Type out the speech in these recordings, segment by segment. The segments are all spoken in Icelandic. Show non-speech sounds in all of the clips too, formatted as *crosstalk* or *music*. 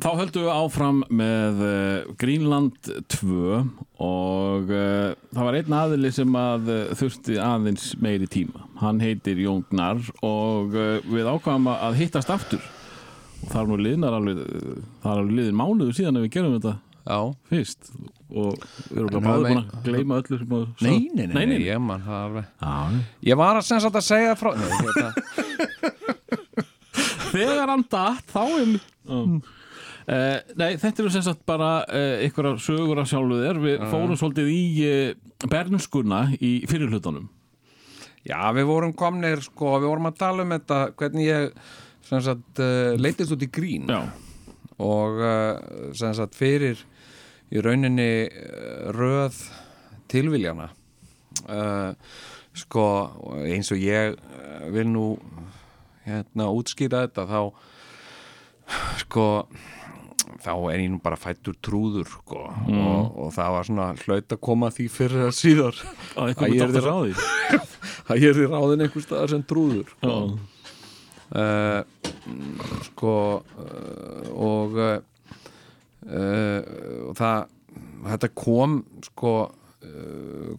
Þá höldum við áfram með uh, Greenland 2 og uh, það var einn aðili sem að uh, þurfti aðeins meiri tíma. Hann heitir Jón Gnar og uh, við ákvæmum að hittast aftur. Og það er nú liðnar alveg, það er alveg liðin mánuðu síðan að við gerum þetta Já, fyrst og við erum bara það búin að gleyma öllu sem að nei, nei, nei, nei, ég man það alveg. Já, Ég var að sem sagt að segja frá Nei, hérna, *laughs* þegar hann datt þá er uh, Nei, þetta eru sem sagt bara uh, ykkur sögur af sjálfu þér. Við fórum svolítið í uh, bernskuna í fyrirhlutunum Já, við vorum komnir sko, við vorum að tala um þetta hvernig ég sem sagt uh, leitist út í grín. Já, og uh, sem sagt fyrir í rauninni uh, röð tilviljana. Uh, sko eins og ég uh, vil nú hérna útskýra þetta þá sko þá er ég nú bara fættur trúður sko, og, og það var svona hlaut að koma því fyrir að síðar. Að eitthvað ég með yrði dóttar ráði. Að ég er í ráðin einhver staðar sem trúður sko. Uh, sko uh, og uh, og það þetta kom sko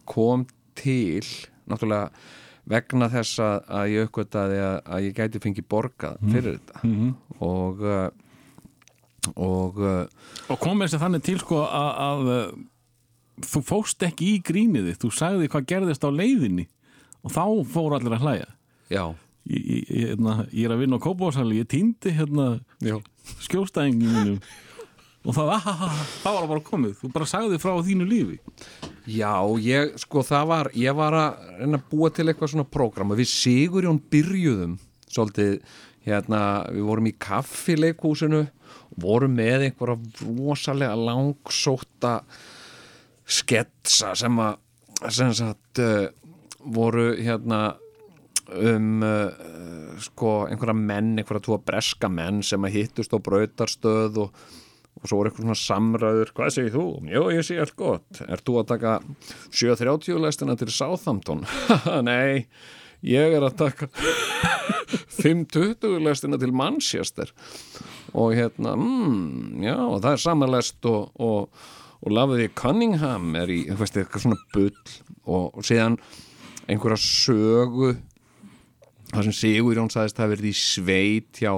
kom til náttúrulega vegna þess að, að ég uppgötaði að, að ég gæti fengið borgað fyrir þetta. Mhm. og uh, og uh, Og kom þessi þannig til sko að, að uh, þú fóst ekki í gríniði þú sagði hvað gerðist á leiðinni og þá fóru allir að hlæja. Já, Ég, ég, ég, hérna, ég er að vinna á Kópásali ég týndi hérna já. skjóstæðingin mínum. Og það, ahaha, það var bara komið þú bara sagði frá þínu lífi. Já, ég, sko, það var, ég var að reyna að búa til eitthvað svona prógram og við Sigurjón byrjuðum svolítið, hérna, við vorum í kaffileikhúsinu og vorum með einhverja rosalega langsóta sketsa sem að, sem sagt, uh, voru, hérna, um, uh, sko, einhverja menn, einhverja tvo breska menn sem að hittust á brautarstöð og og svo voru eitthvað svona samræður hvað segir þú? Jó, ég sé allt gott Er þú að taka 7.30 lestina til Southampton? *laughs* Nei, ég er að taka *laughs* 5.20 lestina til Manchester og hérna, mm, já, og það er samanlest og, og, og lafiði Cunningham er í, þú veist, eitthvað svona bull og, og síðan einhverja sögu það sem Sigurjón sagðist að það verið í sveit hjá,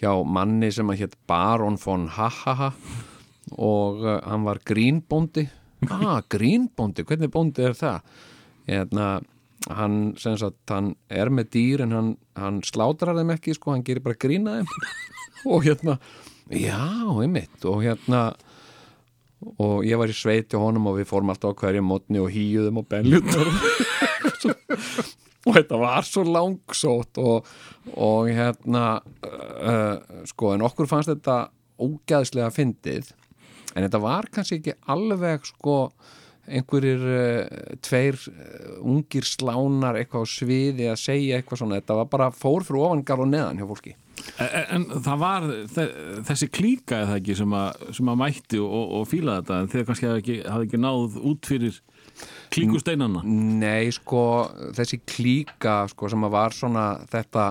hjá manni sem að hétt Baron von Hahaha og uh, hann var grínbóndi. Ah, grínbóndi, hvernig bóndi er það? Hérna hann, sem sagt, hann er með dýr en hann, hann slátrar þeim ekki sko, hann gerir bara grína þeim og hérna, já, einmitt. Og hérna og ég var í sveit hjá honum og við fórum alltaf á hverju mótni og hýjuðum og benljutnar *laughs* og þetta var svo langsótt og, og hérna uh, sko en okkur fannst þetta ógæðslega fyndið. En þetta var kannski ekki alveg sko einhverjir uh, tveir uh, ungir slánar eitthvað á sviði að segja eitthvað svona. Þetta var bara fór fyrir ofangar og neðan hjá fólki En, en það var þe- þessi klíka eða ekki sem að, sem að mætti og, og fíla þetta? En þegar kannski hafði ekki, hafði ekki náð út fyrir klíkusteinana? Nei, sko, þessi klíka sko, sem að var svona þetta,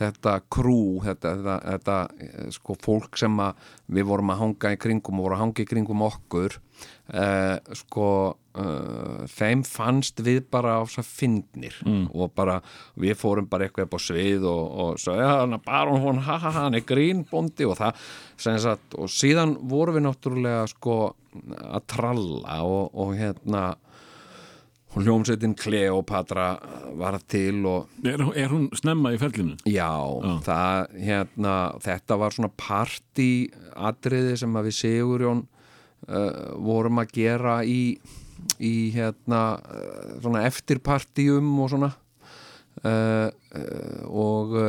þetta krú þetta, þetta, þetta eh, sko, fólk sem að við vorum að hanga í kringum og voru að hanga í kringum okkur uh, sko uh, þeim fannst við bara á svo fyndnir og bara við fórum bara eitthvað upp á svið og, og svo, ja, hann bara hún, ha ha ha, hann er grínbóndi og það, sagt, og síðan vorum við náttúrulega sko að tralla og, og hérna og hljómsveitin Kleopatra var til og er, er hún snemma í ferlinu? já, það, hérna, þetta var svona partí atriði sem að við Sigurjón uh, vorum að gera í, í hérna, uh, svona eftirpartíum og svona. Uh, uh, og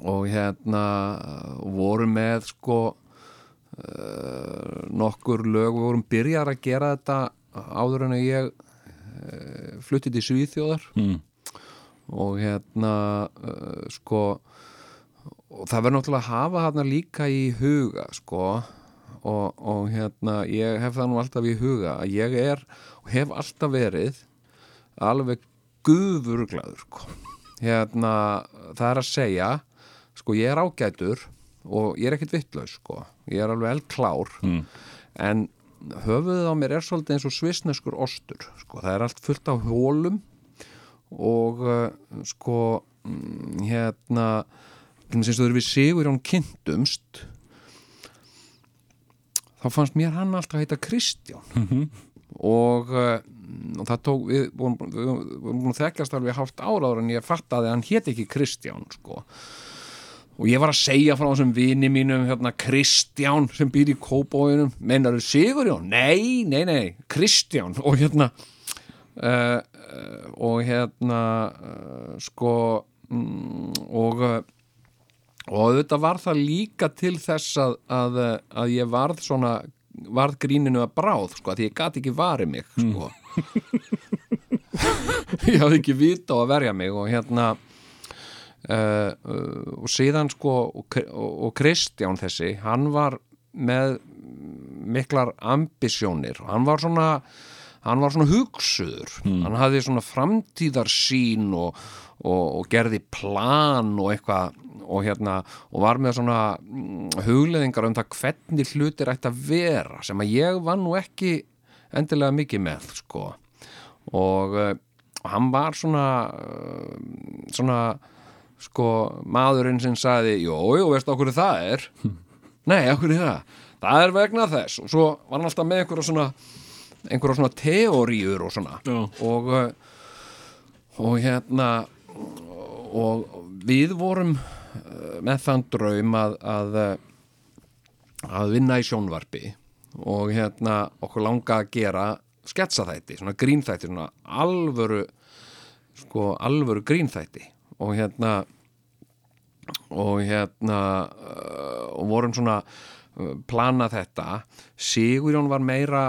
og hérna vorum með sko nokkur lög, við vorum byrjar að gera þetta áður en að ég uh, flutti til Svíþjóðar. Mm. og hérna sko og það verður náttúrulega að hafa þarna líka í huga sko og, og hérna ég hef það nú alltaf í huga að ég er og hef alltaf verið alveg gufurglaður sko. hérna það er að segja sko ég er ágætur og ég er ekkit vittlaus sko, ég er alveg eldklár Mm. en höfuðið á mér er svolítið eins og svisneskur ostur sko, það er allt fullt á hólum og uh, sko mm, hérna sem þú eru við sigur án kynntumst þá fannst mér hann alltaf að heita Kristján. Og, uh, og það tók við vorum búin að þekkjast alveg hálft áraður en ég fattaði að hann hét ekki Kristján sko. Og ég var að segja frá þessum vini mínum hérna Kristján sem býr í Kópóinum mennar þau Sigurjón? Nei, nei, nei Kristján. Og hérna uh, og hérna uh, sko mm, og og auðvitað var það líka til þess að, að, að ég varð svona varð gríninu að bráð sko, að ég gat ekki varið mig sko. *laughs* ég hafði ekki vita á að verja mig og hérna uh, uh, og síðan sko og, og, og Kristján þessi hann var með miklar ambisjónir. Og hann var svona hann var svona hugsuður. Hann hafði svona framtíðarsýn og, og, og gerði plan og eitthvað og hérna og var með svona mm, hugleðingar um það hvernig hlutir ætti að vera sem að ég var nú ekki endilega mikið með sko. Og uh, hann var svona uh, svona sko maðurinn sem sagði jú, jú, veistu okkur það er? *laughs* Nei, okkur það? Það er vegna þess. Og svo var hann alltaf með einhverja svona einhverja svona teóriur og svona. Já. og uh, og hérna og við vorum uh, með þann draum að að, uh, að vinna í sjónvarpi og hérna okkur langa að gera sketsaþætti, svona grínþætti svona alvöru sko alvöru grínþætti. Og hérna og hérna uh, og vorum svona plana þetta. Sigurjón var meira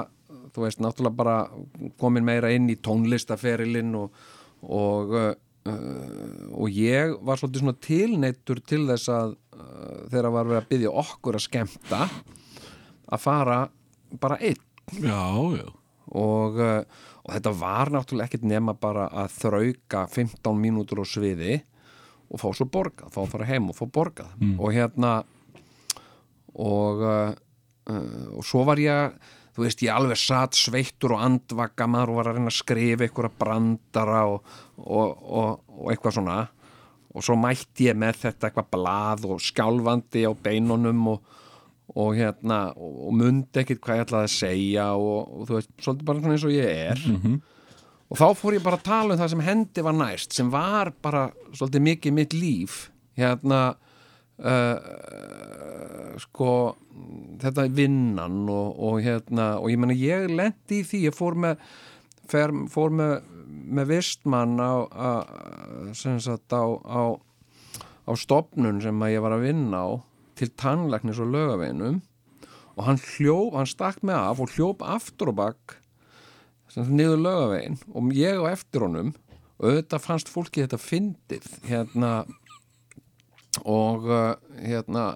þú veist, náttúrulega bara komin meira inn í tónlistaferilinn og, og uh, og ég var svolítið svona tilneittur til þess að uh, þegar var verið að byggja okkur að skemmta að fara bara einn. Já, já. Og, uh, og þetta var náttúrulega ekkert nema bara að þrauka 15 mínútur á sviði og fá svo borgað, fá að fara heim og fá borgað. Og hérna og og svo var ég þú veist, ég alveg satt sveittur og andvaka maður og var að reyna að skrifa einhverja brandara og, og, og, og eitthvað svona. Og svo mætti ég með þetta eitthvað blað og skjálfandi á beinunum og, og hérna og, mundi ekkit hvað ég ætlaði að segja og, þú veist, svolítið bara eins og ég er. Og þá fór ég bara að tala um það sem hendi var næst sem var bara svolítið mikið mitt líf. Hérna uh, sko þetta er vinnan og, og hérna og ég menna ég lendi í því ég fór með fer, fór með, með vistmann á, á á, á stopnun sem ég var að vinna á til tannlæknis og lögaveginum og hann hljóp, hann stakk mig af og hljóp aftur og bakk niður lögavegin og ég á eftir honum. Og auðvitað fannst fólki þetta fyndið hérna og uh, hérna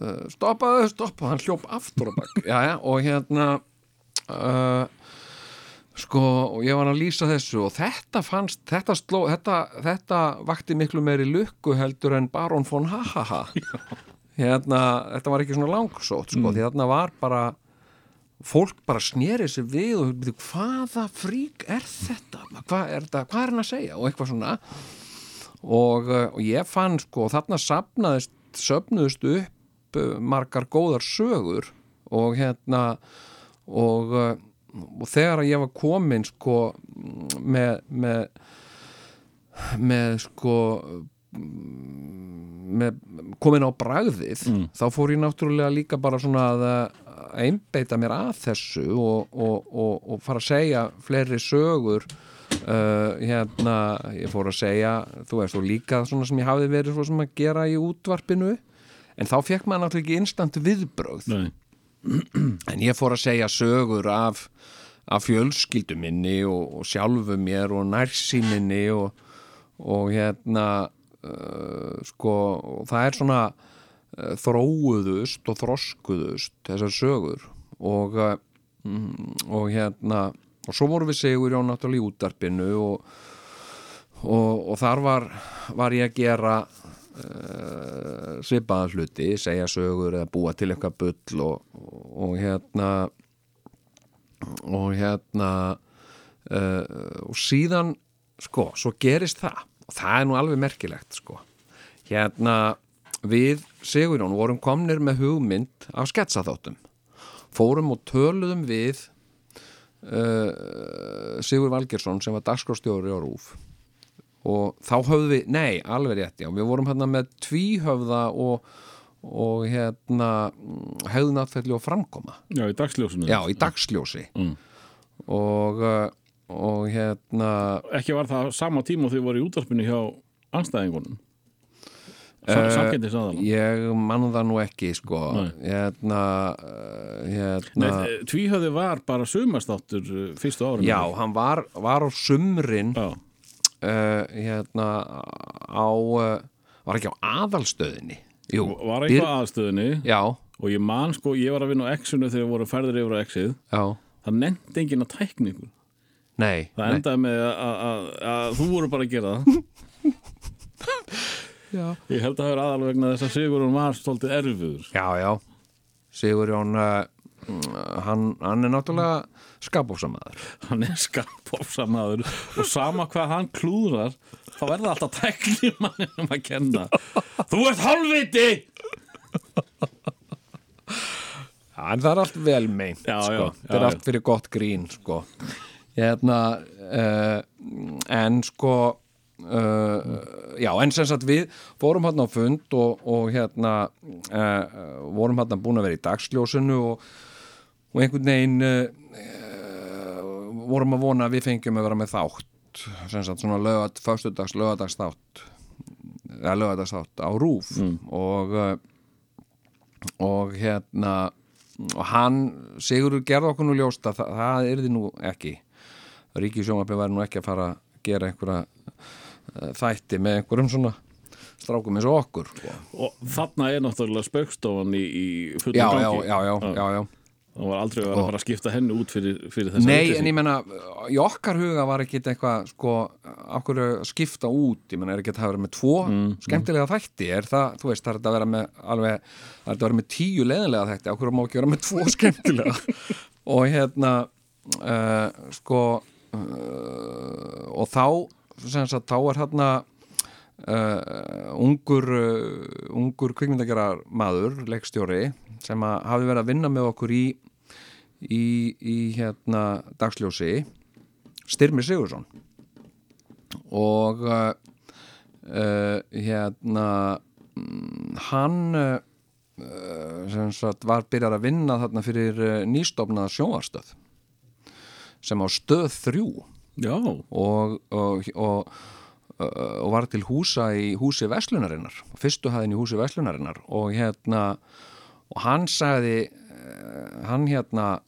uh, stoppaðu, stoppaðu, hann hljóp aftur og bakk já, já, og hérna uh, sko, og ég var að lýsa þessu og þetta fannst, þetta sló þetta, þetta vakti miklu meiri lukku heldur en Baron von Hahaha. Hérna, þetta var ekki svona langsótt sko, því þarna var bara fólk bara sneri sér við og byrju, hvaða frík er þetta? Hvað er, þetta, hvað er hann að segja? Og eitthvað svona. Og, uh, og ég fann sko þarna sapnaðist söpnuðust upp uh, margar góðar sögur og hérna og, uh, og þegar að ég var komin sko með með, með sko með, komin á bragðið þá fór ég náttúrulega líka bara svona að einbeita mér að þessu og, og, og, og fara að segja fleiri sögur uh, hérna, ég fór að segja þú veist, og líka svona sem ég hafði verið svo sem að gera í útvarpinu en þá fekk maður náttúrulega ekki instant viðbrögð Nei. En ég fór að segja sögur af, af fjölskyldu minni og, og sjálfu mér og nærsýninni og, og hérna uh, sko, og það er svona uh, þróuðust og þroskuðust þessar sögur. Og, uh, mm, og hérna og svo vorum við segur á náttúrulega í útarpinu og þar var, var ég að gera uh, svipaða hluti, segja sögur eða búa til eitthvað bull og, og, hérna og hérna uh, og síðan sko, svo gerist það. Og það er nú alveg merkilegt sko. Hérna við Sigurjón vorum komnir með hugmynd af sketsaþáttum. Fórum og töluðum við uh, Sigur Valgersson sem var dagskrástjóri á Rúf og þá höfðum við, nei, alveg rétt já, við vorum hérna með tvíhöfða og, og hérna hefðunatfelli og framkoma. Já, í dagsljósinu. Já, í dagsljósi. Mm. og uh, og hérna Ekki var það sama tíma og þið voru í útvarpinu hjá anstæðingunum Eh, Samkendis aðala ég mann það nú ekki sko. Nei. hérna uh, hérna Nei, tvíhöði var bara sumastáttur fyrstu árum já, hann var, var á sumrin Já, hérna á uh, var ekki á aðalstöðinni? Jú, var eitthvað aðstöðinni Já, og ég man sko, ég var að vinna á X-unu þegar voru færður yfir á X-ið já, það nefndi enginn að tækna ykkur. Nei, það nei. endaði með að, þú voru bara að gera það. *laughs* Já. ég held að það er aðal vegna þess að Sigurinn var stoltið erfiður já, já. Sigurjón uh, hann, hann er náttúrulega skapofsamaður hann er skapofsamaður og sama hvað hann klúðrar þá verða alltaf tækni *laughs* manninum að kenna þú ert hálfviti en það er allt vel meint sko. það er allt fyrir gott grín sko. hérna uh, en sko uh, já, en sem sagt við fórum hérna á fund og, og hérna uh, vorum hérna búin að vera í dagsljósinu og, og einhvern veginn uh, vorum að vona að við fengjum að vera með þátt sem sagt svona lögat, föstudags lögadags þátt eða lögadags þátt á rúf og uh, og hérna og hann, Sigurður gerði okkur nú ljóst að það, það yrði nú ekki. Ríkisjónvarpi væri nú ekki að fara að gera einhverja uh, þætti með einhverjum svona strákum eins og okkur. Og þarna er náttúrulega spaukstofan í, í fullum já, já, gangi já, já, já, já það var aldrei að vera að fara að skipta henni út fyrir, fyrir þessa Nei, vitleysu. en ég menna, í okkar huga var ekki eitthvað, sko, okkur skipta út, ég menna, er ekki að hafa verið með tvo skemmtilega þætti, er það, þú veist, það er að vera með alveg, það er að vera með tíu leðinlega þætti, okkur má ekki vera með tvo *laughs* skemmtilega? Og hérna, uh, sko, uh, og þá, sem sagt, þá er hérna uh, ungur, uh, ungur kvikmyndagerar maður, leikstjóri, sem hafi verið að vinna með okkur í í, í hérna dagsljósi Styrmi Sigursson og uh, uh, hérna mm, hann uh, sem sagt var byrjar að vinna þarna fyrir uh, nýstofnað sjónvarstöð sem á stöð þrjú. Já, og, og, og, uh, og var til húsa í húsi Veslunarinnar fyrstu hæðin í húsi Veslunarinnar og hérna og hann sagði uh, hann hérna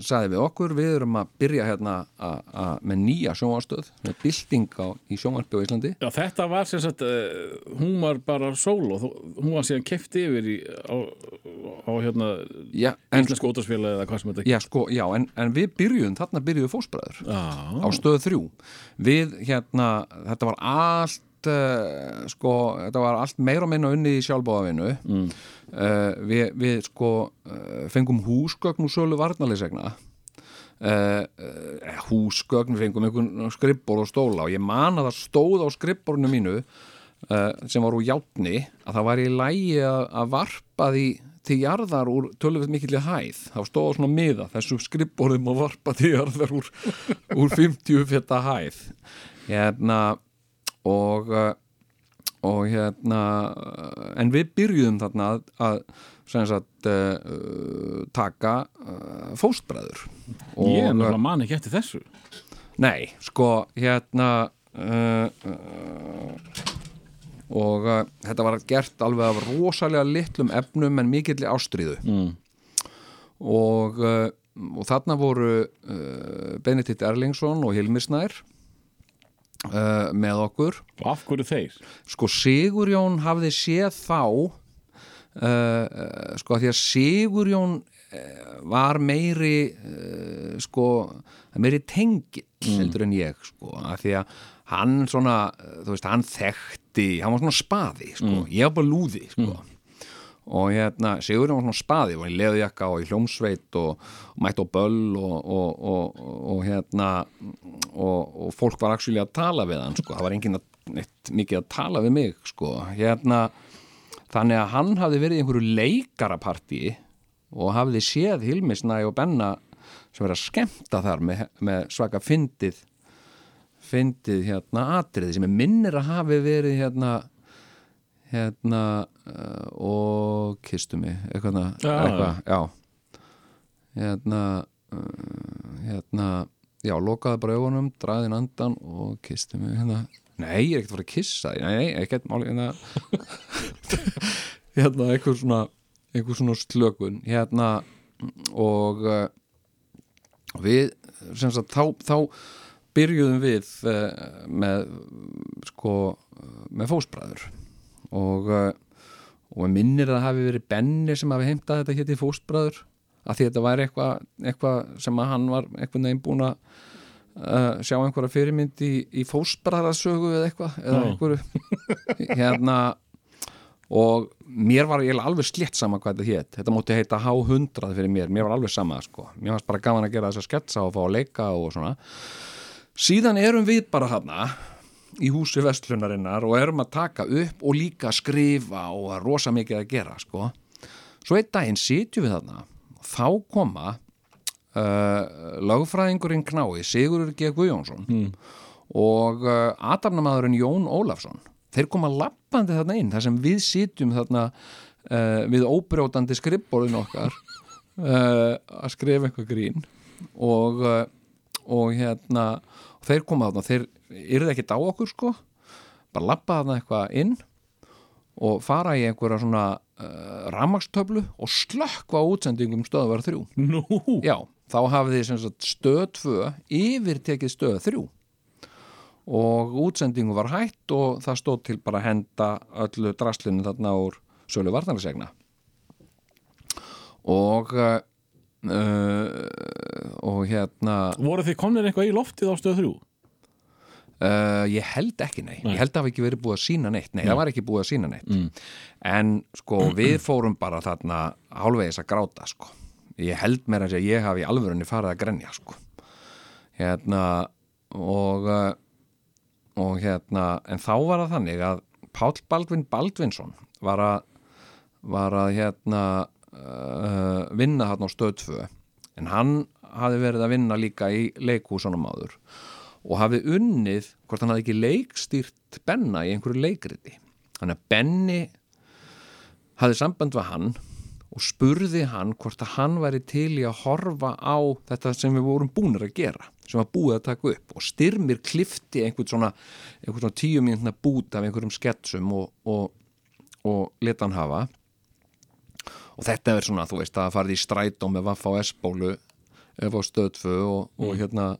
sagði við okkur, við erum að byrja hérna með nýja sjónvarstöð með bylting á, í sjónvarpi á Íslandi. Já, þetta var sem sagt uh, hún var bara solo þó- hún var síðan kefti yfir í, á, á hérna já, en, íslensku ótarsfélagi eða hvað sem þetta já, sko, já, en, en við byrjuðum þarna byrjuðu fósbræður á stöð þrjú. Við hérna, þetta var allt uh, sko, þetta var allt meira og minna unni í sjálfbóðavinu mm. Við, við sko uh, fengum húsgögn úr sölu varnarleysegna Uh, uh, húsgögn, við fengum einhvern skrippbor og stóla og ég man að það stóð á skrippborinu mínu uh, sem var úr játni að það var í lægi að, að varpa því til jarðar úr tölvöld mikilli hæð. Þá stóð á svona miða þessu skrippborðum að varpa til jarðar úr, *laughs* úr 50 fjöta hæð. Hérna og uh, og hérna en við byrjuðum þarna að, að sem sagt uh, taka uh, fóstbræður. Ég er náttúrulega man ekki eftir þessu. Nei, sko, hérna uh, og þetta var gert alveg af rosalega litlum efnum en mikilli ástríðu. Mm. og, og þarna voru Benedikt Erlingsson og Hilmir Snær uh, með okkur. Og af hverju þeir? Sko Sigurjón hafði séð þá uh, sko að því að Sigurjón uh, var meiri sko meiri tengill heldur en ég sko að því að hann svona, þú veist, hann þekkti hann var svona spaði, sko, ég var bara lúði sko og hérna, Sigurinn var svona spaði og í leðjakka og í hljómsveit og, og mætt á böll og, og, og hérna og fólk var actually að tala við hann sko, það var enginn mikið að tala við mig sko, hérna þannig að hann hafði verið í einhverju leikarapartí og hafði séð Hilmisnæ og Benna sem verið að skemta þar með, með svaka fyndið fyndið hérna atriði sem er minnir að hafi verið hérna hérna og kistu mig eitthvað, eitthvað já. hérna uh, hérna, já, lokaði bara augunum draðin andan og kistu mig hérna, nei, ég er ekkert að fara að kissa nei, ekkert máli hérna. *laughs* Hérna, eitthvað svona eitthvað svona slökun hérna. Og uh, við, sem sagt, þá, þá byrjuðum við með sko, með fósbræður. Og, og minnir að það hafi verið Benni sem hafi heimtað þetta hétti fóstbræður að því þetta væri eitthvað eitthva sem að hann var eitthvað nefn búin að uh, sjá einhverja fyrirmynd í, í fóstbræðarsögu eða eitthvað eða einhverju. *laughs* Hérna og mér var ég alveg slett sama hvað þetta hétt þetta móti heita H100 fyrir mér. Mér var alveg sama sko, mér varst bara gaman að gera þess að sketsa og fá að leika og svona. Síðan erum við bara hana í húsi vestlunarinnar og erum að taka upp og líka skrifa og að rosa mikið að gera sko. Svo einn daginn sitjum við þarna og þá koma uh, lagfræðingurinn knái Sigurur G. Guðjónsson mm. og uh, atarnamadurinn Jón Ólafsson þeir koma lappandi þarna inn þar sem við sitjum þarna uh, við óbrjótandi skrippborðin okkar *laughs* uh, að skrifa eitthvað grín og, uh, og hérna þeir koma þarna, þeir yrði ekkert á okkur sko. Bara lappa þarna eitthvað inn og fara í einhverja svona uh, ramagstöflu og slökkva útsendingum stöðvar þrjú. Nú, já, þá hafið sagt stöð 2 yfir tekið stöð 3 og útsendingu var hætt og það stóð til bara að henda öllu draslinu þarna úr sölu vartanlegsegna og uh, og hérna voru þið komnir eitthvað í loftið á stöð 3? Uh, ég held ekki nei. Nei. ég held að það hafi ekki verið búið að sína neitt nei, Nei. það var ekki búið að sína neitt Mm. en sko við fórum bara þarna hálfvegis að gráta sko ég held mér að ég hafi í alvörunni farið að grenja sko hérna og uh, og hérna, en þá var það þannig að Páll Baldvin Baldvinsson var að var að hérna uh, vinna þarna á stöð 2 en hann hafi verið að vinna líka í leikhúsunum áður og hafi unnið hvort hann hafi ekki leikstýrt Benna í einhverju leikriti. Þannig að Benni hafi samband við hann og spurði hann hvort að hann væri til í að horfa á þetta sem við vorum búinir að gera sem var búið að taka upp. Og styrmir klifti einhvern svona, einhvern svona tíu mínutna bút af einhverjum sketsum og, og, og leta hann hafa. Og þetta er svona, þú veist, að farið í strætó með Vaffa og S-bólu ef á stöðfu og, og hérna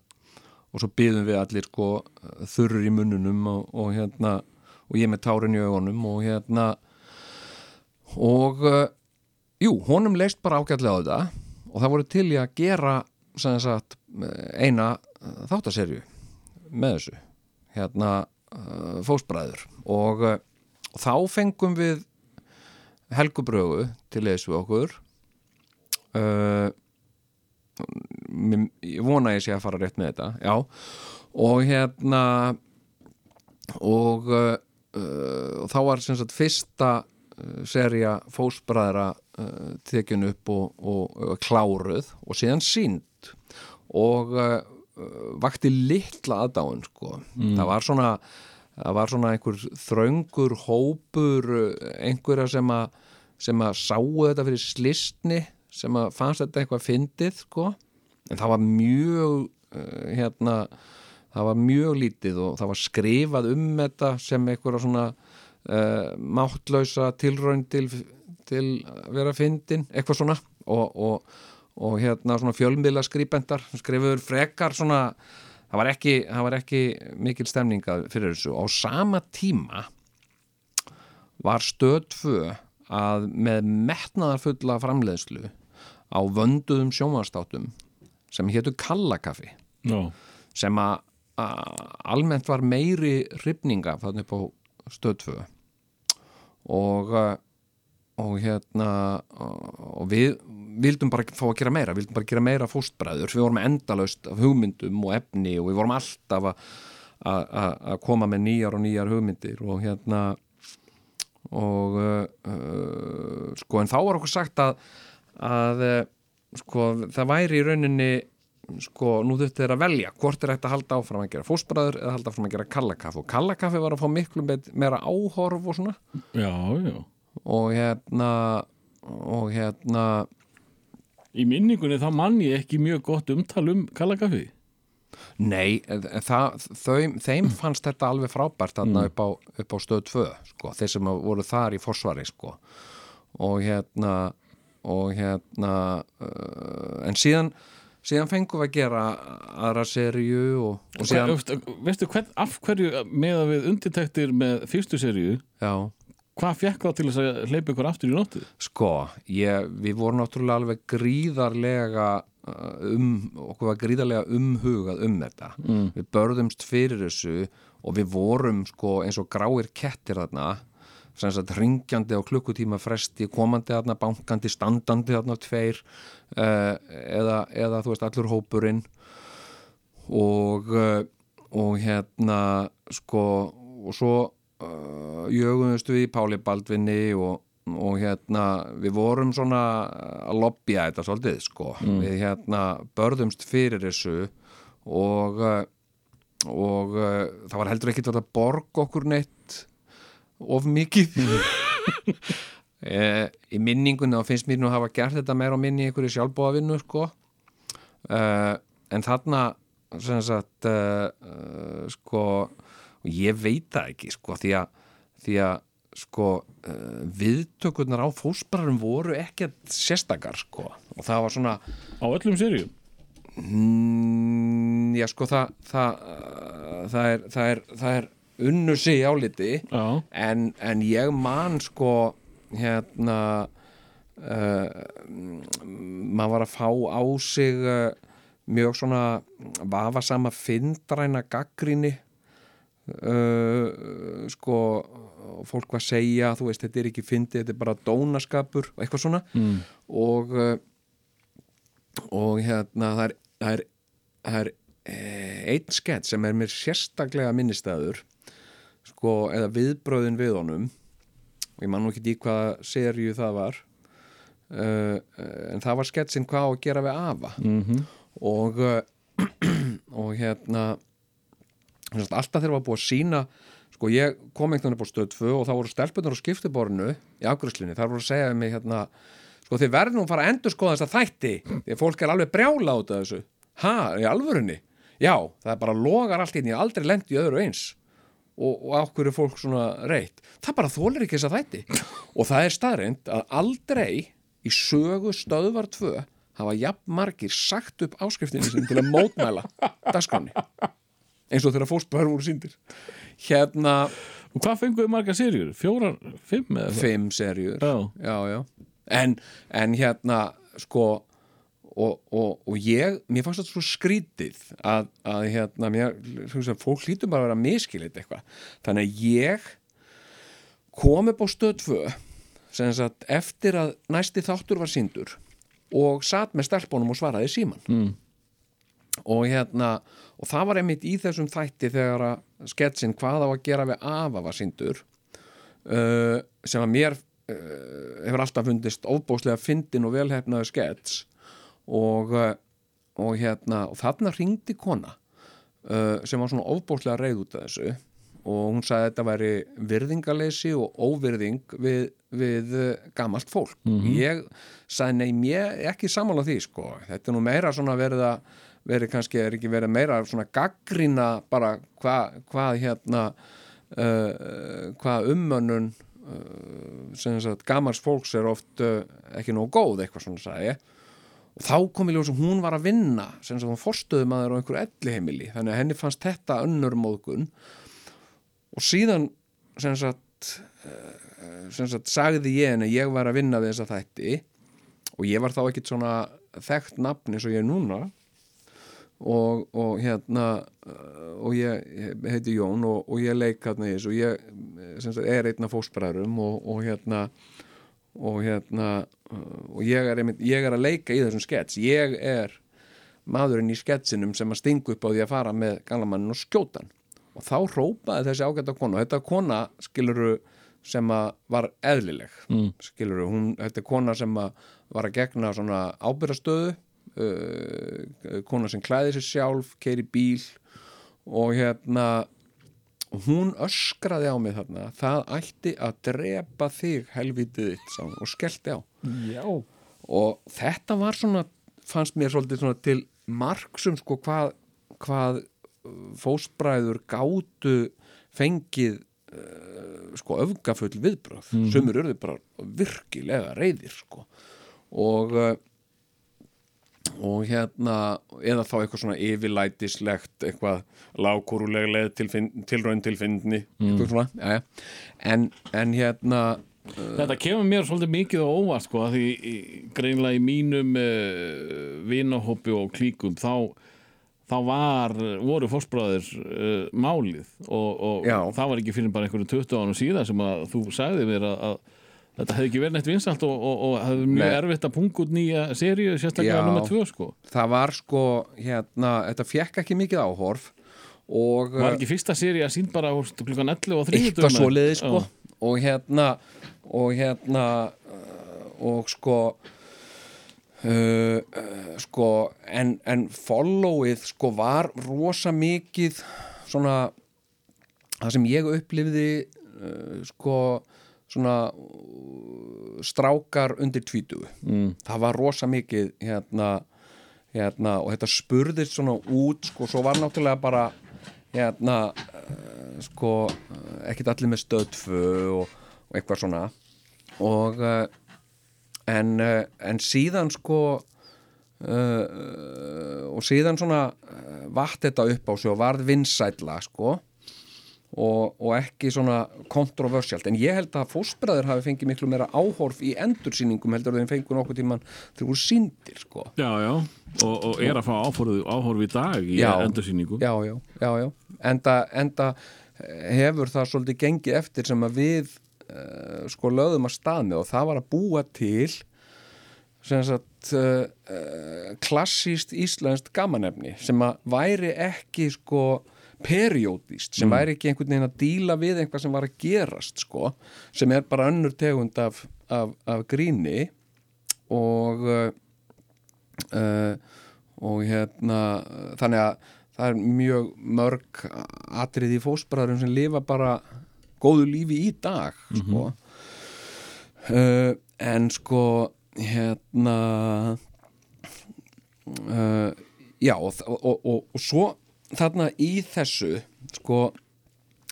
og svo byðum við allir sko þurrur í munnunum og, og hérna og ég með tárin í augunum og hérna og uh, jú, honum leist bara ágætlega á þetta. Og það voru til í að gera sagt, eina þáttaserju með þessu. Hérna uh, fósbræður og, uh, og þá fengum við helgubrögu til þessu okkur mér- ég vona ég sé að fara rétt með þetta já, og hérna og uh, uh, þá var sem sagt fyrsta uh, serja fósbræðra uh, tekin upp og, og, og kláruð og síðan sínd og vakti litla aðdáun sko. það var svona það var svona einhver þröngur hópur einhverja sem að sem að sáu þetta fyrir slistni sem að fannst þetta eitthvað fyndið sko. en það var mjög uh, hérna það var mjög lítið og það var skrifað um þetta sem einhverja svona uh, máttlausa tilraun til, til vera fyndin, eitthvað svona og, og, og hérna svona fjölmiðla skrifbendar, skrifuður frekar svona, það var ekki, það var ekki mikil stemninga fyrir þessu á sama tíma var stöð 2 að með metnaðarfulla framleiðslu á vönduðum sjónvastátum sem hétu Kallakaffi Já, sem að almennt var meiri hrifninga þannig på stöð 2 og uh, og hérna og við vildum bara fá að gera meira vildum bara gera meira fóstbræður. Við vorum endalaust af hugmyndum og efni og við vorum alltaf að koma með nýjar og nýjar hugmyndir og hérna og uh, sko en þá var okkur sagt að að uh, sko það væri í rauninni sko nú þurfti þeir að velja hvort er þetta að halda áfram að gera fósbræður eða halda áfram að gera kallakaffi og kallakaffi var að fá miklu meira áhorf og svona já, já. og hérna og hérna í minningunni þá mann ég ekki mjög gott umtal um kallakaffi Nei, það, þau, þeim fannst þetta alveg frábært þarna mm. upp, á, upp á stöð 2 sko, þeir sem voru þar í forsvari sko. og hérna og hérna uh, en síðan síðan fengum við að gera aðra serju og, og síðan Veistu hvern, af hverju með að við undirtæktir með fyrstu serju Já Hvað fekk þá til þess að hleypa ykkur aftur í nóttu? Sko, ég, við vorum náttúrulega alveg gríðarlega uh, um, okkur var gríðarlega umhugað um þetta. Mm. Við börðumst fyrir þessu og við vorum sko eins og gráir kettir þarna ringjandi á klukkutíma fresti, komandi þarna, bankandi, standandi þarna tveir uh, eða, eða þú veist allur hópurinn. Og, uh, og hérna sko og svo uh, jögumstu við í Páli Baldvinni og, og hérna við vorum svona að lobbya þetta svolítið sko. Mm. við hérna börðumst fyrir þessu og og uh, það var heldur ekkit að borga okkur neitt of mikið. *laughs* E, í minningunni þá finnst mér nú að hafa gert þetta meira á minni í sjálfbóðavinnu sko. E, en þarna sem sagt e, sko og ég veit það ekki sko því að, því að sko viðtökurnar á fósbræðurum voru ekkert sérstakar sko. Og það var svona á öllum sérium mm, já sko það það, það er það er, það er unnu sig áliti en, en ég man sko hérna uh, maður var að fá á sig uh, mjög svona vafasama fyndræna gaggríni Uh, sko fólk var að segja, þú veist, þetta er ekki fyndið, þetta er bara dónaskapur og eitthvað svona. Mm. og og hérna það er, það er, það er eh, einn skett sem er mér sérstaklega minnistæður sko, eða viðbröðin við honum og ég man nú ekki í hvaða serju það var uh, en það var sketsin hvað að gera við afa. Mm -hmm. og *clears throat* og hérna alltaf þegar var búið að sína sko ég kom einhvern veginn upp á stöð 2 og þá voru stelpunar á skiptiborinu í ágrúslinni, þar voru að segja mig hérna, sko þið verðum að fara að endur skoða þess að þætti, því að fólk er alveg brjála át af þessu, ha, í alvörunni? Já, það er bara logar allt inn ég aldrei lendi í öðru eins og, og ákveður fólk svona reitt það bara þólir ekki þess að þætti og það er staðrind að aldrei í sögu stöðvar 2 hafa jafn margir sagt upp áskriftinu sin til að mótmæla dagskráni eins og þegar fóstbæður voru síndir hérna og hvað fenguðu marga serjur? fjórar, fimm eða hvað? fimm serjur já. Já, já. En, en hérna sko og, og, og ég, mér fannst þetta svo skrítið að, að hérna mér, fólk hlýtum bara að vera miskilit eitthvað, þannig að ég kom upp á stöð 2 sem sagt eftir að næsti þáttur var síndur og satt með stelpunum og svaraði síman mm. Og hérna og það var einmitt í þessum þætti þegar að sketsin hvað á að gera við afa var sindur uh, sem að mér uh, hefur alltaf fundist óbóslega fyndin og velhefnaðu skets og, uh, og hérna og þarna ringdi kona uh, sem var svona óbóslega reyð út af þessu. Og hún sagði að þetta væri virðingaleysi og óvirðing við, við uh, gamalt fólk. Mm -hmm. ég sagði nei, mér ekki samála því sko, þetta er nú meira svona verið að verið kannski, er ekki verið meira svona gaggrina bara hvað hva, hérna uh, hvað ummönnun uh, sem þess að gamars fólks er oft uh, ekki nógu góð eitthvað svona sagði og þá kom í ljóð sem hún var að vinna sem að hún forstuði maður á einhverju elliheimili. Þannig að henni fannst þetta önnur móðgun. Og síðan sem sagt uh, sem sagt sagði ég henni að ég var að vinna við þessa þætti. Og ég var þá ekkit svona þekkt nafn eins og ég er núna. Og, og hérna uh, og ég, heiti Jón og, og ég leik hérna í þessu. Og ég sagt, er einn af fósbræðurum og, og hérna og hérna uh, og ég er, einmitt, ég er að leika í þessum skets ég er maðurinn í sketsinum sem að stingu upp á því að fara með gamlamannin og skjóta hann. Og þá hrópaði þessi ágæta kona og þetta kona skiluru sem að var eðlileg. Mm. skiluru, hún, þetta kona sem að var að gegna svona ábyrrastöðu uh, kona sem klæði sér sjálf, keiri bíl og hérna hún öskraði á mig þarna það ætti að drepa þig helvitið þitt sá, og skellti á Já. og þetta var svona fannst mér svolítið svona til marksum sko hvað, hvað fósbræður gátu fengið uh, sko öfgafull viðbröð mm. sumur urði bara virkilega reyðir sko og uh, og hérna eða þá eitthvað svona yfirlætislegt eitthvað til tilraun til fyndni mm. svona, ja. en, en hérna Þetta kemur mér svolítið mikið á óvart sko, því greinlega í mínum uh, vinahópi og klíkum þá, þá var, voru fórsbráðir uh, málið og, og það var ekki fyrir bara einhverju 20 ánum síðan sem að þú sagði mér að, að þetta hefði ekki verið neitt vinsalt og, og, og hefði mjög Nei. erfitt að punga út nýja seríu, sérstaklega nummer 2 sko. Það var sko, hérna, þetta fjekk ekki mikið áhorf og Var ekki fyrsta seríu að sín bara klukkan 11 og 30 Eitthvað svo leiði sko og hérna og hérna uh, og sko uh, uh, sko en, en followið sko var rosa mikið svona það sem ég upplifði uh, sko svona uh, strákar undir tvítu mm. það var rosa mikið hérna, hérna og þetta spurðist svona út sko svo var náttúrulega bara hérna uh, sko ekkert allir með stöðfu og, og eitthvað svona. Og uh, en, uh, en síðan sko uh, og síðan svona vatt þetta upp á sig og varð vinsætla sko og, og ekki svona kontroversialt en ég held að fósbræður hafi fengið miklu meira áhorf í endursýningum heldur þeim fengur nokkuð tíman þegar þú síndir sko. Já, já, og, og er að fá áhorf, áhorf í dag í endursýningu. Já, já, já, já, enda, enda hefur það svolítið gengið eftir sem að við uh, sko lögðum að stað með og það var að búa til sagt, uh, klassíst íslenskt gamanefni sem að væri ekki sko periódist, sem mm. væri ekki einhvern veginn að díla við einhvað sem var að gerast sko, sem er bara önnur tegund af, af, af gríni og uh, og hérna þannig að það er mjög mörg atrið í fósbræðurum sem lifa bara góðu lífi í dag sko. mm -hmm. uh, en sko hérna uh, já og, og, og, og svo þarna í þessu sko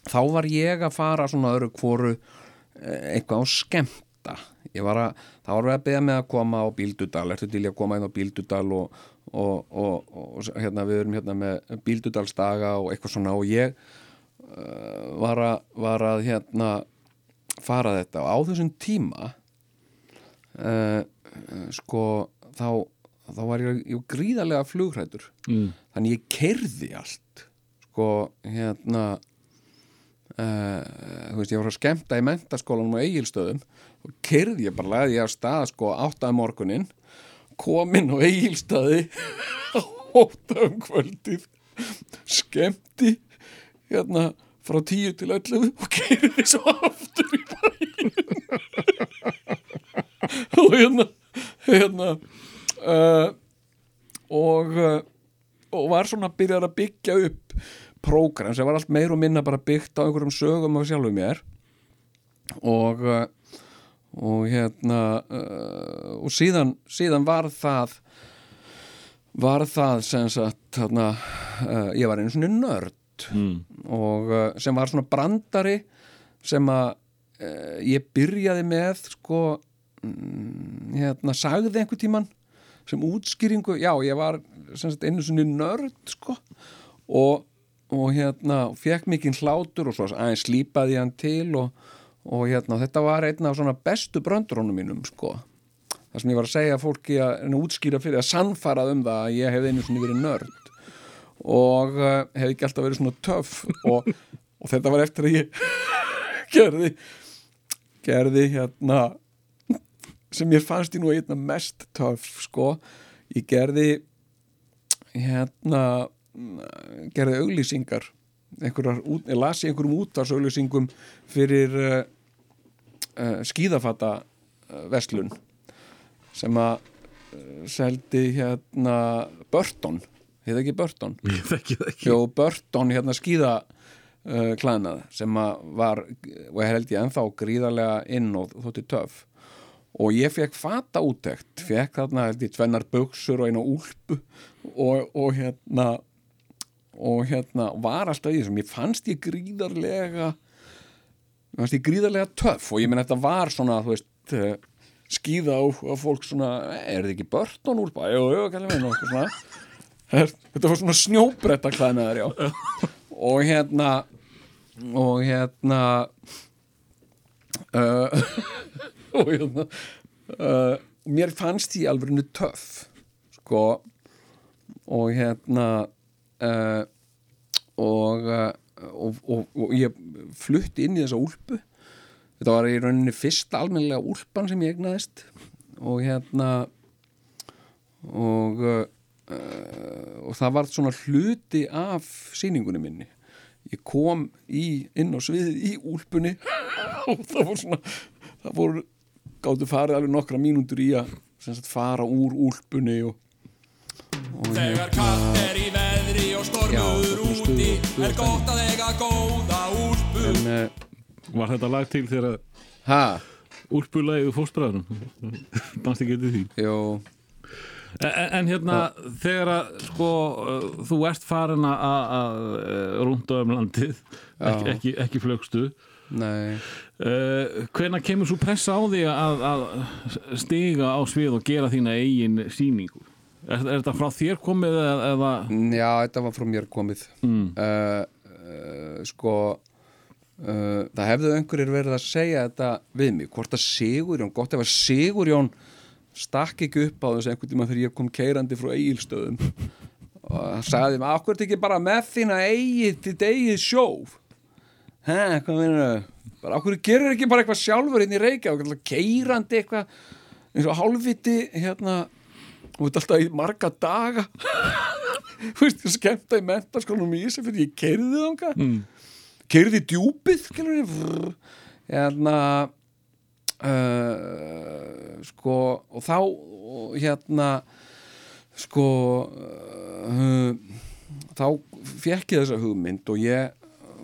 þá var ég að fara svona öru kvoru eh, eitthvað á skemta ég var að, þá var við að beða með að koma á Bíldudal, ertu til að koma inn á Bíldudal og, og, og, og hérna við erum hérna með Bíldudalsdaga og eitthvað svona og ég uh, var, að, var að hérna fara þetta. Og á þessum tíma uh, sko þá, þá var ég, ég gríðarlega flugrætur. Mm. Þannig ég kerði allt sko hérna uh, þú veist ég var að skemta í mentaskólanum á eigilstöðum og kerði ég bara leði ég á stað sko áttaði morgunin komin á eigilstöði áttaðum *laughs* kvöldið skemti hérna frá tíu til öllu og kerði svo aftur í bæin *laughs* og hérna hérna uh, og uh, og var svona að byrja að byggja upp prógram sem var allt meir og minna bara byggt á einhverjum sögum af sjálfu mér og uh, og hérna uh, og síðan, síðan var það var það sem sagt hérna, ég var einu svona nörd mm. og sem var svona brandari sem að ég byrjaði með sko mm, hérna, sagði einhver tíman sem útskýringu, já ég var sagt, einu svona nörd sko. Og, og hérna fekk mikinn hlátur og svo aðeins slípaði hann til og, og hérna þetta var einn af svona bestu bröndurónum mínum sko. Það sem ég var að segja fólki að útskýra fyrir að sannfarað um það að ég hef einu svona verið nörd. Og uh, hef ekki alltaf verið svona töff. Og, og þetta var eftir að ég *laughs* gerði gerði hérna sem ég fannst í nú einna mest töff sko. Ég gerði hérna gerði auglýsingar ég las í einhverjum útarsauglýsingum fyrir uh, uh, skíðafata uh, verslun sem að seldi hérna Burton, hefði ekki Burton. Ég þekki það ekki. Jó, Burton hérna skíða uh, sem að var og ég held ég ennþá gríðarlega inn og þótti töff. Og ég fekk fata útekt fekk þarna held ég tvennar buksur og eina úlpu og, og hérna og hérna var alltaf í þessum ég fannst ég gríðarlega fannst ég gríðarlega töff og ég menn þetta var svona þú veist eh, skíða á, fólk svona er þið ekki Burton úlpa? Jú, jú, kallið og eitthvað svona. Þetta var svona snjóbretta klæðnaður já. Og hérna og hérna uh, *laughs* og hérna uh, mér fannst því alveg töff sko og hérna uh, og, uh, og, og, og ég flutti inn í þessa úlpu. Þetta var í rauninni fyrsta almennilega úlpan sem ég egnaðist og hérna og uh, og það var svona hluti af sýningunni minni. Ég kom í, inn á sviðið í úlpunni. *laughs* Og það voru svona það voru, gáttu farið alveg nokkra mínútur í að sagt, fara úr úlpunni og Þegar katt er í veðri og stormur úti Er gott að eiga góða úlpu. En, uh, Var þetta lag til þegar ha, úlpulægið fóstbræðurum Danst ekki eftir því? Jú En, en hérna, þegar að sko, uh, þú ert farin að- að að rúnda um landið ekki, ekki, ekki flögstu nei, uh, hvenær kemur svo pressa á því að, að stiga á svið og gera þína eigin sýningu er, er þetta frá þér komið eða, já, þetta var frá mér komið. Mm, uh, uh, sko uh, það hefðu einhverjir verið að segja þetta við mig, hvort að Sigurjón gott ef að Sigurjón stakk ekki upp á þessu einhvern tíma þegar ég kom keirandi frá eigilstöðum og það sagði mig, akkur er ekki bara með þína eigið til eigið sjóf? Hæ, hvað meina bara akkur gerir ekki bara eitthvað sjálfur inn í reykja keirandi eitthvað eins og hálfviti hérna og þetta alltaf í marga daga. Þú veist, ég skemmta í mentaskólanum í Ísafjörði, ég keirði þanga mm. keirði í djúpið hérna uh, sko og þá og hérna sko uh, þá fekk ég þessa hugmynd og ég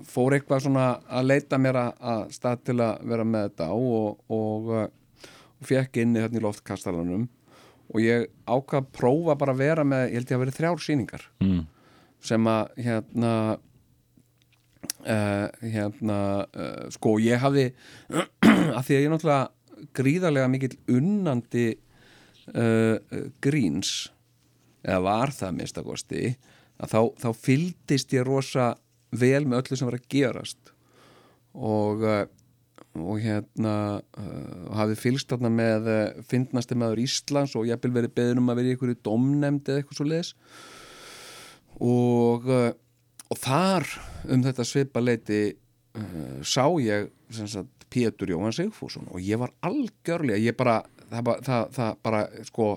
fór eitthvað svona að leita mér að, að stað til að vera með þetta og, og, uh, og fekk inni hérna í loftkastalanum og ég ákvað að prófa bara að vera með, ég held ég að vera þrjár sýningar. Mm, sem að hérna uh, hérna uh, sko ég hafði að *clears throat* því að ég náttúrulega gríðarlega mikill unnandi uh, gríns eða var það minnstakosti að þá, þá fylgdist ég rosa vel með öllu sem var að gerast. Og uh, og hérna uh, hafði fylgst þarna með uh, fyndnasti maður Íslands og ég hafði verið beðin um að vera í einhverju domnemnd eða eitthvað svo leiðis og, uh, og þar um þetta svipa leiti uh, sá ég sagt, Pétur Jóhann Sigfússon og ég var algjörlega ég bara, það, það, það bara sko,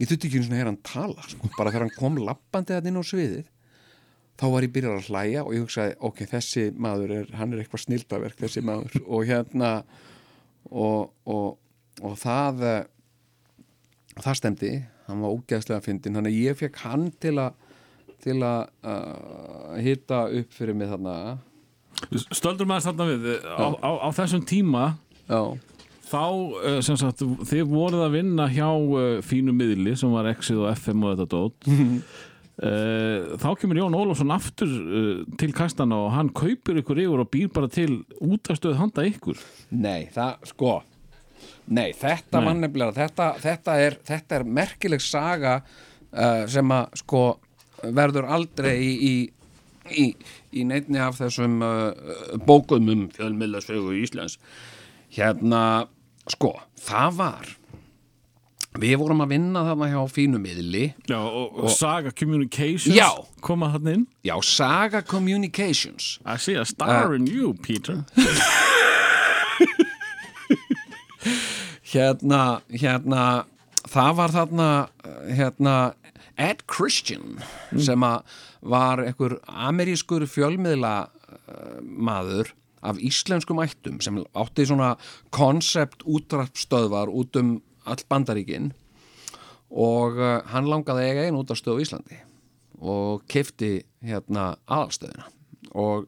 ég þurfti ekki svona að heyra hann tala sko, bara þegar hann kom lappandi þetta inn á sviðið þá var ég byrjar að hlæja og ég hugsaði ok, þessi maður er, hann er eitthvað snildaverk þessi maður. Og hérna og, og, og það eh, það stemdi. Hann var ógeðslega fyndin, þannig að ég fekk hann til að til að uh, hita upp fyrir mig þarna. Stöldur maður þarna við á, á, á þessum tíma já, þá, sem sagt, þið voruð að vinna hjá fínu miðli sem var Exið og FM og þetta dót. uh, *laughs* þá kemur Jón Ólafsson aftur uh, til kastana og hann kaupir ykkur yfir og býr bara til útastöð handa ykkur nei, það, sko nei, þetta Nei. var nefnilega þetta, þetta, er, þetta er merkileg saga uh, sem að sko verður aldrei í, í í, í neittni af þessum uh, bókum um fjölmiðlasögu Íslands hérna, sko, það var við vorum að vinna þarna hjá fínu miðli. Já, og, og Saga Communications Já. koma hann inn. Já, Saga Communications. I see a star in you, Peter. *laughs* Hérna, hérna það var þarna hérna Ed Christian sem að var einhver amerískur fjölmiðla uh, maður af íslenskum ættum sem átti svona koncept útdraftstöðvar út um all bandaríkin og uh, hann langaði að eiga einu útdraftstöð á Íslandi og kefti hérna aðalstöðina og,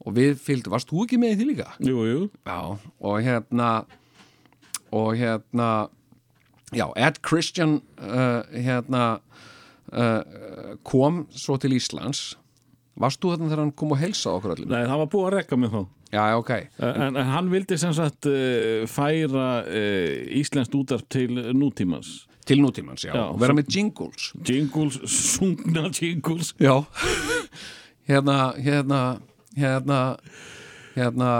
og við fylgdu, varst þú ekki með því líka? Jú, jú Já, og hérna og hérna já, Ed Christian uh, hérna uh, kom svo til Íslands Varst þú þarna þegar hann kom og heilsa okkur allir? Nei, það var búið að rekka mig þá Já, ok. En, en hann vildi sem sagt uh, færa uh, Íslenskt útarp til nútímans. Til nútímans, já, Já, og vera með jingles. Jingles, *laughs* sungna jingles. Já. Hérna, hérna, hérna hérna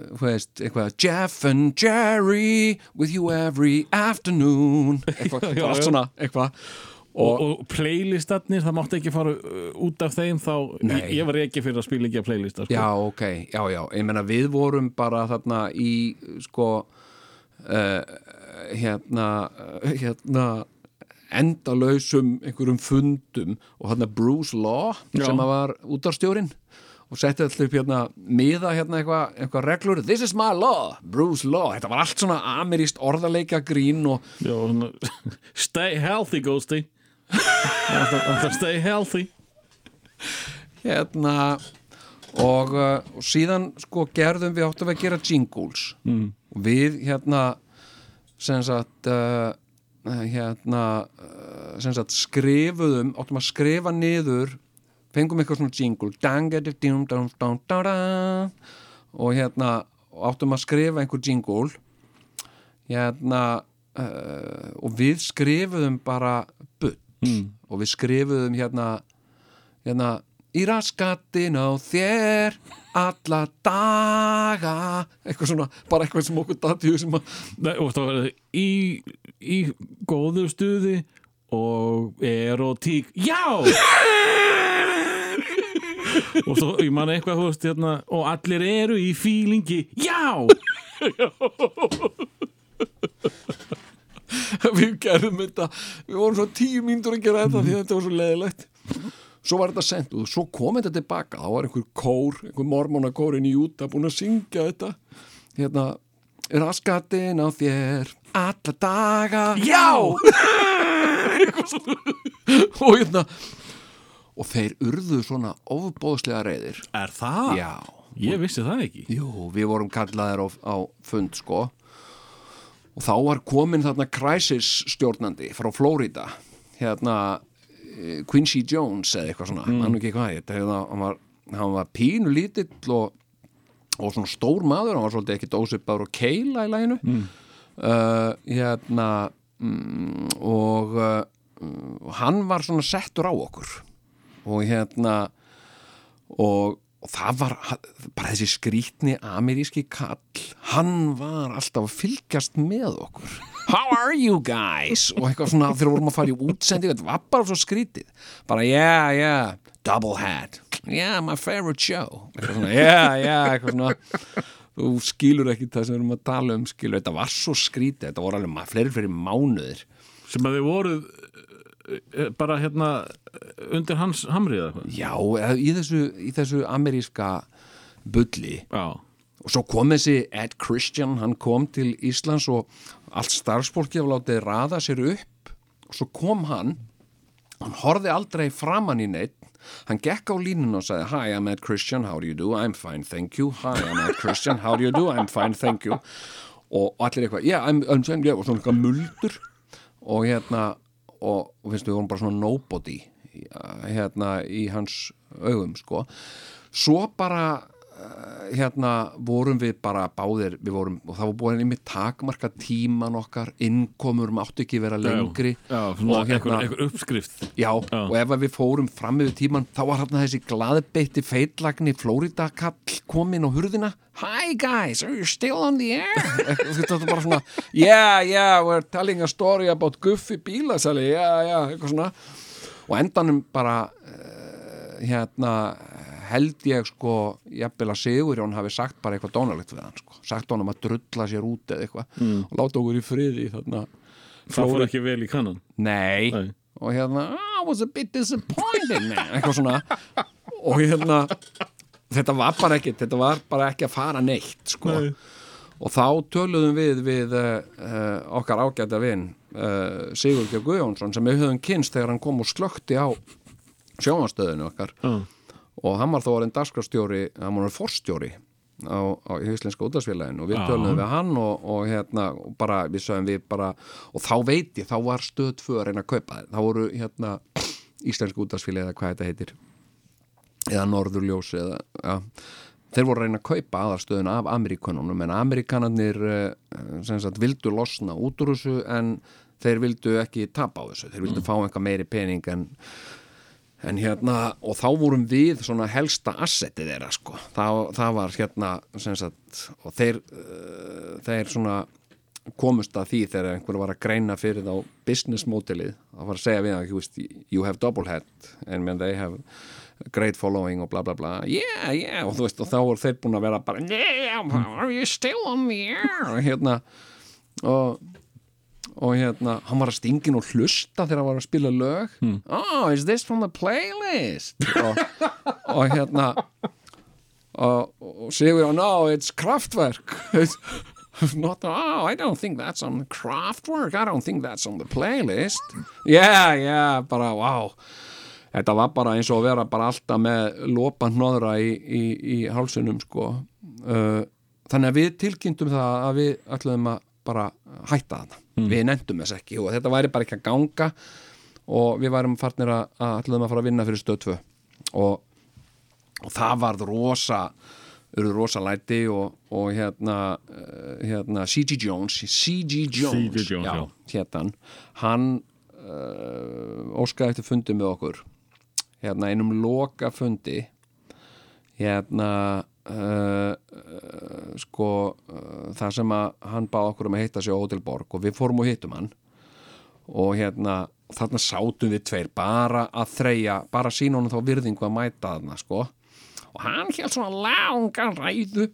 þú veist, eitthvað Jeff and Jerry with you every afternoon. Eitthvað, *laughs* Já, allt svona, eitthvað og, og playlistatnir, það mátti ekki fara uh, út af þeim þá ég, ég var ekki fyrir að spila ekki að playlista sko. Já, ok, já, já, ég meina við vorum bara þarna í sko uh, hérna uh, hérna endalausum einhverjum fundum og þarna Bruce Law Já. sem var útdarstjórin og setti alltaf upp hérna miða hérna eitthvað eitthva reglur, this is my law Bruce Law, þetta var allt svona ameríst orðaleika grín og Já, *laughs* stay healthy, Ghosty Alltaf stay healthy. Hérna og, uh, og síðan sko gerðum við áttum við að gera jingles mm. við hérna sem sagt uh, hérna uh, sem sagt skrifuðum áttum að skrifa niður fengum eitthvað svona jingle Dangadidum, dum, dum, dum, dum. og hérna áttum að skrifa einhver jingle hérna uh, og við skrifuðum bara bull mm. og við skrifuðum hérna hérna í raskatin á þér alla daga eitthvað svona, bara eitthvað sem okkur dati sem að, Nei, og það var í, í góðu stuði og erotík Já! og svo, ég man eitthvað veist, hérna, og allir eru í fílingi Já! *laughs* *laughs* við gerðum þetta. Við vorum svo tíu mínútur að gera þetta því að þetta var svo leðilegt svo var þetta sendt og svo kom þetta tilbaka. Þá var einhver kór, einhver mormónakór inn í Júta búin að syngja þetta. Hérna raskatin á þér alla daga. Já! *laughs* Og hérna og þeir urðu svona ofbóðslega reyðir Er það? já. Ég vissi það ekki. Jú, við vorum kallaðir á, á fund sko og þá var komin þarna crisis stjórnandi frá Florida hérna eh, Quincy Jones eða eitthvað svona, mm. hann ekki hvað þetta hérna, hann var, hann var pínu lítill og, og svona stór maður. Hann var svolítið ekki dósipaður og keila í læginu mm. hérna mm, og uh, hann var svona settur á okkur. Og hérna og, og það var bara þessi skrítni ameríski kall hann var alltaf að fylgjast með okkur. How are you guys? og eitthvað svona þegar við vorum að fara í útsending þetta var bara svo skrítið bara yeah, yeah, double hat. Yeah, my favorite show. Eitthvað svona, yeah, yeah, eitthvað svona. Þú skilur ekki það sem við erum að tala um skilur, þetta var svo skrítið þetta voru alveg fleiri fleiri mánuðir. Sem að þið voruð bara hérna undir hans hamrið eða eitthvað? Já, í þessu, í þessu ameríska bulli. Já, og svo kom þessi Ed Christian hann kom til Íslands og allt starfsfólki af látið raða sér upp. Og svo kom hann hann horfði aldrei framann í neitt hann gekk á línuna og sagði Hi, I'm Ed Christian, how do you do? I'm fine, thank you. Hi, I'm Ed Christian, how do you do? I'm fine, thank you. Og allir eitthvað, yeah, I'm, I'm yeah, og svona eitthvað muldur. Og hérna og, finnst við vorum bara svona nobody hérna í hans augum sko. Svo bara hérna vorum við bara báðir við vorum, og það var búin einmitt takmarka tíman okkar, innkomur máttu ekki vera lengri Já, svona og hérna, einhver, einhver uppskrift. Já, og ef við fórum fram yfir tíman þá var hérna þessi glaðbeitti feitlagni Florida kall komin á hurðina. Hi guys, are you still on the air? *laughs* þetta var bara svona Yeah, yeah, we're telling a story about Guffi bílasali, yeah, yeah, eitthvað svona. Og endanum bara uh, hérna held ég sko jafnvel að Sigurjón hafi sagt bara eitthvað dónalegt við hann sko. sagt honum að drulla sér út eða eitthvað mm. og láta okkur í friði þarna Það fór ekki vel í kannan Nei, Nei. og hérna I was a bit disappointed man eitthvað svona og hérna þetta var bara ekki, þetta var bara ekki að fara neitt sko Nei. og þá töluðum við við uh, okkar ágæta vin uh, Sigurgeir Guðjónsson sem við höfum kynst þegar hann kom og slökti á sjónastöðinu okkar Já, og hann var þó orðin dagskrafstjóri hann var forstjóri á, á Íslenska útdagsfélaginu og við tölum við hann og, og hérna og bara við sögum við bara og þá veit ég, þá var stöð tvö að reyna að kaupa þeir þá voru hérna Íslenska útdagsfélagi eða hvað þetta heitir eða Norðurljós eða, ja, þeir voru að reyna að kaupa aðarstöðuna af Amerikanunum en Amerikanarnir eh, sem sagt vildu losna út úr þessu en þeir vildu ekki tapa á þessu. Þeir vildu fá eitthvað meiri pening en En hérna, og þá vorum við svona helsta assetið þeirra sko. Það, það var hérna, sem sagt, og þeir, uh, þeir svona komust að því þegar einhver var að greina fyrir þá business modelið. Það var að segja við það, you, you have double head and when they have great following og bla bla bla. Yeah, yeah, og þú veist, og þá voru þeir búin að vera bara, yeah, are you still on the air? Og hérna, og og hérna, hann var að stingin og hlusta þegar hann var að spila lög. Oh, is this from the playlist? Og, og hérna og, og Sigur, oh, no, it's Kraftwerk. *laughs* Not, oh, I don't think that's on Kraftwerk. I don't think that's on the playlist. Yeah, yeah, bara, wow. Þetta var bara eins og að vera bara alltaf með lopa hnóðra í, í, í hálsunum sko. Uh, þannig að við tilkynntum það að við ætluðum að bara hætta þarna við nefndum þess ekki og þetta væri bara ekki að ganga og við værum farnir að, að ætluðum að fara að vinna fyrir stöð 2 og, og það varð rosa urðu rosa læti og, og hérna, uh, hérna C.G. Jones C.G. Jones. Jones, já. hérna hann uh, óskaði eftir fundi með okkur hérna einum loka fundi hérna uh, uh, sko uh, það sem að hann báði okkur um að hitta sig á Hotel Borg og við fórum og hittum hann. Og hérna þarna sátum við tveir bara að þreja bara sína honum þá virðingu að mæta þarna sko. Og hann hélt svona langan ræðu.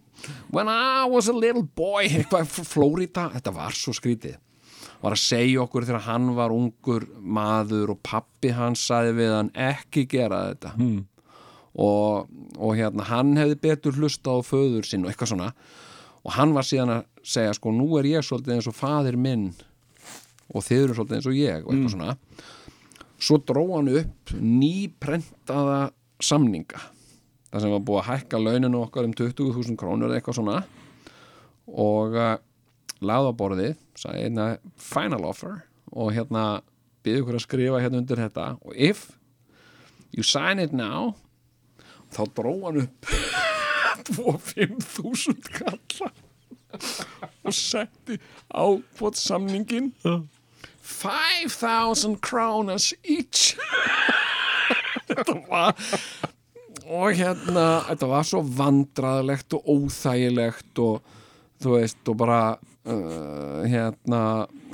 When I was a little boy eitthvað frá Flórida, þetta var svo skrítið. Var að segja okkur þegar hann var ungur maður og pappi hans saði við hann ekki gera þetta. Hmm. Og, og hérna hann hefði betur hlusta á föður sinn og eitthvað svona. Og hann var síðan að segja sko nú er ég svolítið eins og faðir minn og þið eru svolítið eins og ég og eitthvað svona. Svo dró hann upp nýprentaða samninga það sem var búið að hækka launinu okkar um 20.000 krónur eitthvað svona. Og uh, lagði á borðið sagði hérna final offer. Og hérna byggði ykkur að skrifa hérna undir þetta. Og if you sign it now þá dró hann upp *laughs* 25.000 kalla og setti á hvort samningin 5.000 krónas each. *laughs* Þetta var og hérna þetta var svo vandraðlegt og óþægilegt og þú veist og bara uh, hérna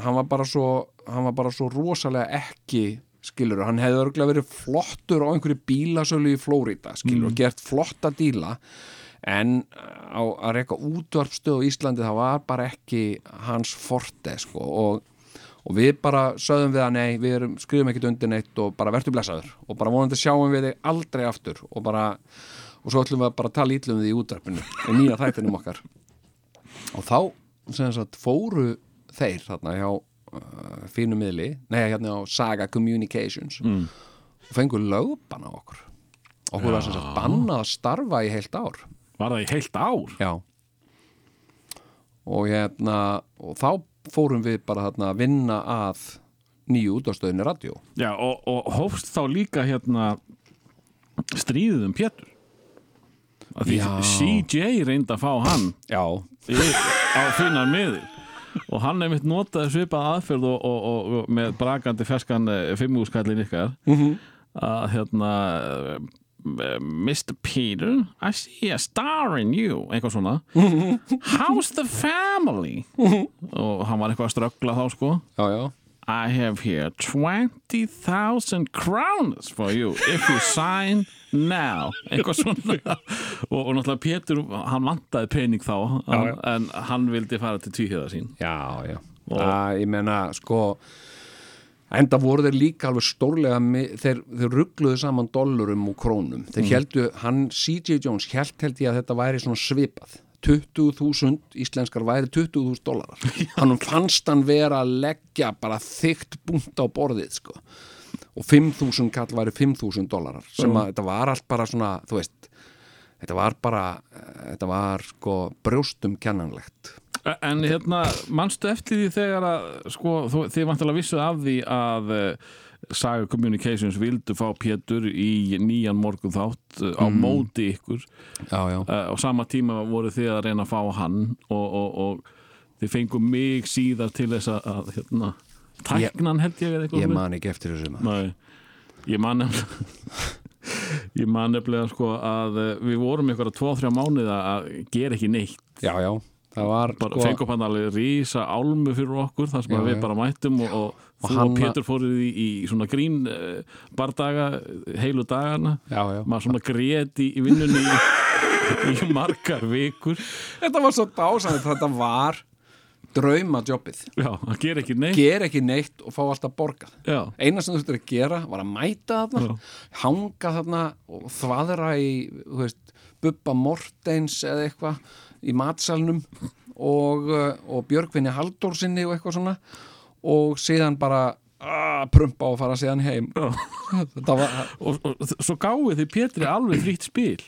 hann var bara svo hann var bara svo rosalega ekki skilur, hann hefði örgulega verið flottur á einhverju bílasölu í Flórida skilur, og gert flotta díla en á að reyka útvarpstöð á Íslandi það var bara ekki hans forte sko og, og við bara sögðum við að nei, við erum, skrifum ekkit undir neitt og bara verður blessaður og bara vonandi sjáum við þig aldrei aftur og bara og svo ætlum við að bara tala ítlum við í útvarpinu í nýja þættinum okkar. Og þá sem sagt fóru þeir þarna hjá uh, fínu miðli, nei hérna á Saga Communications mm. og fengur lögban á okkur. Okkur var sem sagt bannað að starfa í heilt ár. Var það í heilt ár? já. Og hérna og þá fórum við bara þarna að vinna að nýju útastöðinni radio. Já, og, og hófst þá líka hérna stríðið um Pétur? Af því Já. CJ reyndi að fá hann Já, á finnar miður og hann einmitt notaði svipað aðferð og, og, og, og með brakandi ferskan fimmúskallin ykkar. Að hérna uh, Mr. Peter I see a star in you eitthvað svona. How's the family? Og hann var eitthvað að ströggla þá sko. Já, já I have here 20,000 crowns for you if you sign now. Eitthvað svona. Og, og náttúrulega Pétur, hann vantaði pening þá já. en hann vildi fara til tvíhjöða sín. Já, já. Það, ég meina, sko enda voru þeir líka alveg stórlega þeir, þeir ruggluðu saman dollurum og krónum. Þeir heldu, hann CJ Jones held held ég að þetta væri svona svipað 20.000 íslenskar væri 20.000 dólarar hann fannst hann vera að leggja bara þygt búnt á borðið sko. Og 5.000 kall væri 5.000 dólarar sem að þetta var allt bara svona þú veist, þetta var bara þetta var sko brjóstum kennanlegt En hérna, manstu eftir því þegar að sko, þið vantilega vissuð af því að uh, Saga Communications vildu fá Pétur í nýjan morgun þátt uh, á móti ykkur. Já, já. Uh, á sama tíma voru þið að reyna að fá hann og, og, og þið fengu mig síðar til þess að, að hérna, tæknan held ég eða eitthvað Ég svoleiðis. man ekki eftir þessu maður. Ég man *laughs* ég man nefnilega sko að uh, við vorum ykkur að 2-3 mánuða að gera ekki neitt. Já, já, það var bara sko, fengum hann alveg rísa álmu fyrir okkur þar sem Já, við bara mættum og, og, Og þú hann- og Pétur fóruð í, í svona grín uh, bardaga heilu dagana. Já, já. Maður svona grét í, vinnunni í, *laughs* í margar vikur. Þetta var svo dásanlega, þetta var það ger Ger ekki neitt og fá alltaf borgað. Já, Eina sem þú þurftir að gera var að mæta þarna Já. hanga þarna og þvaðra í, þú veist, Bubba Mortens eða eitthvað í matsalnum og, uh, og Björgvinni Halldórsinni og eitthvað svona. Og síðan bara að prumpa og fara síðan heim. Var, Og, og þ- svo gáði þið Pétri alveg frítt spil.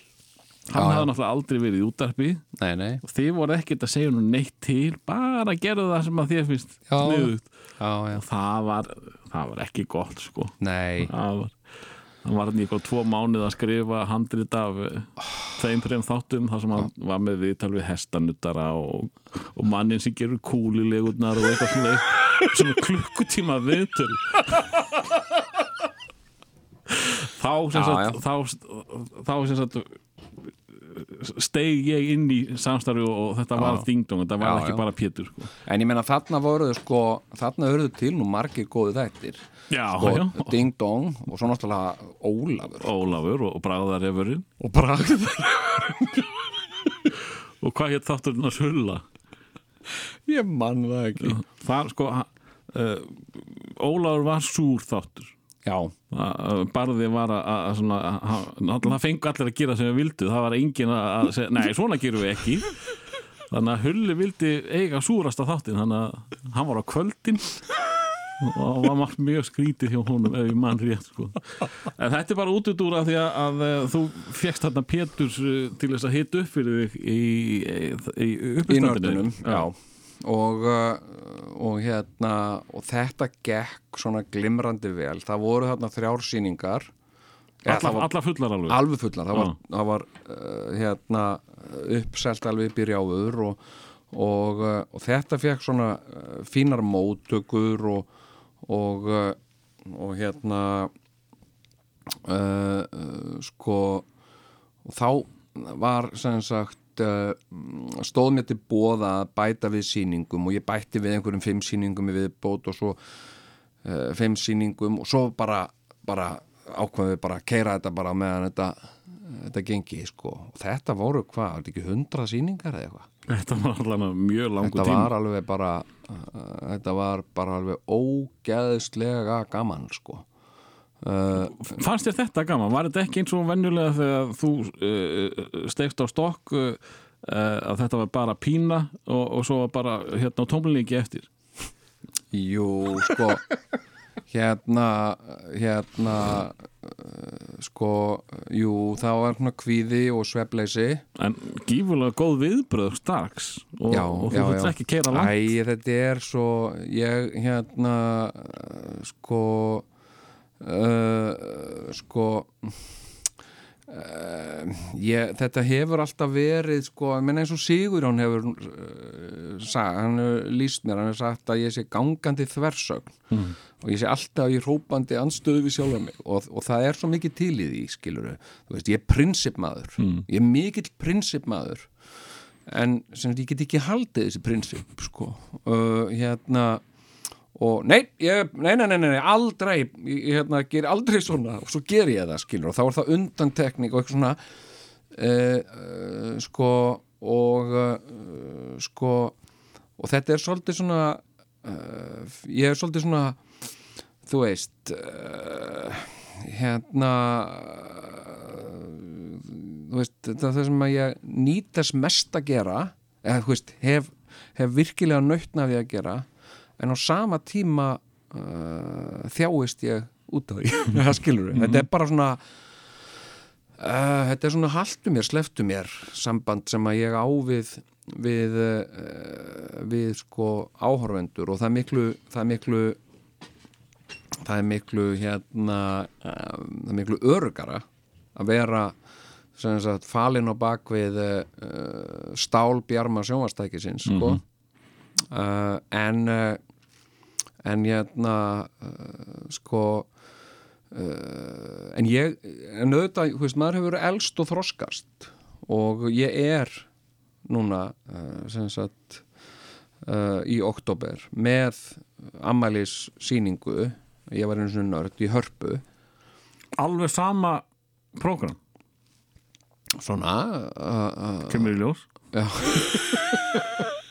Hann hafði náttúrulega aldrei verið í útarpi nei, nei. Og þið voru ekkert að segja nú neitt til bara gerðu það sem að þér finnst sniðugt. Og það var, það var ekki gott sko. Nei. Það var hann var í eitthvað tvo mánuð að skrifa handrit af oh. Þeim þreim þáttum þar sem hann var með viðtal við hestanuttara og, og mannin sem gerur kúlilegurnar og eitthvað svona svona klukkutíma viðtöl. *laughs* Þá sem sagt þá, þá sem sagt steig ég inn í samstarfi og, og þetta var Já. dingdong, þetta var Já, ekki já. bara Pétur sko. En ég meina þarna voru sko, þarna voru til nú margir góðu þættir. Sko, já, Ding Dong og svo náttúrulega Ólafur. Ólafur og, Bragðarefurinn og Bragð og hvað hétt þátturinn að sulla? Ég mann það ekki. Það sko uh, Ólafur var súr þáttur barði var að, að svona, að, að, það fengu allir að gera sem við vildu. Það var engin að, að segja, nei svona gerum við ekki. Þannig að Hulli vildi eiga súrasta þáttin þannig að hann var á kvöldin. Og var margt mjög skrítið hjá honum ef ég mann rétt sko. en þetta er bara útudúra því að, að eh, þú fegst þarna Péturs eh, til þess að hita upp fyrir þig í, í, í í uppistandinu. nördunum Já Og, uh, og hérna og þetta gekk svona glimrandi vel. Það voru þarna þrjár sýningar. Ja, alla, var alla fullar alveg? Alveg fullar. Það var, það var uh, hérna uppselt alveg upp í rjáður og, og, uh, og þetta fekk svona uh, fínar móttökur og og, uh, og hérna uh, sko og þá var sem sagt uh, stóð mér til bóða að bæta við sýningum og ég bætti við einhverjum fimm sýningum í viðbót og svo uh, fimm sýningum og svo bara, bara ákveðum við bara að keira þetta bara meðan þetta, þetta gengi sko. og þetta voru hvað, var þetta ekki hundra sýningar eða eitthvað? Þetta var allavega mjög langu þetta tíma var alveg bara uh, þetta var bara alveg ógeðslega gaman sko Fannst þér þetta gaman? Var þetta ekki eins og venjulega þegar þú uh, stegst á stokk uh, að þetta var bara pína og, og svo bara hérna á tómlingi eftir? Jú, sko hérna hérna sko, jú, það var svona kvíði og svefleysi En gífulega góð viðbröð strax og, og þú þurft ekki keira langt. Æ, þetta er svo ég hérna uh, sko uh, ég, þetta hefur alltaf verið sko, menn eins og Sigur hann hefur uh, sag, hann líst mér, hann hefur sagt að ég sé gangandi þversögn mm. og ég sé alltaf í hrópandi anstöðu við sjálfur mig og, og það er svo mikið til í því skilur þú veist, ég er prinsipmaður mm. ég er mikill prinsipmaður en sem ég get ekki haldið þessi prinsip sko uh, hérna og nei, ég, nei, nei, nei, nei, aldrei ég hérna, ger aldrei svona. Og svo ger ég það, skilur, og þá er það undantekning og eitthvað svona uh, uh, sko og uh, sko og þetta er svolítið svona ég er svolítið svona þú veist hérna þú veist, þetta er það sem að ég nýtast mest að gera eða þú veist, hef, hef virkilega nautna við að gera en á sama tíma uh, þjáist ég út á því. *laughs* Það skilur við, þetta er bara svona uh, þetta er svona haltu mér, sleftu mér samband sem að ég á við uh, við sko áhorfendur. Og það er miklu það er miklu það er miklu hérna uh, það er miklu örugara að vera sagt falinn á bakvið uh, stálbjarma sjónvastækisins sko uh, en uh, en hérna uh, sko en ég en auðvitað, þú veist, maður hefur verið elst og þroskast. Og ég er núna sem sagt í oktober með ammælis síningu ég var einu svona nörd í hörpu. Alveg sama prógram? Svona uh, uh, kemur í ljós *laughs*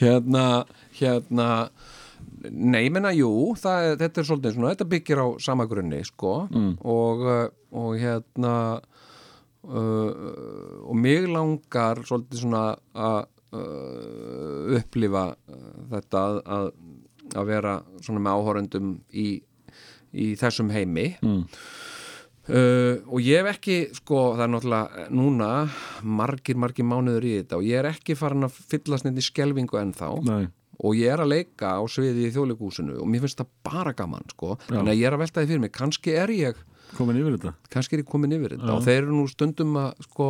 hérna hérna nei, menna, jú, það, þetta er svolítið svona, þetta byggir á sama grunni sko, og, uh, og hérna uh, og mig langar svolítið svona að uh, upplifa þetta að, að, vera svona með áhorendum í, í þessum heimi Uh, og ég hef ekki, sko, það er náttúrulega núna margir, margir mánuður í þetta og ég er ekki farin að fyllast í skelvingu ennþá. Nei. og ég er að leika á sviði í þjóðleikúsinu og mér finnst það bara gaman, sko. Þannig að ég er að velta því fyrir mig, kannski er ég komin yfir þetta? Kannski er ég komin yfir þetta. Og þeir eru nú stundum að, sko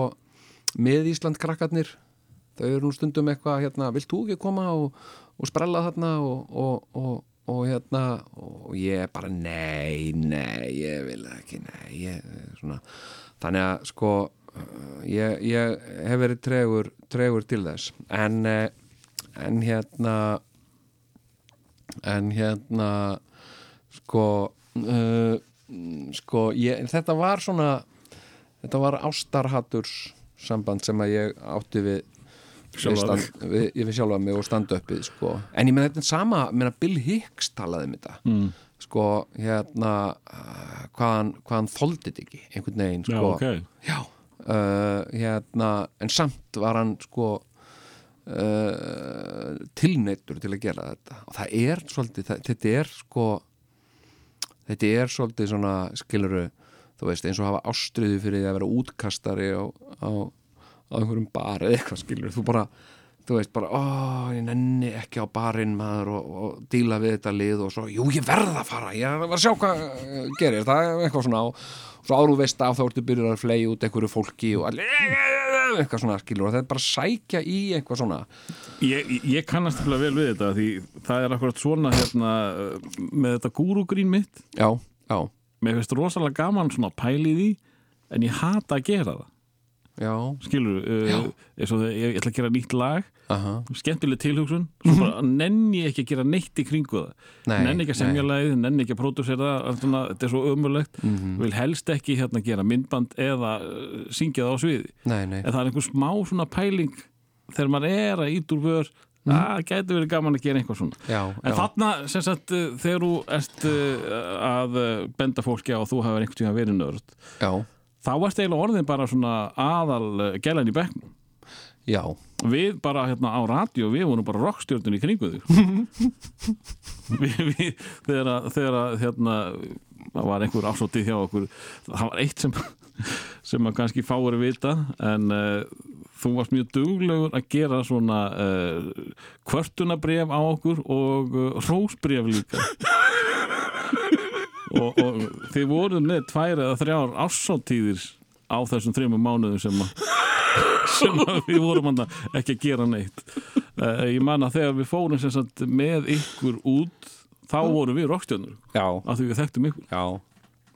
með Ísland krakkarnir þau eru nú stundum eitthvað, hérna, vilt þú ekki koma og, og sprella þarna og, og, og, og hérna og ég bara, nei, nei ég vil ekki, nei ég, svona, þannig að, sko ég, ég hef verið tregur, tregur til þess. En, eh, en hérna en hérna sko uh, sko, ég, þetta var svona þetta var ástarhatturs samband sem að ég átti við stand, við, við sjálfa mig og standa uppið sko. en ég meina þetta er sama ég meina Bill Hicks talaði um þetta. Mm. sko hérna uh, hvaðan, hvaðan þetta ekki einhvern veginn Já, sko. ok. Já, uh, hérna, en samt var hann sko uh, tilneittur til að gera þetta. Og það er svolítið, það, þetta er sko þetta er svolítið svona skiluru, þú veist, eins og hafa ástriðu fyrir því að vera útkastari á, á, á einhverjum bar eða eitthvað skiluru, þú bara þú veist bara, ó, ég nenni ekki á barinn maður og, og díla við þetta lið og svo, jú, ég verð að fara ég var að sjá hvað uh, gerir, það eitthvað svona og svo áru veist af þá ertu byrjur að flegi út einhverju fólki og allir eitthvað svona skilur og það er bara að sækja í eitthvað svona. Ég, ég kannast vel vel við þetta því það er akkurat svona hérna með þetta gúrugrín mitt. Já, já, mér finnst rosalega gaman svona pæla í því en ég hata að gera það skilur, uh, og þegar ég, ég ætla að gera nýtt lag aha. skemmtileg tilhugsun svo bara nenni ekki að gera neitt í kringu það. Nei, nenni ekki að semja lagið, nenni ekki að svona, þetta er svo ömulegt vil helst ekki hérna gera myndband eða uh, syngja það á sviði. Nei, nei, en það er einhver smá svona pæling þegar maður er að ít úr vör það gæti verið gaman að gera eitthvað svona. Já, en já, þarna, sem sagt, uh, þegar þú ert uh, að benda fólki á að þú hefur einhvern tíma verið nörd já, þá varst eiginlega orðin bara svona aðal uh, gælan í bekknum. Já. Við bara hérna á radíu við vorum bara rockstjörnun í kringu þig. *laughs* Við, við, þegar að, þegar að hérna það var einhver ásótið hjá okkur það var eitt sem sem að kannski fáir vita en uh, þú varst mjög duglegur að gera svona uh, kvörtunabref á okkur og uh, rósbref líka *laughs* og, og þið voruð með tvær eða þrjár ásóttíðir á þessum þreymum mánuðum sem sem við vorum hann ekki að gera neitt. Uh, ég man að þegar við fórum sagt með ykkur út þá vorum við rockstjörnur. Já, af því við þekktum ykkur. Já,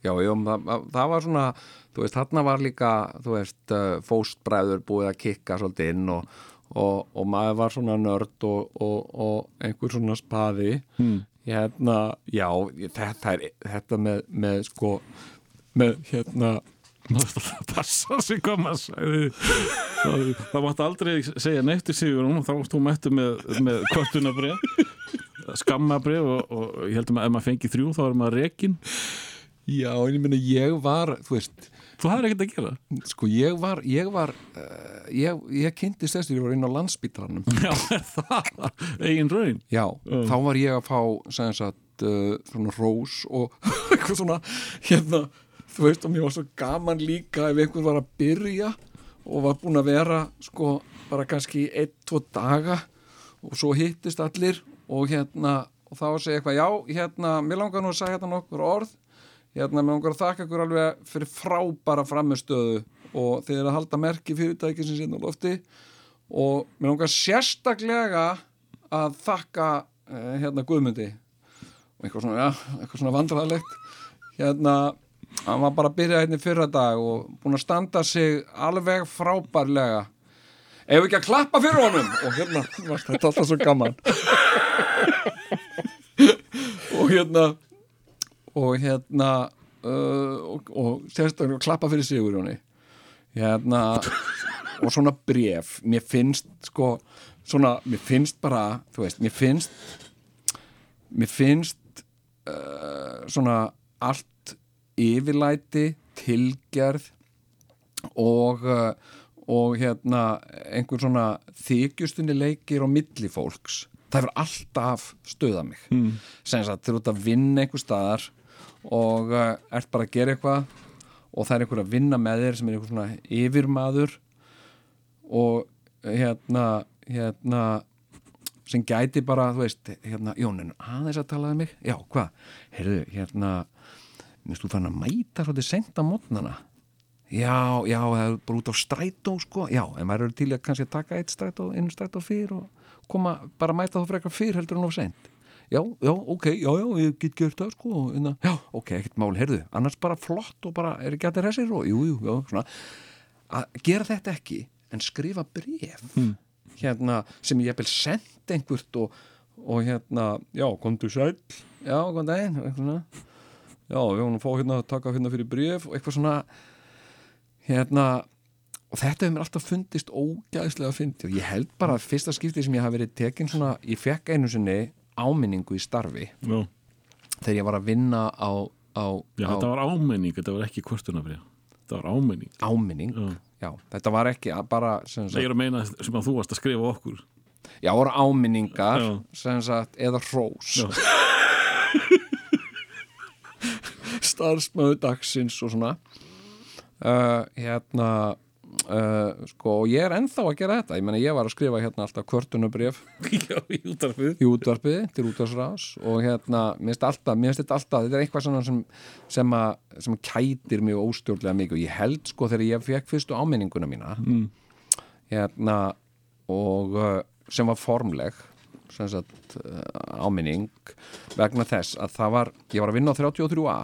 já, já það, það- var svona, þú veist, þarna var líka, þú veist, uh, fóstbræður búið að kikka svolítið inn og, og, og maður var svona nörd og, og, og einhver svona spaði. Hmm. Hérna, já, þetta, er, þetta með, með sko, með hérna, Það er alltaf að passa sig hvað maður sagði. Það, það mátti aldrei segja neitt sigur og þá varst þú mættu með, með kvörtunabrið skammabrið og, og ég heldum að ef maður fengi þrjú þá er maður rekin já, en ég meina, ég var, þú veist, þú hafðir ekkert að gera? Sko, ég var, ég var, uh, ég, ég kynntist þess að ég var inn á landsbítaranum *laughs* Já, það eigin raun? Já, Mm. þá var ég að fá sem sagt, uh, svona rós og *laughs* eitthvað svona hérna, þú veist, og mér var svo gaman líka ef einhver var að byrja og var búin að vera sko bara kannski einn, tvo daga og svo hittist allir og hérna, og þá að segja eitthvað já, hérna, mér langar nú að segja hérna nokkur orð hérna, mér langar að þakka ykkur alveg fyrir frábæra framistöðu og þeir eru að halda merki fyrirtæki sem sinna á lofti. Og mér langar sérstaklega að þakka uh, hérna Guðmundi. Og eitthvað svona, ja, eitthvað svona vandræðalegt. Hérna, hann var bara að byrja hérna fyrra dag og búin að standa sig alveg frábærlega. Ef ekki að klappa fyrir honum? Og hérna, *laughs* þetta alltaf svo gaman? *laughs* Og hérna og hérna uh, og, og sérstaklega klappa fyrir Sigurjóni. Hérna *laughs* og svona bref mér finnst sko svona, mér finnst bara þú veist, mér finnst mér finnst uh, svona allt yfirlæti tilgerð og uh, og hérna einhver svona þykjustunni leikir á milli fólks. Það hefur alltaf stöðað mig. Mm. sem þeir eru út að vinna einhver staðar og uh, ert bara að gera eitthvað. Og það er einhver að vinna með þér sem er einhver svona yfirmaður. Og hérna hérna sem gæti bara, þú veist, hérna Jónin, aðeins að talaði mig, já, hvað? Heyrðu, hérna minnst þú fann að mæta svolítið sent á mótnana já, já, það er bara út á strætó sko, já, en maður eru til að kannski taka eitt strætó, einu strætó fyrr og koma, bara mæta þá frekar fyrr heldur en of sent já, já, ok, já, já, ég get gert það sko, en að, já, ok, ekkert mál, heyrðu annars bara flott og bara, er ekki að þetta resir og, jú, jú, já, svona. Að gera þetta ekki, en skrifa bref Hmm. hérna, sem ég hef sendt einhvert og, og hérna, já, komdu sæl já, kom daginn og eitthvað svona. Já, við vorum að fá hérna taka hérna fyrir bref og eitthvað svona hérna og þetta hefur mér alltaf fundist ógæðslega að fyndi og ég held bara að fyrsta skipti sem ég hafi verið tekin svona, ég fekk einu sinni áminningu í starfi. Já, þegar ég var að vinna á, á, Já á þetta var ámenning, þetta var ekki kvörtunabrið Þetta var ámenning áminning? Já. já, þetta var ekki bara sagt, er að meina sem að þú varst að skrifa okkur. Já, voru áminningar sagt, eða hrós. Já. *laughs* starfsmöðu dagsins og svona. Uh, hérna uh, sko, og ég er ennþá að gera þetta ég meina, ég var að skrifa hérna alltaf kvörtunabrif Já, *laughs* í útarfið í útvarpið til útvarsrás og hérna, mér finnst alltaf, mér finnst þetta alltaf þetta er eitthvað svona sem, sem, að, sem kætir mig óstjórnlega mikið og ég held sko þegar ég fekk fyrstu áminninguna mína mm. hérna og uh, sem var formleg sem sagt uh, áminning vegna þess að það var ég var að vinna á 33A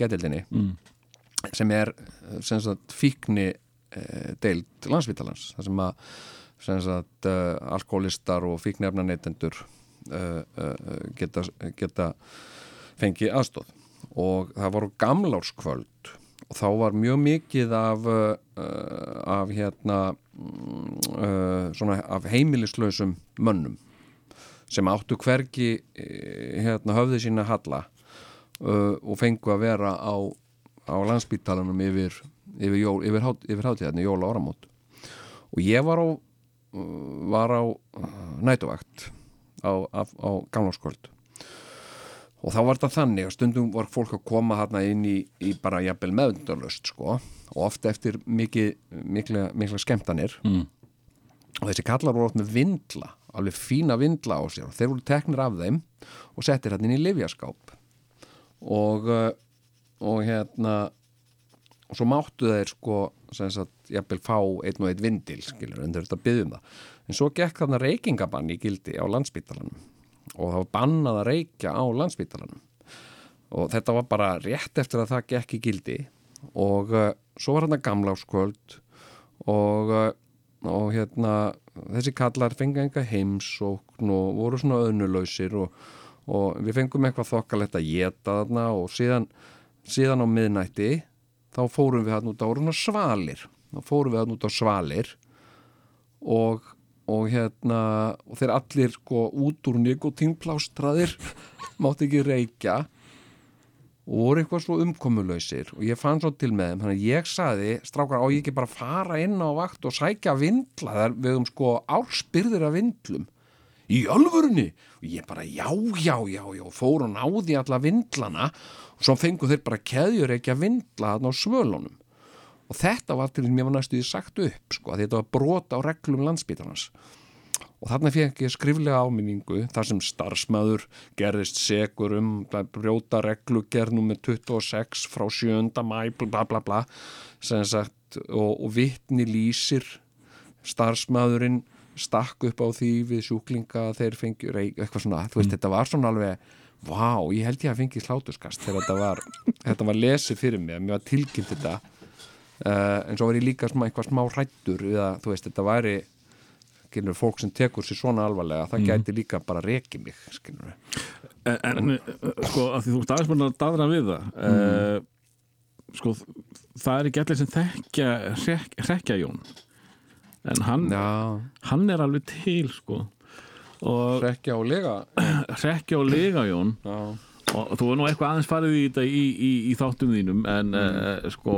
getildinni mm. sem er sem sagt fíkni deild landsvítalans það sem að sagt uh, alkoholistar og fíknefna neytendur uh, uh, geta, geta fengið aðstóð og það voru gamlárskvöld og þá var mjög mikið af af hérna mm, af heimilislausum mönnum sem áttu hvergi eh, hérna höfði sína halla og fengu að vera á, á landsbítalanum yfir yfir, jól, yfir, hát, yfir hátíðarni, jóla áramót. Og ég var á var á uh, nætuvakt á, á, á gamlarskvöld og þá var þetta þannig að stundum var fólk að koma hérna inn í, í bara jafnvel meðundalöst sko. Og ofta eftir mikið, mikla, mikla skemmtanir. Mm. og þessi kallar voru oft með vindla alveg fína vindla á sér. Og þeir voru teknir af þeim og settir hérna inn í livjaskáp og uh, og hérna og svo máttu þeir sko sagt, jafnvel fá einn og einn vindil skilur, en þeir eru að byggja um það. En svo gekk þarna reykingabann í gildi á landsbítalanum og það var bannað að reykja á landsbítalanum og þetta var bara rétt eftir að það gekk í gildi. Og uh, svo var hann gamla áskvöld og, uh, og hérna þessi kallar fengi enga heimsókn og voru svona öðnulausir og, og við fengum eitthvað þokkalegt að geta þarna og síðan, síðan á miðnætti þá fórum við hann út á svalir. Þá fórum við hann út á svalir og, og hérna og þeir allir sko út úr nikotínplástraðir *laughs* mátti ekki reykja og voru eitthvað svo umkomulausir og ég fann svo til með þeim. Þannig að ég saði, strákar á ég ekki bara fara inn á vakt og sækja vindla? Þar við um sko árspyrðir af vindlum í alvörunni og ég bara já, já, já, já fór og náði alla vindlana og svo fengu þeir bara keðjur ekki að vindla þarna á svölunum og þetta var til því mér var næstuði sagt upp sko, þetta var brot á reglum landsbítarnas og þarna fekk ég skriflega áminningu þar sem starfsmæður gerðist segur um brjóta reglugerð með 26 frá 7. mæ bla bla bla sagt, og, og vittni lýsir starfsmæðurinn stakk upp á því við sjúklinga þeir fengi eitthvað svona, þú veist, þetta var svona alveg vá, ég held ég að fengi slátuskast þegar þetta var, *laughs* þetta var lesið fyrir mig, mér var tilkynnt þetta. Uh, en svo var ég líka smá, eitthvað smá hrættur við að, þú veist, þetta væri skilur, fólk sem tekur sér svona alvarlega það gæti líka bara rekið mig skilur En, en sko, að því þú ert aðeins búin að dadra við það mm. sko, það er ekki allir sem þekkja hrekja Jón en hann, hann er alveg til sko. Rekja og lega. *clears throat* Hrekja og lega Jón. Já, og þú er nú eitthvað aðeins farið í þetta í, í, í þáttum þínum en mm. sko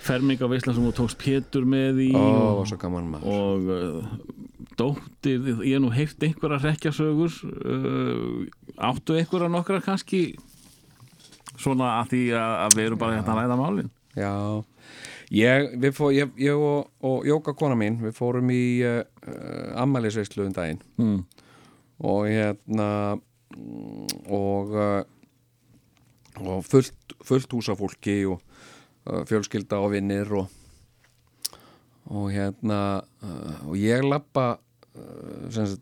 fermingaveislan sem þú tókst Pétur með í ó, og, svo gaman maður. og uh, dóttir, ég hef nú heyrt einhverja hrekkjasögur uh, áttu einhverja nokkra kannski? Svona að því að, að við erum bara hérna að ræða málin. Já, ég, við fó, ég, ég og, og Jóka kona mín, við fórum í uh, ammælisveislu um daginn. Mm. og hérna mm, og uh, og fullt, fullt hús af fólki og uh, fjölskylda og vinnir og og hérna og ég lappa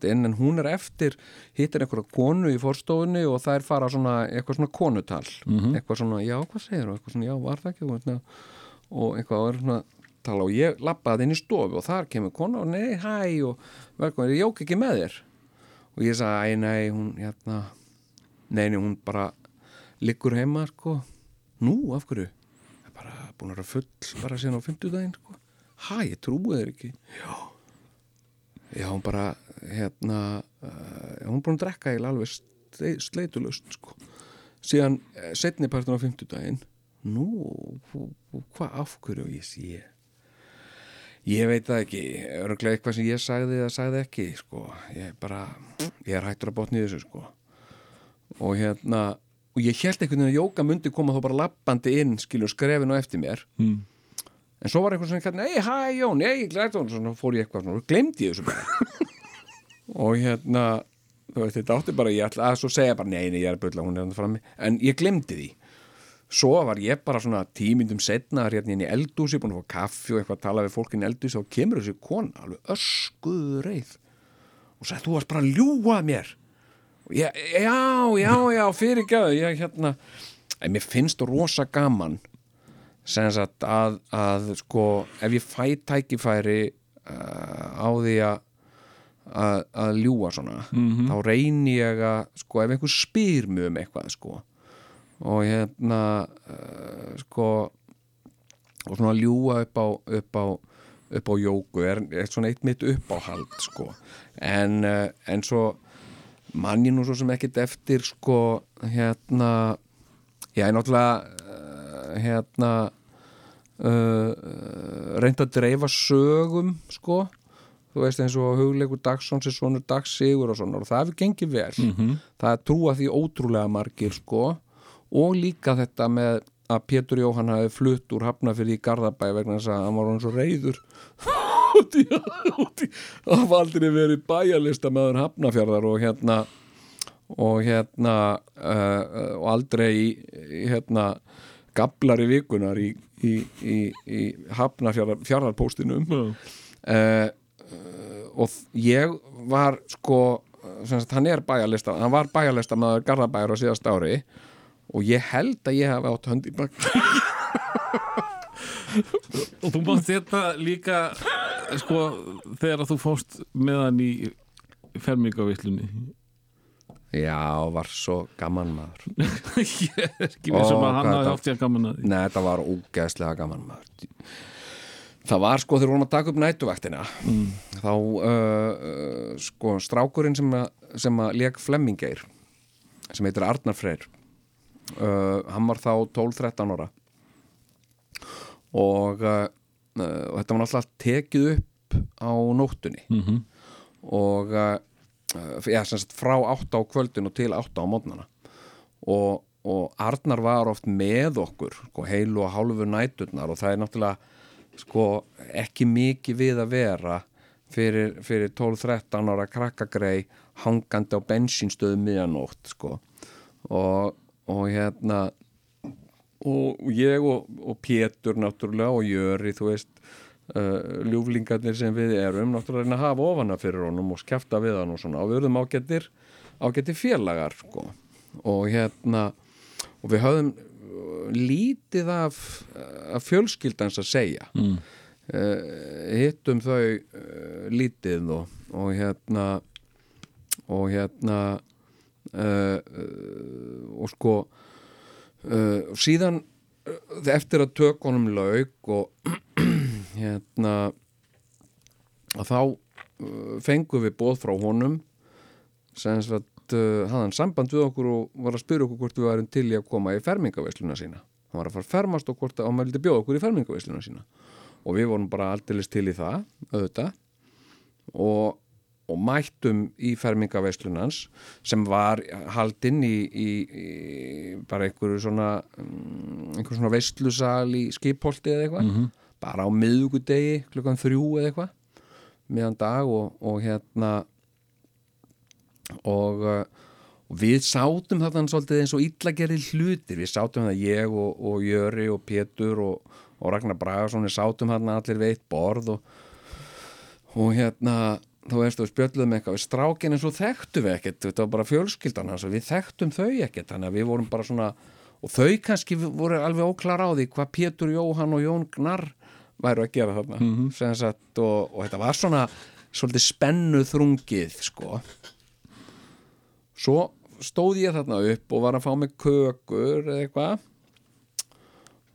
inn en hún er eftir hittir einhverja konu í forstofunni og þær fara svona eitthvað svona konutal. Eitthvað svona, já hvað segir þú eitthvað svona, já var það ekki? Og, hérna, og eitthvað og er svona tala og ég lappaði inn í stofu og þar kemur kona og nei, hæ og velkomin, ég jók ekki með þér. Og ég sagði, æ, nei, hún hérna, nei, nei, hún bara liggur heima, sko. Nú, af hverju? Það er bara búin að vera full bara síðan á 50 daginn, sko. Hæ, ég trúi þér ekki. Já, já, hún bara hérna, uh, hún búin að drekka alveg slei, sleitulust, sko. Síðan eh, setni partin á 50 daginn nú, hvað af hverju og ég sé Ég veit það ekki, örgulega eitthvað sem ég sagði eða sagði ekki, sko. Ég er bara, ég er hættur að botni þessu, sko. Og hérna, og ég held einhvern veginn að Jóka myndi koma þá bara lappandi inn, skilur, skrefin og eftir mér. Mm. En svo var eitthvað svona, nei, hæ, Jón, nei, ég glæði það, svona fór ég eitthvað svona, og glemdi ég þessu bara. *laughs* og hérna, þú veist, þetta átti bara, ég ætla að svo segja bara, nei, nei, ég er að bulla, hún er hann frammi, en ég glemdi því. Svo var ég bara svona tímyndum setna hérna inn í eldúsi, búin að fá kaffi og eitthvað að tala við fólkin í eldúsi og kemur þessi kona alveg öskuðu reið og sagði, þú varst bara að ljúga að mér. Og ég, já, já, já, fyrirgjöðu ég hérna, en mér finnst rosa gaman sem sagt að, að sko, ef ég fæ tækifæri uh, á því að að, að ljúga svona þá reyni ég að, sko, ef einhver spyr mjög um eitthvað, sko og hérna uh, sko og svona ljúa upp á upp á, upp á jóku er, er svona eitt mitt uppáhald sko. En, uh, en svo mann ég nú svo sem ekkert eftir sko hérna ég er náttúrulega uh, hérna uh, reynd að dreifa sögum sko. Þú veist eins og hugleikur Dagsson sem svonur Dagsigur og svona og það hefur gengið vel. -hmm. það trúa því ótrúlega margir sko og líka þetta með að Pétur Jóhann hafi flutt úr Hafnafyrði í Garðabæ vegna þess að hann var hann svo reyður *laughs* það var aldrei verið bæjarlista með hann Hafnafjörðar og hérna og hérna uh, og aldrei hérna gablari vikunar í, í, í, í hafnafjarðarpóstinum uh, og ég var sko sagt, hann er bæjarlista hann var bæjarlista maður Garðabæjar á síðast ári. og ég held að ég hafi átt hönd í bak *laughs* Og þú mátt þetta líka sko þegar að þú fórst með hann í fermingavislunni já, var svo gaman maður. *laughs* Ég er ekki við sem Ó, að hann hafi oft ég gaman að því. Nei, þetta var ógeðslega gaman maður. Það var sko þegar við vorum að taka upp nætuvaktina þá uh, uh, sko strákurinn sem að, að leik Flemmingeir sem heitir Arnar Freyr uh, hann var þá 12-13 ára og, uh, uh, og þetta var náttúrulega tekið upp á nóttunni Mhm. og uh, já, sagt, frá 8 á kvöldin og til 8 á mótnana og, og Arnar var oft með okkur sko, heilu og hálfu næturnar og það er náttúrulega sko, ekki mikið við að vera fyrir, fyrir 12-13 ára krakkagrei hangandi á bensínstöðu miðanótt sko. og, og hérna og ég og, og Pétur náttúrulega og Jöri þú veist uh, ljúflingarnir sem við erum náttúrulega að hafa ofana fyrir honum og skefta við hann og svona og við erum ágættir ágættir félagar sko. og hérna og við höfðum uh, lítið af, af fjölskyldans að segja mm. hittum þau uh, lítið og, og hérna og hérna uh, uh, og sko uh, síðan uh, eftir að tökunum lauk og *clears throat* hérna að þá fengum við bóð frá honum sem hafði hann samband við okkur og var að spyrja okkur hvort við varum til í að koma í fermingavisluna sína. Hann var að fara að fermast og hvort að hann vildi bjóða okkur í fermingavisluna sína. Og við vorum bara aldeilis til í það auðvitað. Og, og mættum í fermingavislunans sem var haldinn í, í, í bara einhverju svona mm, einhverju svona veislusal í skipholti eða eitthvað. Bara á miðugudegi klukkan þrjú eða eitthvað miðan dag og, og hérna og, uh, og við sátum þarna svolítið eins og illa gerir hlutir. Við sátum það ég og, og Jöri og Pétur og, og Ragnar Bragason við sátum þarna allir við eitt borð og, og hérna þú veist, við spjöldum eitthvað við strákin en svo þekktum við ekkert, þetta var bara fjölskyldan hans og við þekktum þau ekkert. Þannig að við vorum bara svona og þau kannski voru alveg óklar á því hvað Pétur Jóhann og Jón Gnarr væru að gera þarna mm sagt, og, og þetta var svona svolítið spennu þrungið sko. Svo stóð ég þarna upp og var að fá mig kökur eða eitthvað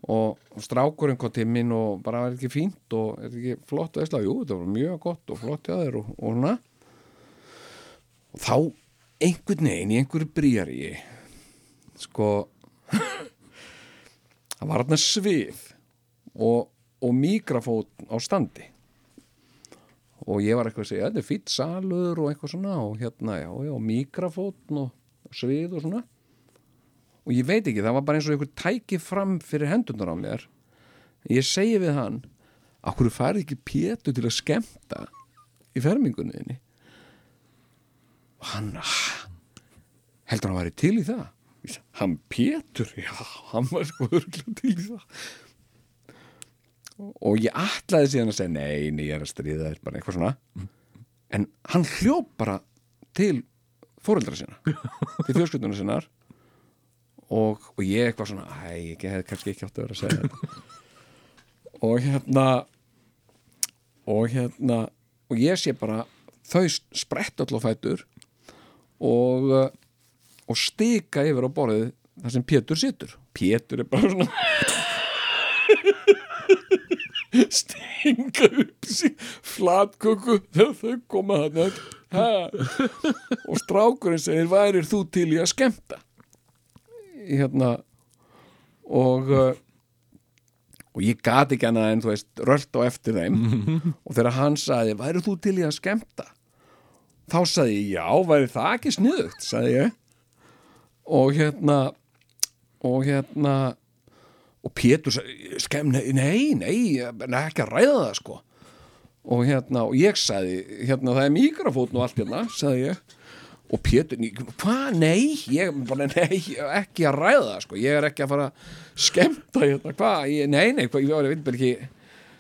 og, og strákurinn kom til mín og bara var ekki fínt og er ekki flott veistla, jú, þetta var mjög gott og flott hjá þér og, og svona. Og þá einhvern veginn í einhverju brýjar sko *laughs* það var þarna svið og, og mikrafón á standi. Og ég var eitthvað að segja, þetta er fýtt salur og eitthvað svona og hérna, já, já, mikrafón og svið og svona og ég veit ekki, það var bara eins og einhver tæki fram fyrir hendunar á mér. Ég segi við hann okkur farið ekki pétu til að skemmta í fermingunni þinni? Og hann "Ah, heldur hann að væri til í það? Hann Pétur, já, hann var sko til í það. Og ég ætlaði síðan að segja nei, nei, ég er að stríða þér bara eitthvað svona. En hann hljóp bara til fóreldra sinna til fjölskylduna sinnar og, og ég eitthvað svona æ, ég hef kannski ekki átt að vera að segja þetta. *laughs* Og hérna og hérna og ég sé bara þau sprett öll á fætur og uh, og stika yfir á borðið þar sem Pétur situr. Pétur er bara svona *laughs* stinga upp sig flatköku þegar þau koma hann og strákurinn segir værir þú til í að skemmta hérna og uh, og ég gat ekki annað en þú veist rölt á eftir þeim. Og þegar hann sagði værir þú til í að skemmta? Þá sagði ég já, væri það ekki sniðugt? sagði ég. Og hérna og hérna og Pétur sagði, skemm, nei, nei, ekki að ræða það sko. Og hérna, og ég sagði hérna, það er mikrofótn og allt hérna, sagði ég og Pétur, hvað, nei ég bara, nei, ekki að ræða sko. ég er ekki að fara að skemmta hérna, hvað, nei, nei, hvað, ég, veit bara ekki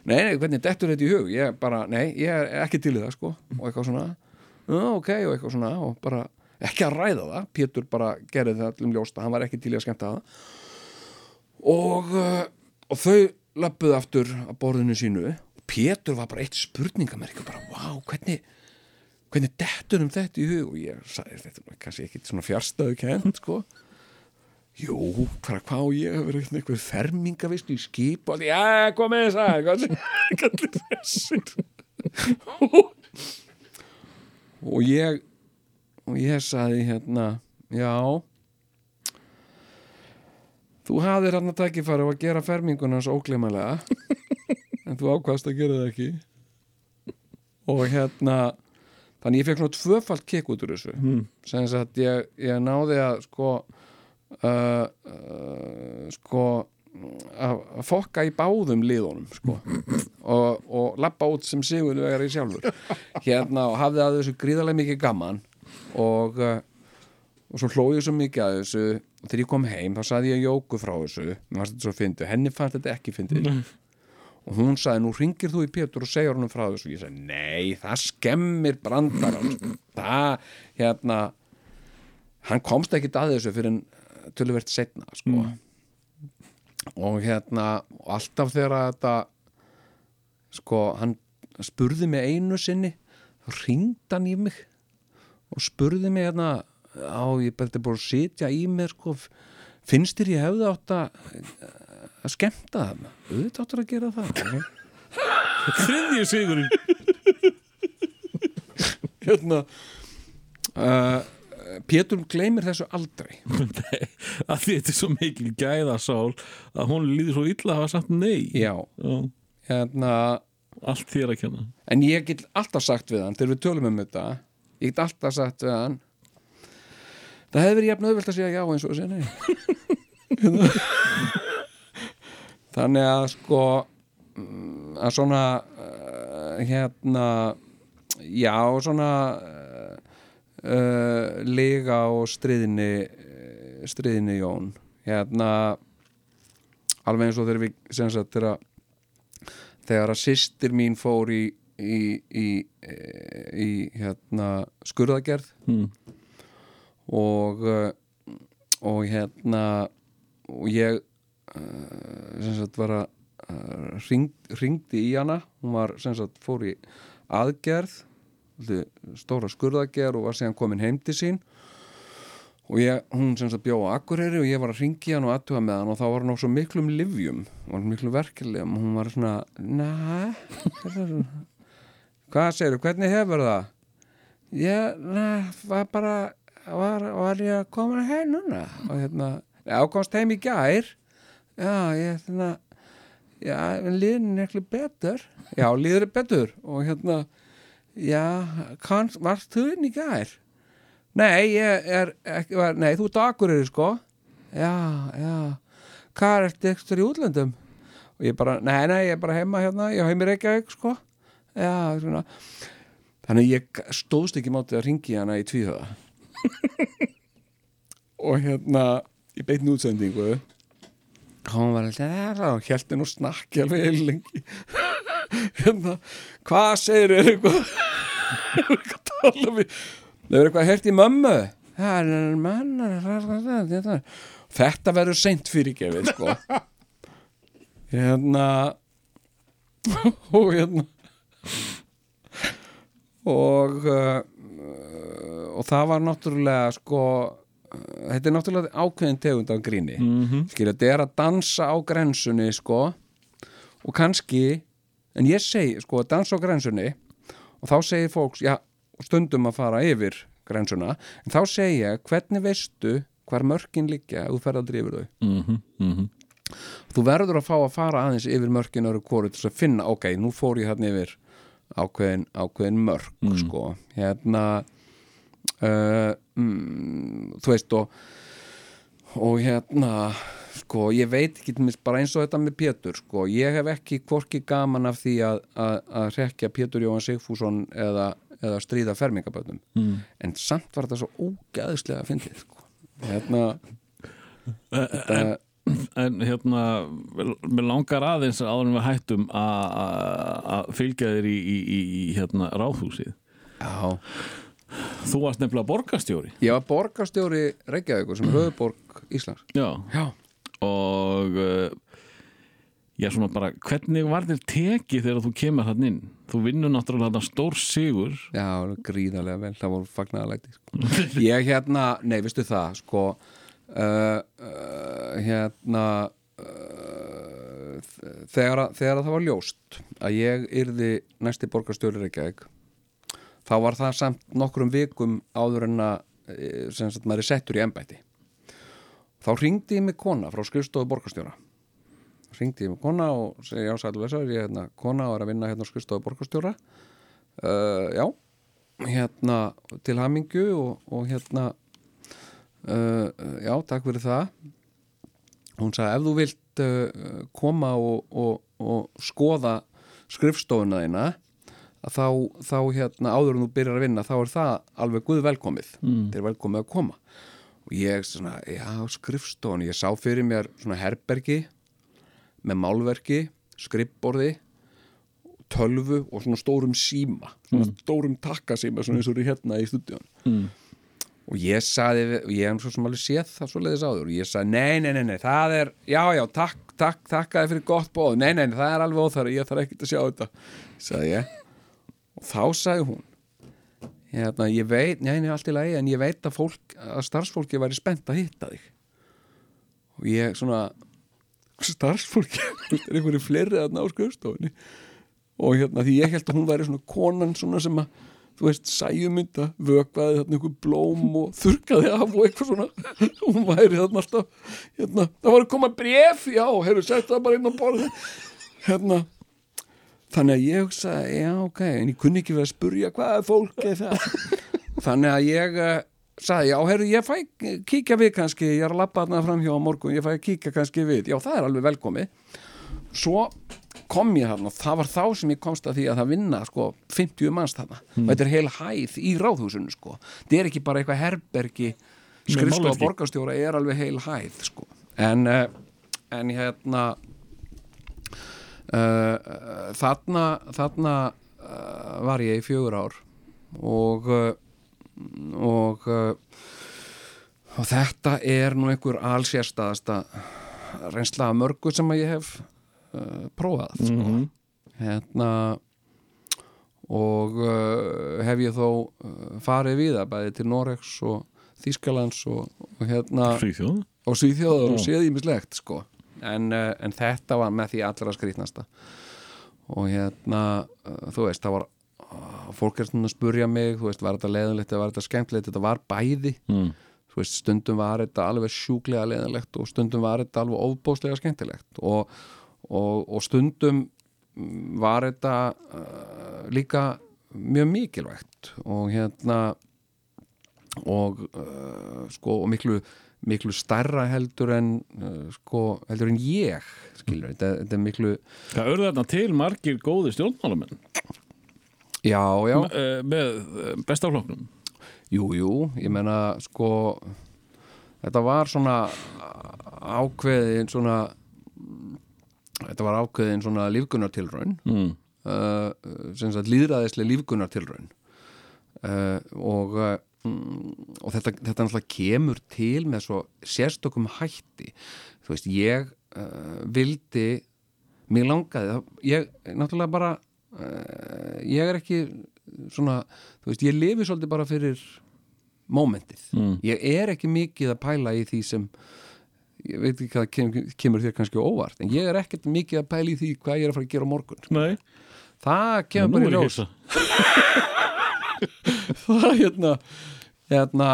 nei, nei, hvernig dettur þetta í hug? Ég bara, nei, ég er ekki til í það sko, og eitthvað svona, ok og eitthvað svona, og bara ekki að ræða það. Pétur bara gerði það allum ljósta hann var ekki til í að skemmta það. Og, uh, og þau löppuðu aftur að borðinu sínu. Pétur var bara eitt spurningamerk bara, wow, hvernig hvernig dettur um þetta í hug? Og ég sagði þetta er kannski ekki svona fjarstöðu kent sko? Jú, hvað hvað ég? Að vera eitthvað fermingavist í skip og því, já, komið þess að *laughs* er þessir og ég og ég sagði hérna já. Þú hafðir hann að tækifæri á að gera fermingunans óglemalega en þú ákvaðst að gera það ekki. Og hérna þannig ég fekk svona tvöfalt kikk út úr þessu. Mm. sem sagt ég, ég náði að sko uh, uh, sko að að fokka í báðum liðunum sko og, og lappa út sem sigur vegari sjálfur. Hérna og hafði að þessu gríðarlega mikið gaman og uh, og svo hlóði ég svo mikið að þessu. Og þegar ég kom heim þá saði ég Jóku frá þessu. Henni fannst þetta ekki fyndið og hún sagði nú ringir þú í Pétur og segjar honum frá þessu. Og ég sagði nei, það skemmir brandar það, hérna hann komst ekki að þessu fyrir en töluvert setna sko. og hérna og alltaf þegar þetta sko, hann spurði mig einu sinni þá ringd hann í mig og spurði mig hérna á, ég er búin að sitja í mér sko, finnst þér ég hefði átt að að skemmta það auðvitað áttur að gera það. *laughs* Þriðji sigurinn. *laughs* Hérna uh, Pétur gleymir þessu aldrei. *laughs* Að því þetta er svo mikil gæðasál að hún líður svo illa að hafa sagt nei. Já, Já, hérna allt þér að kenna. en ég get alltaf sagt við hann þegar við tölum um þetta ég get alltaf sagt við hann það hefði verið jafn auðvelt að segja já eins og að segja nei þannig að sko mm, að svona uh, hérna já svona uh, uh, lega og stríðinni stríðinni Jón hérna alveg eins og þegar við sagt þegar þegar að systir mín fór í í, í, eh, í hérna skurðagerð Hmm. og og hérna og ég sem sagt var að uh, ring, ringdi í hana. Hún var sem sagt fór í aðgerð stóra skurðagerð og var síðan komin heim til sín. Og ég, hún sem sagt bjó á Akureyri og ég var að ringi hann og aðtuga með hann og þá var hann á svo miklum livjum var miklu verkilegum og hún var svona næ hvað segir hvernig hefur það? Ég, næ, var bara var, var ég að koma heim núna? Og hérna, já, komst heim í gær já, ég hérna já, en líðin er ekki betur. Já, líður er betur og hérna, já, kann, varst þú inn í gær? Nei, ég er ekki, nei, þú á Akureyri sko. Já, já. Hvað er þetta ekstra í útlöndum? Og ég bara, nei, nei, ég er bara heima hérna Ég er heim í Reykjavík sko. Já, svona. Þannig ég stóðst ekki mátið að ringi hana í tvíhöða *laughs* Og hérna Í beinni útsendingu Hún var alltaf og hjælti nú snakki alveg heil lengi. *laughs* Hérna, hvað segir er eitthvað *laughs* er eitthvað að tala við Það er eitthvað hert í mömmu? Þetta verður seint fyrirgefið sko. *laughs* Hérna og hérna og uh, og það var náttúrulega sko þetta er náttúrulega ákveðin tegund af gríni mm. -hmm. skilja, þetta er að dansa á grensunni sko og kannski en ég segi sko að dansa á grensunni og þá segir fólks, já, stundum að fara yfir grensuna, en þá segi ég hvernig veistu hvar mörkin liggja ef þú ferð að drifur þau Mhm, mhm. þú verður að fá að fara aðeins yfir mörkin öru kóru til að finna, ok, nú fór ég hérna yfir ákveðin, ákveðin mörk sko, hérna uh, mm, þú veist og og hérna sko, ég veit ekki bara eins og þetta með Pétur, sko, ég hef ekki hvorki gaman af því að, að, að rekja Pétur Jóhann Sigfússon eða, eða stríða fermingabötnum mm. en samt var þetta svo ógæðislega fyndið sko. hérna þetta, En hérna, mér langar aðeins áður en við hættum að- að að fylgja þér í, í, í, í hérna, ráðhúsið. já, Þú varst nefnilega borgarstjóri. ég var borgarstjóri Reykjavíkur sem er höfuborg Íslands Já. já, Og uh, já, svona bara, hvernig var þér tekið þegar þú kemur hann inn? Þú vinnur náttúrulega þarna stór sigur. já, gríðarlega vel það voru fagnaðalæti sko. *laughs* ég hérna, nei, veistu það sko uh, uh, hérna uh, þegar, þegar að það var ljóst að ég yrði næsti borgarstjóri Reykjavík þá var það samt nokkrum vikum áður en að eh, sem sagt maður er settur í embætti. Þá ringdi ég mig kona frá skrifstofu borgarstjóra. Ringdi ég mig kona og segi já sælu vesaður, ég er hérna kona og er að vinna hérna skrifstofu borgarstjóra. Uh, já hérna til hamingju og, og hérna uh, já, takk fyrir það. Hún sagði ef þú vilt uh, koma og, og, og skoða skrifstofuna þína að þá, þá hérna áður en þú byrjar að vinna þá er það alveg guð velkomið. Mm. þeir er velkomið að koma. Og ég svona, já, skrifstofun ég sá fyrir mér svona herbergi með málverki skrifborði tölvu og svona stórum síma svona stórum takkasíma svona eins og eru hérna í stúdíun Mm. og ég saði, og ég hef svo sem alveg séð það svo leiðis áður og ég saði, nei, nei, nei, nei það er, já, já, takk, takk, takk fyrir gott bóð, nei, nei, nei, það er alveg óþæra ég þarf ekkert að sjá þetta, saði ég og þá sagði hún hérna, ég veit, nei, allt í lagi en ég veit að fólk, að starfsfólki væri spennt að hitta þig. Og ég svona starfsfólki, *laughs* er einhverju fleiri að ná skrifstofunni. Og hérna því ég held að hún væri svona konan svona sem að þú veist, sæjumynda, vökvaði þarna einhver blóm og þurrkaði af og eitthvað svona. Hún væri þarna alltaf hérna, það var að koma bref já, hefur sett það bara inn á borð hérna þannig að ég hugsaði, já, ok en ég kunni ekki verið að spurja hvað er fólk er það. *laughs* Þannig að ég uh, sagði, já, herru, ég fæ kíkja við kannski, ég er að labba þarna fram hjá morgun, ég fæ kíkja kannski við. Já, það er alveg velkomið. Svo kom ég þarna og það var þá sem ég komst að því að það vinna sko 50 manns þarna. Og þetta er heil hæð í ráðhúsinu sko. Þetta er ekki bara eitthvað herbergi skrifstofa borgarstjóra er alveg heil hæð sko. En, uh, en hérna uh, þarna þarna uh, var ég í fjögur ár og og og þetta er nú einhver allsérstaðasta reynsla af mörgu sem að ég hef uh, prófað sko. hérna og uh, hef ég þó uh, farið við það bæði til Noregs og Þýskalands og, og hérna Fríþjóð. og Svíþjóðar og Já. séð ímislegt sko. En, uh, en þetta var með því allra skrýtnasta. Og hérna uh, þú veist, það var uh, fólk er svona að spurja mig, þú veist, var þetta leðanlegt eða var þetta skemmtilegt, þetta var bæði. Mm. þú veist, stundum var þetta alveg sjúklega leðanlegt og stundum var þetta alveg ofbóðslega skemmtilegt. Og, og, og stundum mm, var þetta uh, líka mjög mikilvægt. Og hérna og uh, sko og miklu, miklu stærra heldur en uh, sko heldur en ég skilur, þetta, þetta er miklu Það örðu þarna til margir góði stjórnmálamenn já, já, uh, með uh, bestafloknum. jú, jú, ég menna sko þetta var svona ákveðin svona þetta var ákveðin svona lífgunartilraun Mm. uh, sem sagt líðræðislega lífgunartilraun uh, og mm, og þetta, þetta náttúrulega kemur til með svo sérstökum hætti. Þú veist, ég uh, vildi mér langaði, ég náttúrulega bara uh, ég er ekki svona, þú veist, ég lifi svolítið bara fyrir mómentið. Mm. ég er ekki mikið að pæla í því sem ég veit ekki hvað kem, kemur þér kannski óvart en ég er ekkert mikið að pæla í því hvað ég er að fara að gera á morgun Nei, það kemur nú bara í ljós. *laughs* það hérna, hérna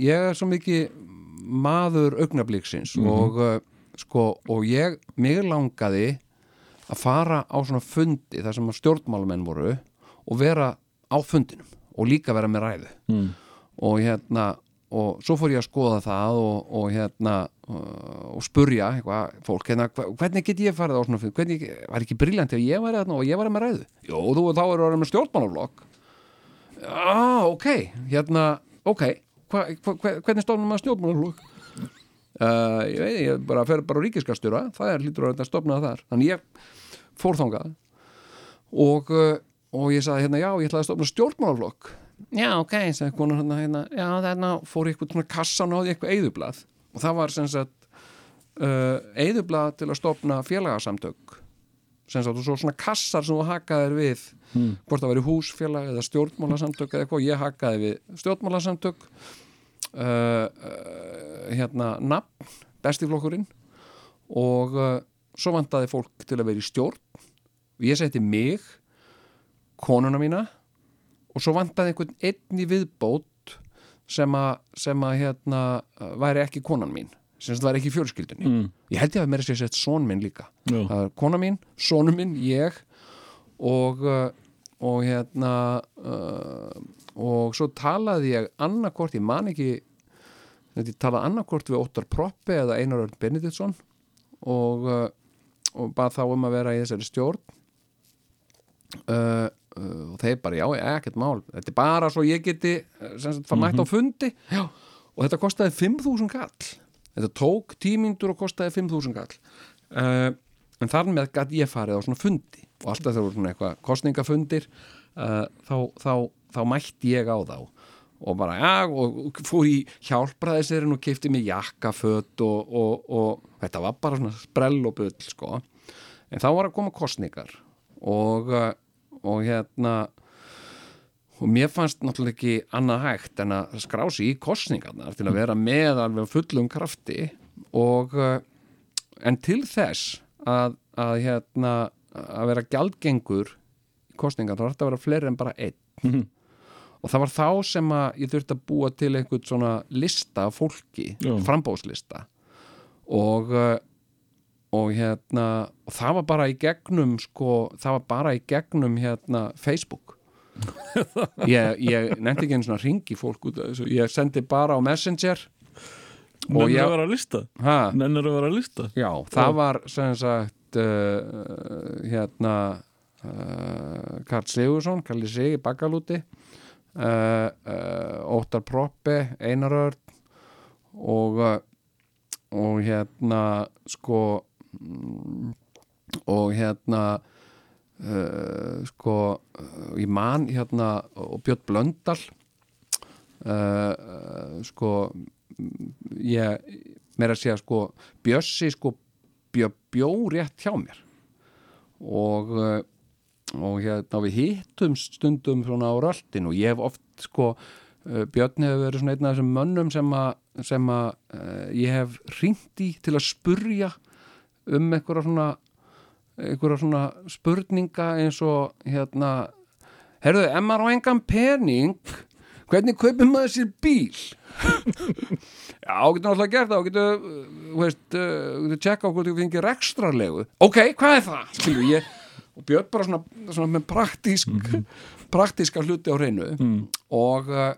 ég er svo mikið maður augnablíksins og uh, sko, og ég, mig langaði að fara á svona fundi þar sem að stjórnmálamenn voru og vera á fundinum og líka vera með ræðu. Mm. og hérna og svo fór ég að skoða það og, og hérna uh, og spurja eitthvað fólk, hérna, hvernig get ég farið á svona fund hvernig, var ekki briljant ef ég var þarna og ég var með ræðu? Jó, þú þá eru orðið með stjórnmálaflokk. Já, ok, hérna, ok hva, hva, hvernig stofnum maður stjórnmálaflokk uh, ég veit, ég bara fer bara ríkiskastjóra, það er hlýtur að stofna þar, þannig ég fór þangað og, uh, og ég sagði hérna, já, ég ætlaði að stofna stjórnmálaflokk. Já, ok, sagði konar hérna, hérna já, þarna fór ég eitthvað svona kassan á því eitthvað eyðublað. Og það var sem sagt uh, eyðublað til að stofna félagasamtök sagt og svo svona kassar sem þú hakaðir við Hmm. hvort það væri húsfélag eða stjórnmálasamtök eða eitthvað, ég hakaði við stjórnmálasamtök uh, uh, hérna nafn, bestiflokkurinn og uh, svo vantaði fólk til að vera í stjórn og ég seti mig konuna mína og svo vantaði einhvern einn í viðbót sem að, hérna, væri ekki konan mín sem það væri ekki fjölskyldunni. Mm. ég held ég að mér að segja sett son minn líka. Já. það er kona mín, sonu minn, ég og uh, og hérna uh, og svo talaði ég annarkort, ég man ekki ég talaði annarkort við Óttar Proppi eða Einar Örn Benediktsson og, uh, og bað þá um að vera í þessari stjórn. Uh, uh, og þeir bara, já, ekkert mál. Þetta er bara svo ég geti uh, sem sagt, það mætt á fundi. Já. og þetta kostaði 5.000 kall þetta tók tímyndur og kostaði 5.000 kall uh, en þar með gæti ég farið á svona fundi. Og alltaf þegar voru svona eitthvað kostningafundir uh, þá, þá, þá mætti ég á þá. Og bara, já, og fór í hjálpraðisirinn og keipti mig jakkaföt og, og, og þetta var bara svona sprell og bull, sko. En þá var að koma kostningar og, uh, og hérna og mér fannst náttúrulega ekki annað hægt en að skrási í kostningarnar til að vera með alveg fullum krafti og uh, en til þess að, að hérna að vera gjaldgengur í kostningar þá var þetta að vera fleiri en bara einn. Og það var þá sem að ég þurfti að búa til einhvern svona lista af fólki, Já. frambóðslista og uh, og hérna og það var bara í gegnum sko, það var bara í gegnum hérna Facebook ég, ég nefndi ekki einu svona ringi fólk út af þessu, ég sendi bara á Messenger Nennir ég, að vera að lista? Ha, Nennir að vera að lista? Já, það var sem sagt uh, hérna uh, Karl Sigursson Kalli Sig í Bakalúti uh, uh, Óttar Proppi Einar Örn og uh, og hérna sko mm, og hérna uh, sko ég man hérna og Björn Blöndal uh, uh, sko ég meira að segja sko Bjössi sko bjó, bjó rétt hjá mér. Og og hérna við hittum stundum svona á röltin og ég hef oft sko Björn hefur verið svona einn af þessum mönnum sem að sem að ég hef ringt í til að spurja um einhverja svona einhverja svona spurninga eins og hérna herðu, ef maður á engan pening? Hvernig kaupir maður sér bíl? Já, getur náttúrulega gert það. Og getur, uh, þú veist, uh, getur tjekka okkur til að fengi rekstrarlegu ok, hvað er það, skilju ég og Björn bara svona, svona með praktísk praktíska hluti á hreinu og uh,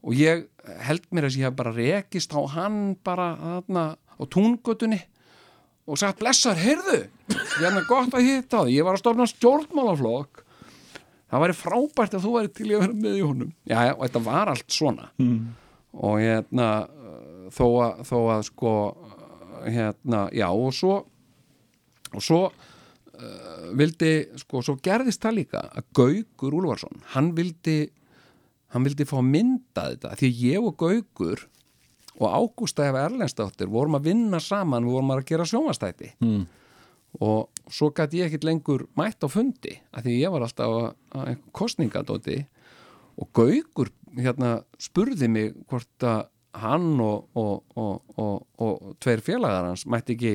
og ég held mér að ég hef bara rekist á hann bara þarna á túngötunni og sagt blessar, heyrðu er gott að hitta því, ég var að stofna stjórnmálaflokk. Það væri frábært að þú væri til að vera með í honum. Já, já, og þetta var allt svona. Mm. og hérna uh, þó að, þó að sko uh, hérna, já og svo og svo uh, vildi, sko, svo gerðist það líka að Gaugur Úlfarsson hann vildi hann vildi fá að mynda þetta. Því ég og Gaugur og Ágústa ef Erlendsdóttir vorum að vinna saman við vorum að gera sjónvastæti Mm. Og svo gæti ég ekkit lengur mætt á fundi af því ég var alltaf að, að kostningadóti og Gaugur hérna spurði mig hvort að hann og, og, og, og, og tveir félagar hans mætti ekki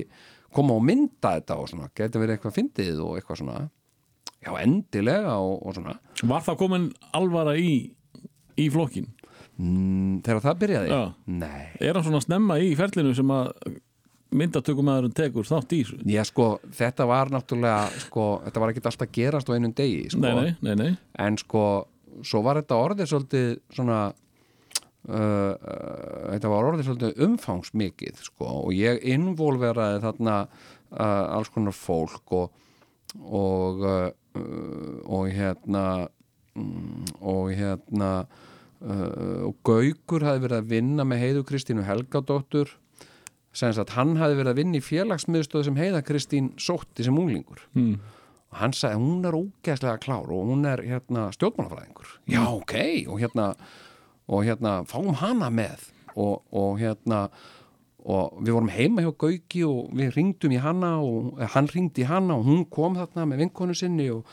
koma og mynda þetta og svona, geti verið eitthvað fyndið og eitthvað svona. Já endilega og, og svona. Var það komin alvara í í flokkin? mm, þegar það byrjaði? Já. nei. Er hann svona snemma í ferlinu sem að myndatökumæðurinn tekur þátt í þessu? Já, sko, þetta var náttúrulega, sko, þetta var ekki alltaf gerast á einum degi, sko. Nei, nei, nei, nei En sko, svo var þetta orðið svolítið svona, uh, uh, þetta var orðið svolítið umfangsmikið, sko, og ég involveraði þarna uh, alls konar fólk og, og, uh, og hérna, mm, og hérna uh, og Gaukur hafði verið að vinna með Heiðu Kristínu Helgadóttur sem sagt hann hafði verið að vinna í félagsmiðstöð sem Heiða Kristín sótti sem unglingur. Mm. og hann sagði hún er ógeðslega klár og hún er hérna stjórnmálafræðingur. Já ok og hérna, og hérna fáum hana með. Og, og hérna og við vorum heima hjá Gauki og við ringdum í hana og eh, hann ringdi í hana og hún kom þarna með vinkonu sinni og,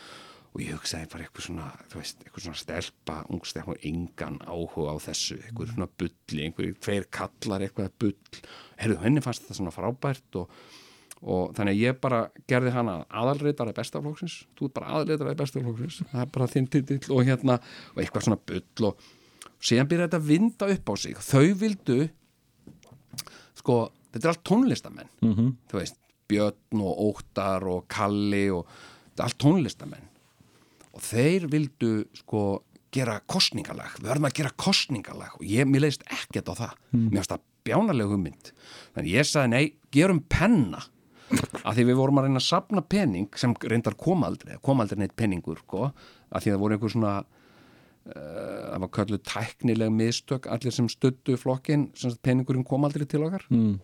og ég hugsaði bara eitthvað svona veist, eitthvað svona stelpa, ung stelpa og engan áhuga á þessu, eitthvað svona bulli einhver tveir kallar eitthvað bull. Herru, henni fannst þetta svona frábært og, og þannig að ég bara gerði hana aðalreitari bestaflóksins þú er bara aðalreitari bestaflóksins það er bara þinn titill og hérna og eitthvað svona bull og síðan byrjaði þetta að vinda upp á sig. Þau vildu sko, þetta er allt tónlistamenn. Mm -hmm. þú veist, Björn og Óttar og Kalli og þetta er allt tónlistamenn og þeir vildu sko gera kostningalag, við verðum að gera kostningalag og ég, mér leist ekkert á það. Mér finnst það bjánaleg hugmynd. Þannig ég sagði nei, gerum penna. Að því við vorum að reyna að sapna pening sem reyndar kom aldrei kom aldrei neitt peningur sko, að því það voru einhver svona uh, það var kölluð tæknileg mistök allir sem stöddu flokkin sem sagt peningurinn kom aldrei til okkar. Mm.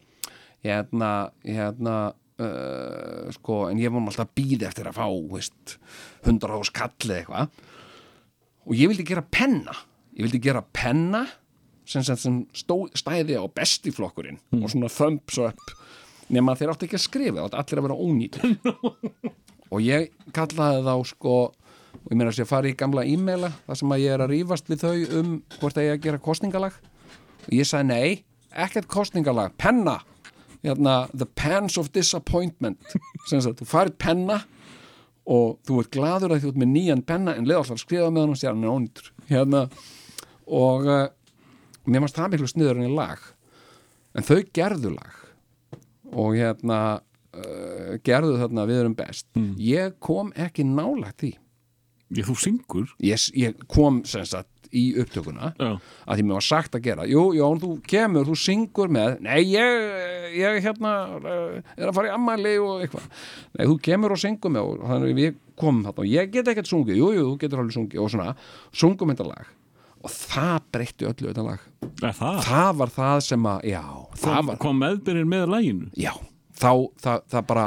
hérna, hérna uh, sko, en ég var alltaf að býða eftir að fá, veist 100 ás kalli eitthvað. Og ég vildi gera penna. Ég vildi gera penna sem, sem, sem stó, stæði á bestiflokkurinn og svona thumbs up. Nema þeir áttu ekki að skrifa, áttu allir að vera ónýtir. *laughs* Og ég kallaði þá sko og ég meina að ég fari í gamla e-maila þar sem að ég er að rífast við þau um hvort að ég að gera kostningalag og ég sagði nei, ekkert kostningalag penna, hérna the pens of disappointment. Þú farið penna og þú ert gladur að þú ert með nýjan penna en leða alltaf skrifa með hann og sér hann er ónýtur. Hérna og uh, mér fannst það miklu sniður en í lag. En þau gerðu lag. Og hérna uh, gerðu þarna við erum best. Ég kom ekki nálægt því. Ég, þú syngur? Ég, ég kom sem sagt í upptökuna Já. að því mér var sagt að gera. Jú, Jón, þú kemur, þú syngur með. Nei, ég, ég hérna uh, er að fara í ammæli og eitthvað. Nei, þú kemur og syngur með og þannig að við komum þarna. Og ég get ekkert sungið. Jú, jú, þú getur alveg sungið og svona. Sungum þetta lag. Og það breytti öllu þetta lag. Er það? það var það sem að, já það Kom, var, kom meðbyrðin með læginu já, þá það, það bara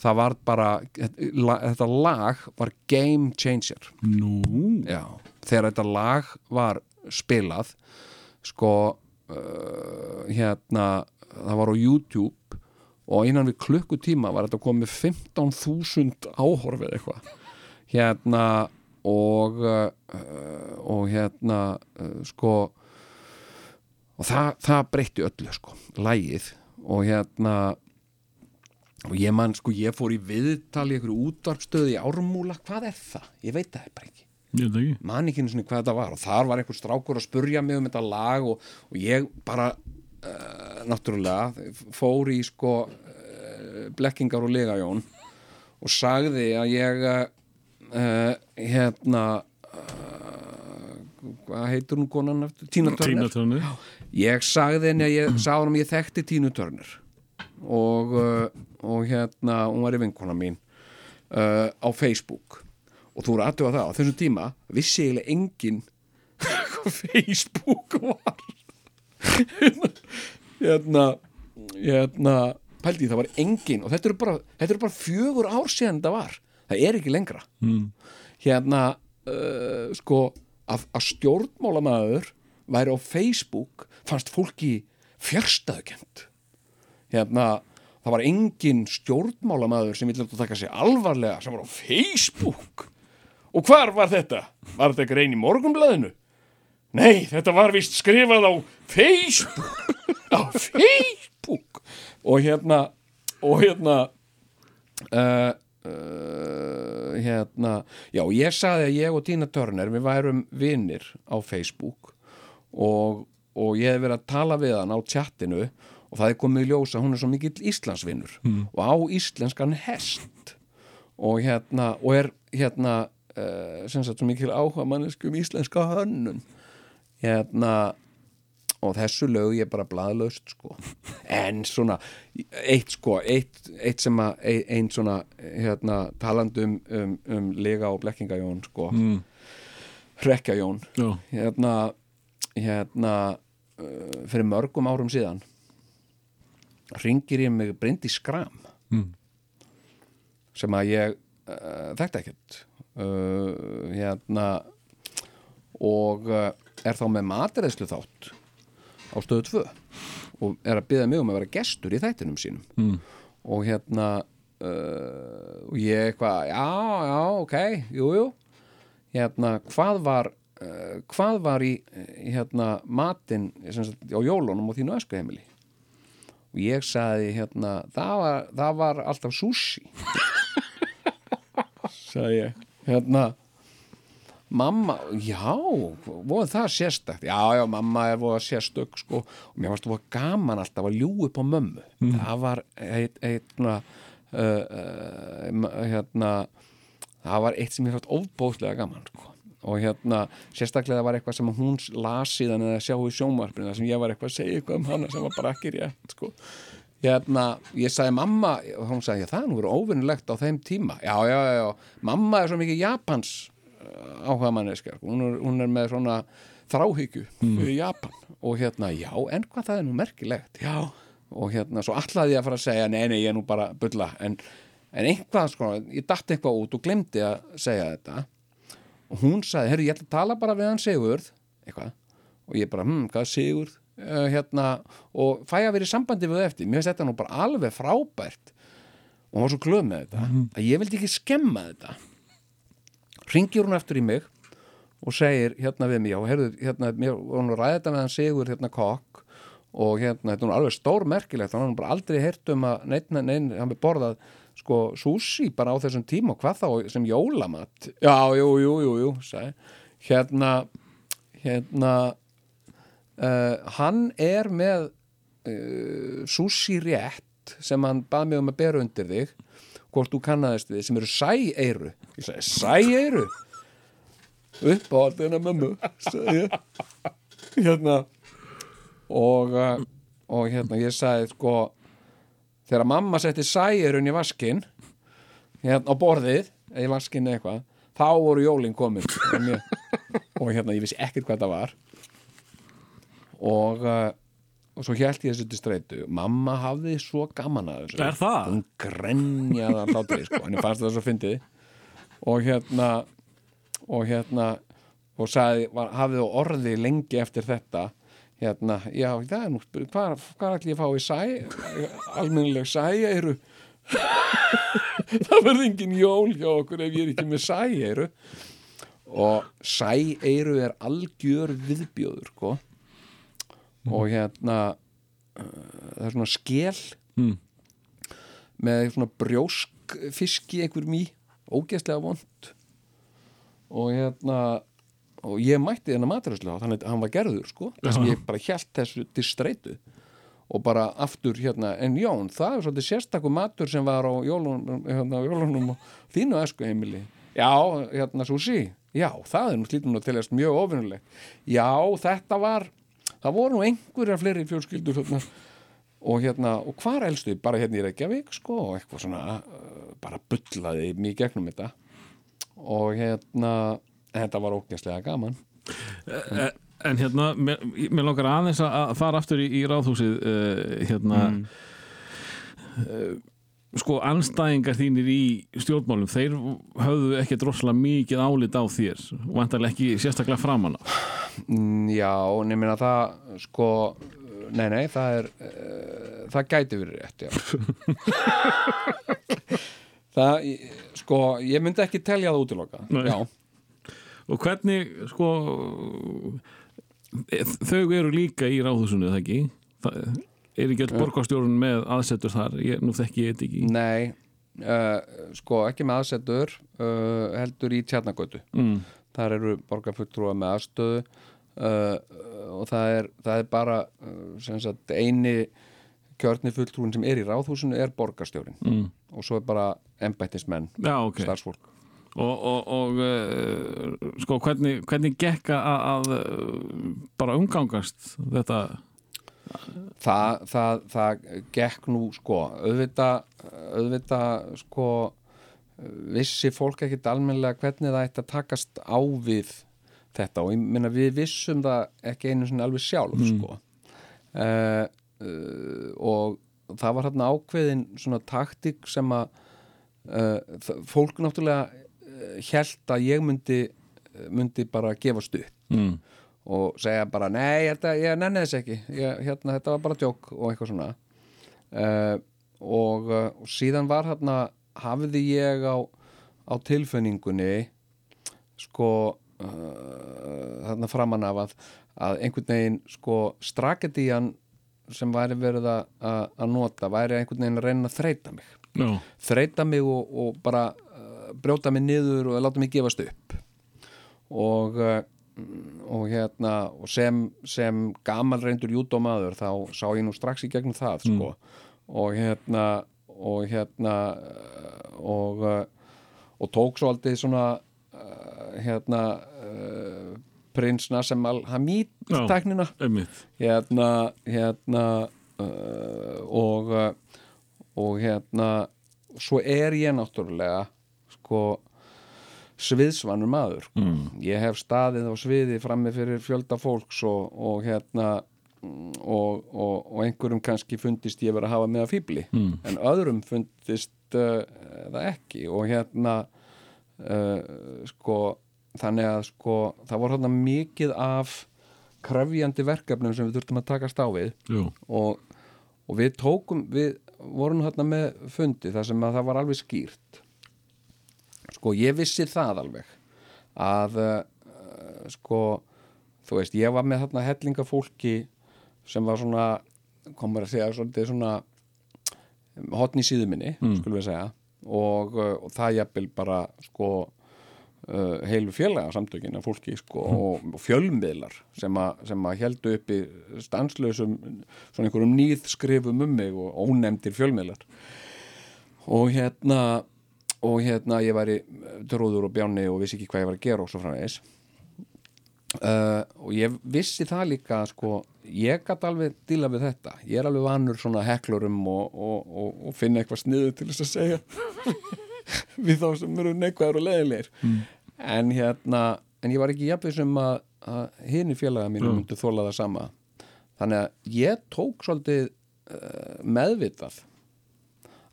það var bara, þetta lag var game changer. Nú? Já, þegar þetta lag var spilað sko uh, hérna það var á YouTube og innan við klukkutíma var þetta komið 15.000 áhorfið eitthvað. Hérna og uh, og hérna uh, sko og það, það breytti öllu sko, lægið og hérna og ég man sko, ég fór í viðtal í einhverju útvarpstöði í Ármúla. Hvað er það? Ég veit það bara ekki man ekki einu sinni hvað þetta var og þar var einhver strákur að spurja mig um þetta lag og, og ég bara uh, náttúrulega fór í sko uh, blekkingar og legajón og sagði að ég uh, hérna hvað heitur hún konan eftir? Tína Turner. Tínatönu ég sagði henni að ég sagði hann að ég þekkti Tínu Turner og, og hérna hún var í vinkona mín á Facebook og þú eru aðtöfa það á þessum tíma vissi eiginlega engin *laughs* hvað Facebook var. *laughs* Hérna hérna pældi það var engin og þetta eru bara, þetta eru bara fjögur ár síðan þetta var, það er ekki lengra. Mm. hérna uh, sko að, að stjórnmálamæður væri á Facebook fannst fólki fjörstaðukent hérna það var engin stjórnmálamæður sem vilja taka sig alvarlega sem var á Facebook og hvar var þetta? Var þetta reyn í morgunblæðinu? Nei, þetta var vist skrifað á Facebook *laughs* á Facebook og hérna og hérna uh, uh, hérna já, ég sagði að ég og Tina Turner við værum vinnir á Facebook og, og ég hef verið að tala við hann á tjattinu og það er komið í ljós að hún er svo mikill Íslandsvinnur mm. og á íslenskan hest og hérna og er hérna uh, sem sagt svo mikil áhuga mannesku um íslenska hönnun. Hérna og þessu lög ég bara blaðlaust sko. En svona eitt sko, eitt, eitt sem að ein, ein svona hérna talandum um, um lega og blekkingajón sko. Mm. Rekja Jón Já, hérna, hérna uh, fyrir mörgum árum síðan ringir ég mig Bryndi Skram Mm. sem að ég uh, þekkti ekkert. uh, hérna og uh, er þá með matreðslu þátt á stöðu 2 og er að byggja mig um að vera gestur í þættinum sínum. Mm. og hérna uh, og ég eitthvað, já, já, ok jú, jú. Hérna, hvað var uh, hvað var í, hérna, matinn sem sagt, á jólunum og þínu öskuheimili? Og ég sagði hérna, það var, það var alltaf sushi. *laughs* Sagði ég hérna mamma, já, voru það sérstakt já, já, mamma er voru sérstök sko, og mér varst voru gaman alltaf að ljú upp á mömmu það var eitt, uh, uh, hérna það var eitt sem ég fætt ofbóðslega gaman sko. og hérna, sérstaklega var eitthvað sem hún las síðan eða sjá í sjónvarpinu þar sem ég var eitthvað að segja eitthvað um hana sem var bara ekki rétt sko. Hérna, ég sagði mamma og hún sagði, það nú verið óvinnilegt á þeim tíma. Já, já, já, já, mamma er svo mikið Japans áhuga manneskjar hún, er- hún er með svona þráhyggju fyrir Japan. Og hérna, já, en hvað það er nú merkilegt. Já, og hérna, svo allaði ég að fara að segja nei, nei, ég er nú bara bulla. En, en einhvað, sko, ég datt eitthvað út og glemdi að segja þetta. Og hún sagði, herru, ég ætla að tala bara við hann Sigurð, eitthvað. Og ég bara, hm, hvað Sigurð uh, hérna, og fæ að vera í sambandi við það eftir, mér finnst þetta nú bara alveg frábært. Og hún var svo glöð með þetta að ég vildi ekki skemma þetta. Ringir hún eftir í mig og segir hérna við mig, já, heyrðu, hérna, mér hún að ræða þetta með hann Sigur, hérna, kokk. Og hérna, þetta er alveg stór merkilegt hann har bara aldrei heyrt um að neinn, neinn, hann við borðað, sko, sushi bara á þessum tíma og hvað þá sem jólamat. Já, jú, jú, jú, jú, sagði. Hérna, hérna uh, hann er með uh, sushi rétt sem hann bað mig um að bera undir þig hvort þú kannaðist við sem eru sæeiru ég sagði sæeiru upp á allt eina mömmu hérna. Og, uh, og hérna ég sagði sko þegar mamma setti sæeirun í vaskin hérna á borðið eða í vaskin eitthvað þá voru jólin komin. Og hérna ég vissi ekkert hvað það var og uh, og svo hélt ég þessu til streitu. Mamma hafði svo gaman að þessu. Hún grenjaði að hlátri sko. henni fannst það svo fyndið. Og hérna og hérna og sagði, var, hafði á orði lengi eftir þetta. Hérna, já, það er nú hvað, hvað ætli ég að fá í sæ almennileg sæ eru *laughs* það verði engin jól hjá okkur ef ég er ekki með sæ eru og sæ eru er algjör viðbjóður sko og hérna uh, það er svona skel Mm. með svona brjóskfiski einhver mý, ógeðslega vond. Og hérna og ég mætti þennan maturhæslu á þannig að hann var gerður sko. Þess að ég bara hjælt þessu til streitu. Og bara aftur hérna en Jón, það er svolítið sérstakur matur sem var á jólunum, hérna, á jólunum og þínu esku heimili já, hérna sushi, já, það er nú slítum nú til þess mjög ofinnulegt já, þetta var það voru nú einhverjar fleiri fjölskyldur hérna, og hérna, og hvar elstu bara hérna í Reykjavík sko og eitthvað svona uh, bara bullaði mjög gegnum þetta. Og hérna en þetta var ógæslega gaman. Eh, En hérna, mér, mér langar aðeins að fara aftur í, í ráðhúsið uh, hérna. Uh, sko anstæðingar þínir í stjórnmálum, þeir höfðu ekki droslega mikið álit á þér vantarlega ekki sérstaklega framan á Mm, Já, nefnir að það sko, nei nei það er uh, það gæti verið rétt já. *laughs* Það, sko, ég myndi ekki telja það útiloka og hvernig sko þau eru líka í ráðhúsinu það ekki? Það, er ekki öll borgarstjórun með aðsetur þar? Ég, nú þekki ég þetta ekki. Nei uh, sko, ekki með aðsetur uh, heldur í tjarnagötu mm. þar eru borgarfulltrúa með aðstöðu uh, og það er, það er bara uh, sagt, eini kjörni fulltrúin sem er í ráðhúsinu er borgarstjórin Mm. og svo er bara embættismenn, Já, ok. starfsfólk. Og, og, og uh, sko hvernig, hvernig gekk að, að uh, bara umgangast þetta það, það, það gekk nú sko auðvitað, auðvitað sko vissi fólk ekkit almennilega hvernig það ætti að takast á við þetta? Og ég minna við vissum það ekki einu sinni alveg sjálf sko. Uh, uh, og það var hérna ákveðin svona taktik sem að uh, fólk náttúrulega held að ég myndi myndi bara gefast upp. Mm. Og segja bara nei, þetta, ég nenni þess ekki. Ég, hérna, þetta var bara djók og eitthvað svona. Uh, og, uh, og síðan var hérna hafði ég á, á tilfinningunni sko uh, þarna framan af að, að einhvern veginn sko strategían sem væri verið að, nota væri einhvern veginn að reyna að þreita mig. Já, þreita mig og, og bara uh, brjóta mig niður og láta mig gefast upp. Og, og hérna og sem, sem gamal reyndur júdómaður þá sá ég nú strax í gegnum það sko. og hérna og hérna og, uh, og tók svo aldrei svona uh, hérna uh, prins Nassim al-Hamid einmitt. Hérna hérna uh, og uh, og hérna svo er ég náttúrulega sko sviðsvanur maður. Mm. ég hef staðið á sviði frammi fyrir fjölda fólks og, og hérna og, og, og einhverjum kannski fundist ég verið að hafa með að fýbli Mm. en öðrum fundist uh, það ekki. Og hérna uh, sko þannig að sko það voru hérna mikið af krefjandi verkefnum sem við þurftum að við. Jú, og, og við tókum við vorum hérna með fundi þar sem að það var alveg skýrt sko ég vissi það alveg að uh, sko þú veist ég var með þarna hellinga fólki sem var svona komur að segja svolítið svona hotn í síðu minni skulum við segja. Og, uh, og það jafnvel bara sko uh, heilu félaga samtökin af fólki sko, og, og fjölmiðlar sem, a, sem að heldu upp í stanslausum svona einhverjum nýðskrifum um mig og ónefndir fjölmiðlar. Og hérna og hérna ég væri trúður og bjáni og vissi ekki hvað ég var að gera og svo framvegis. Uh, og ég vissi það líka sko, ég gæti alveg díla við þetta. Ég er alveg vanur svona heklurum og, og, og, og finna eitthvað sniðu til þess að segja *laughs* við þá sem eru neikvæður og leðilegir en hérna en ég var ekki jafnveg sem að, að hini félaga mínu myndu þóla það sama. Þannig að ég tók svolítið uh, meðvitað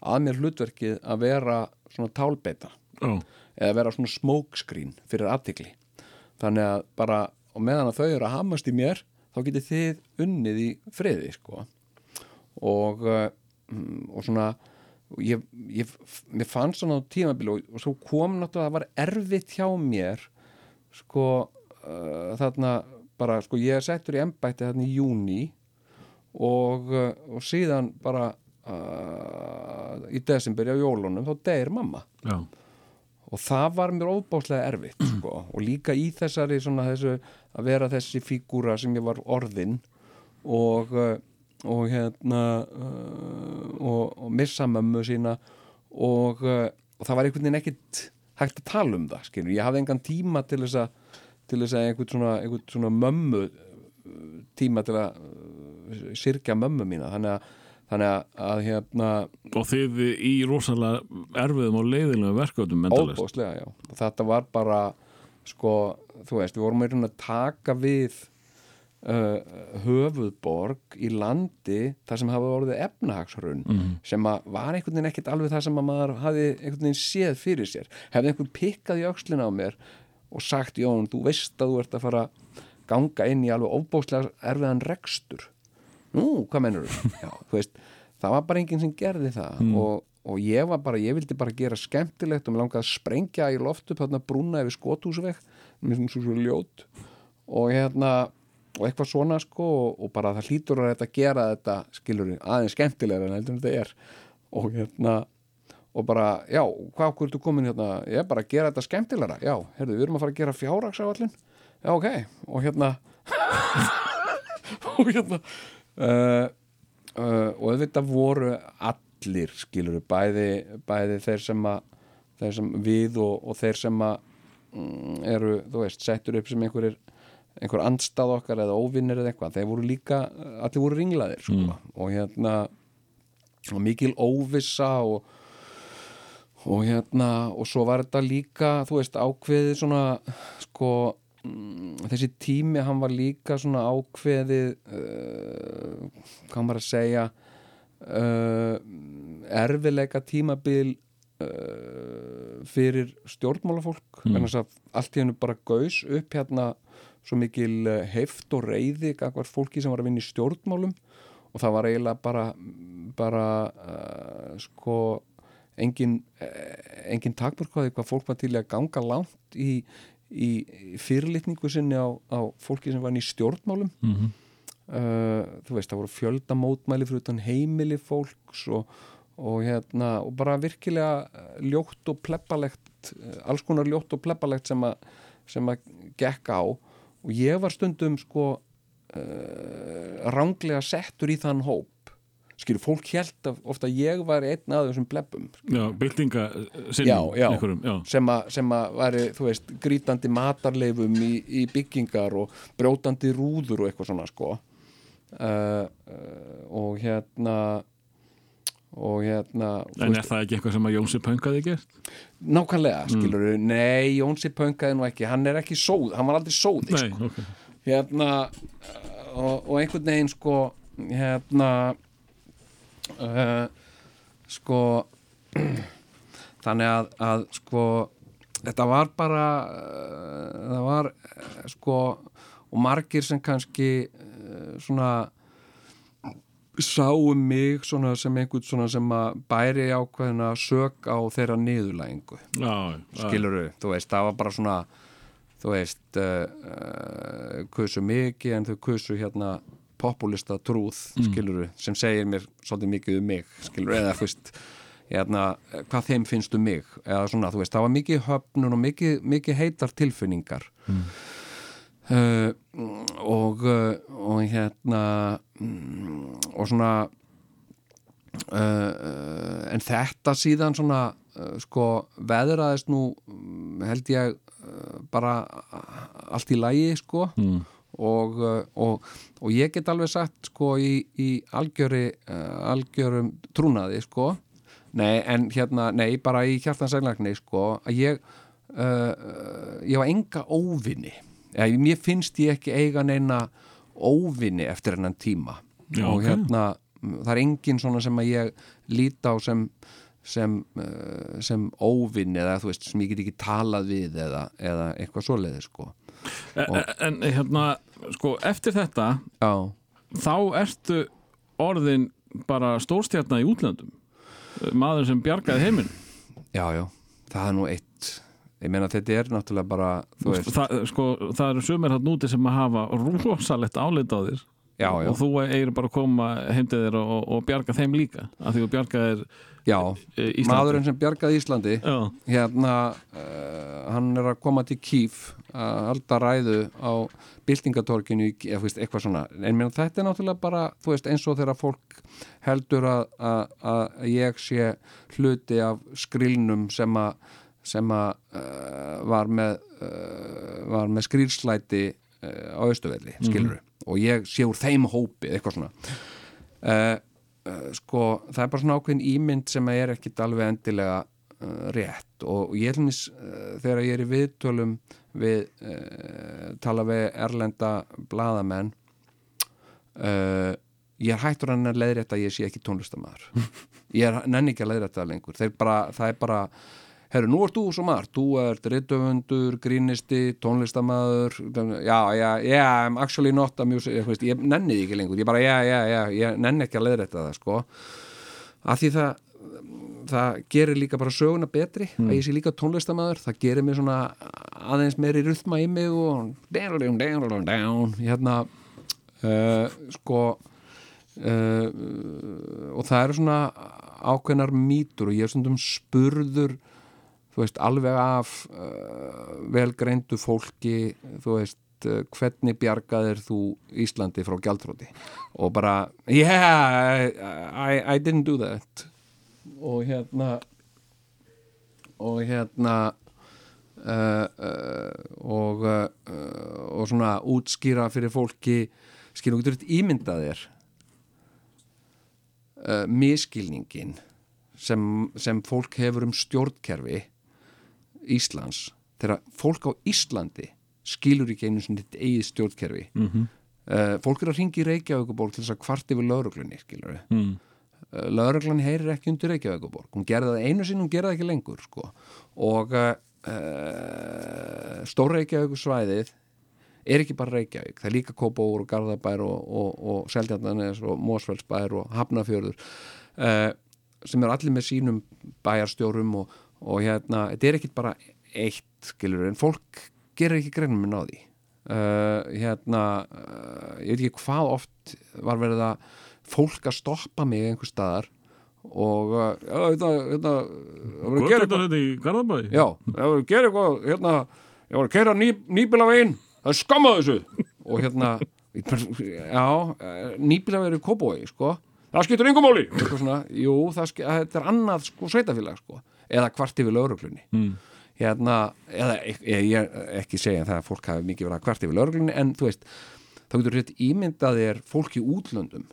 að mér hlutverkið að vera svona tálbeita já, eða vera svona smokescreen fyrir aðtikli þannig að bara og meðan að þau eru að hamast í mér þá getið þið unnið í friði sko. Og uh, mm, og svona ég, ég, mér fannst svona tímabili og, og svo kom náttúrulega að það var erfitt hjá mér sko uh, þarna bara sko ég er settur í embætti þarna í júni og, uh, og síðan bara uh, í desember á jólunum þá deyr mamma já, og það var mér óbáslega erfitt *clears throat* sko. og líka í þessari svona þessu að vera þessi fígúra sem ég var orðin og, uh, og hérna uh, og, og missa mömmu sína og, uh, og það var einhvern veginn ekkit hægt að tala um það skilur. ég hafði engan tíma til þess að til þess að einhvern svona, einhvern svona mömmu tíma til að sirkja mömmu mína þannig að, þannig að, að hérna og þið í rosalega erfiðum og leiðilegum verkefnum Óbóðslega, já. Þetta var bara, sko, þú veist, við vorum veginn að taka við uh, höfuðborg í landi þar sem hafa orðið efnahagshrun sem að var einhvern veginn ekkert alveg það sem að maður hafi einhvern veginn séð fyrir sér. Hefði einhvern pikkað í öxlina á mér og sagt, Jón, þú veist að þú ert að fara ganga inn í alveg óbóðslega erfiðan rekstur. Nú, hvað mennur *laughs* þú? Það var bara enginn sem gerði það og, og ég var bara, ég vildi bara gera skemmtilegt og mér langaði að sprengja í loft upp þarna brúna yfir skotúsveg með svona svo, svo ljót og hérna og eitthvað svona sko og, og bara það hlýtur að þetta gera þetta skilur aðeins skemmtilegra en heldur en þetta er. Og hérna og bara, já, hvað okkur ertu komin hérna ég er bara að gera þetta skemmtilegra. Já, herðu, við erum að fara að gera fjárhagsáallin já, ok, og hérna *laughs* og hérna uh, uh, og auðvitað voru allir skilur bæði, bæði þeir sem að þeir sem við og, og þeir sem að mm, eru, þú veist, settur upp sem einhverjir einhver andstað okkar eða óvinnir eða eitthvað, þeir voru líka allir voru ringlaðir sko. og hérna og mikil óvissa og og hérna og svo var þetta líka þú veist ákveðið svona sko mm, þessi tími hann var líka svona ákveðið uh, hvað maður að segja uh, erfileika tímabil uh, fyrir stjórnmálafólk mm. allt í hennu bara gaus upp hérna svo mikil uh, heift og reyði gangvar fólki sem var að vinna í stjórnmálum og það var eiginlega bara bara uh, sko engin, uh, engin takmörkvaði hvað fólk var til að ganga langt í, í fyrirlitningu sinni á, á fólki sem var í stjórnmálum. Mm -hmm. uh, þú veist, það voru fjöldamótmæli fyrir utan heimili fólks og, og hérna, og bara virkilega ljótt og pleppalegt alls konar ljótt og pleppalegt sem að sem að gekk á. Og ég var stundum sko uh, ránglega settur í þann hóp skilur, fólk held að ofta ég var einn af þessum bleppum Já, sinni já, einhverjum, já. sem að sem að væri, þú veist, grítandi matarleifum í, í byggingar og brjótandi rúður og eitthvað svona sko. Uh, uh, og hérna og hérna En veist, er það ekki eitthvað sem að Jónsi Pönkaði gert? nákvæmlega, skilur nei, Jónsi Pönkaði nú ekki, hann er ekki sóð hann var aldrei sóði, sko. ok. Hérna og, og einhvern veginn sko hérna uh, sko *clears throat* þannig að, að sko þetta var bara uh, það var uh, sko og margir sem kannski svona sáum mig svona sem einhvern svona sem að bæri ákveðina sök á þeirra niðurlægingu. Skiluru, þú veist, það var bara svona þú veist uh, uh, kusu mikið en þau kusu hérna populista trúð skiluru, sem segir mér svolítið mikið um mig, skiluru, eða þú veist hérna, hvað þeim finnst um mig eða svona, þú veist, það var mikið höfnun og mikið, mikið heitar tilfinningar. Uh, og uh, og hérna mm, og svona uh, en þetta síðan svona uh, sko veðraðist nú mm, held ég bara allt í lægi sko. Mm. Og, uh, og, og ég get alveg sagt sko í, í algjöri uh, algjörum trúnaði sko. Nei en hérna, nei bara í hjartansæglagni sko að ég uh, uh, ég var enga óvinni eða mér finnst ég ekki eiga neina óvinni eftir hennan tíma. Já, og ok. hérna það er engin svona sem að ég líta á sem sem, sem óvinni eða þú veist sem ég get ekki talað við eða, eða eitthvað svoleiði sko. En, en hérna, sko, eftir þetta já, þá ertu orðin bara stórstjarnar í útlöndum. Maður sem bjargaði heiminn já, já, það er nú eitt. Ég meina þetta er náttúrulega bara þú veist, það, sko, það eru sömur hann úti sem að hafa rosalegt álit á þér. Já, já, og þú eigir bara að koma heim til þér og, og bjarga þeim líka af því þú bjargaðir já. e, Íslandi. Maðurinn sem bjargaði Íslandi Já, hérna uh, hann er að koma til Kíf að halda ræðu á veist, eitthvað svona. En mér, þetta er náttúrulega bara, þú veist, eins og þegar fólk heldur að, að, að ég sé hluti af skrilnum sem að sem að uh, var með uh, var með skrilslæti uh, á Östuvelli, skilur og ég sé úr þeim hópi, eitthvað svona. Uh, uh, sko, það er bara svona ákveðin ímynd sem er ekkit alveg endilega rétt. Og ég helmis uh, þegar ég er í viðtölum við uh, tala við erlenda bladamenn ég er hættur hann að leiðrétta að ég sé ekki tónlistamæður ég er nenni ekki að leiðrétta það lengur. Bara, það er bara herru, nú ert þú svo margt, þú ert rittöfundur, grínisti, tónlistamæður já, já, já, I'm actually not a music, ég, veist, ég nenni því ekki lengur. Ég bara, já, já, já, ég nenni ekki að leiðrétta það sko, af því það það gerir líka bara söguna betri að ég sé líka tónlistamæður það gerir mér svona aðeins meiri ruthma í mig og down, down, down, hérna uh, sko uh, og það eru svona ákveðnar mýtur og ég er stundum spurður þú veist, alveg af uh, velgreindu fólki þú veist uh, hvernig bjargaðir þú Íslandi frá gjaldróti og bara yeah, I, I didn't do that og hérna og hérna uh, uh, og uh, og svona útskýra fyrir fólki skilur getur þetta ímyndað þér uh, miskilningin sem, sem fólk hefur um stjórnkerfi Íslands þegar fólk á Íslandi skilur ekki einu svona þitt eigið stjórnkerfi mm -hmm. fólk er að ringi í Reykjavíkuborg til þess að kvart yfir lauruglunni skilur við mm. Lauruglan heyrir ekki undir Reykjavíkuborg hún gerði það einu sinn, hún gerði það ekki lengur sko. og uh, stór Reykjavíkusvæðið er ekki bara Reykjavík, það er líka Kópóur og Garðabær og, og, og Seldjarnanes og Mósfellsbær og Hafnafjörður uh, sem er allir með sínum bæjarstjórum og, og hérna, þetta er ekki bara eitt, skilur, en fólk gerir ekki greinum á því. Uh, hérna, ég veit ekki hvað oft var verið að fólk að stoppa mig einhver staðar og uh, þetta, þetta það var að gera eitthvað Garðabæ? já, það var að gera eitthvað hérna, ég var að keira ný, nýbílavegin það er skammað þessu. Og hérna, já nýbílavegin í Kóbói, sko. Það skiptur yngum svona, jú, það þetta er annað sko sveitafélag sko, eða kvart yfir lauruglunni Mm. hérna, eða ég, er ekki segja það að fólk hafi mikið verið að kvart yfir lauruglunni en þú veist, þá getur rétt ímyndað þér fólk í útlöndum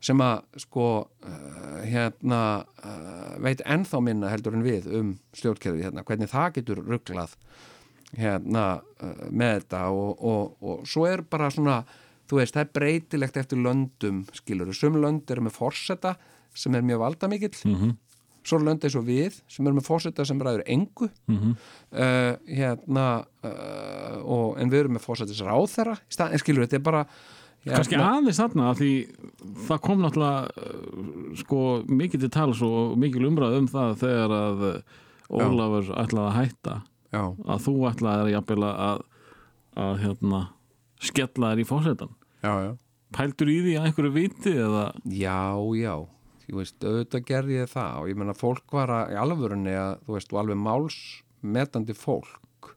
sem að sko uh, hérna uh, veit ennþá minna heldur en við um stjórnkerfið hérna, hvernig það getur rugglað hérna uh, með þetta og, og, og svo er bara svona, þú veist, það er breytilegt eftir löndum, skilur, sum lönd eru með forseta sem er mjög valdamikill Mhm. svo eru lönd eins og við sem eru með forseta sem ræður engu Mhm. uh, hérna og, en við erum með fórsetis stað, en skilur, þetta er bara Kannski aðeins þarna því það kom náttúrulega uh, sko mikið til tals og mikil umræð um það þegar að uh, Ólafur ætlaði að hætta. Já, að þú ætlaði jafnvel að, að hérna, skella þér í já Pældur í því að einhverju viti eða? Já, já, þú veist, auðvitað gerði ég það og ég menna fólk var að, í alvörunni að, þú veist, og alveg málsmetandi fólk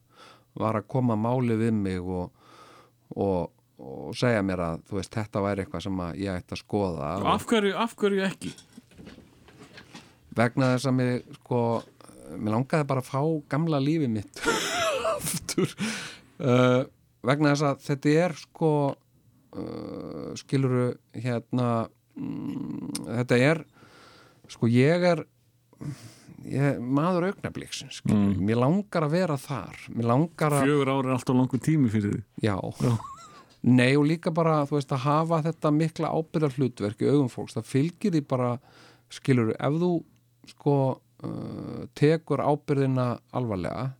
var að koma máli við mig og, og, og segja mér að, þú veist, þetta væri eitthvað sem ég ætti að skoða. Af hverju, af hverju ekki? vegna þess að mér, sko, mér langaði bara að fá gamla lífi mitt *laughs* aftur. Uh, vegna þess að þetta er, sko, uh, skiluru, hérna, mm, þetta er, sko, ég er, ég, maður augnabliksins, skiluru, mér langar að vera þar, langar að, Fjögur ári er alltaf langur tími fyrir því já, nei og líka bara, þú veist, að hafa þetta mikla ábyrðar hlutverk í augum fólks, það fylgir því bara, skiluru, ef þú, sko, uh, tekur ábyrðina alvarlega,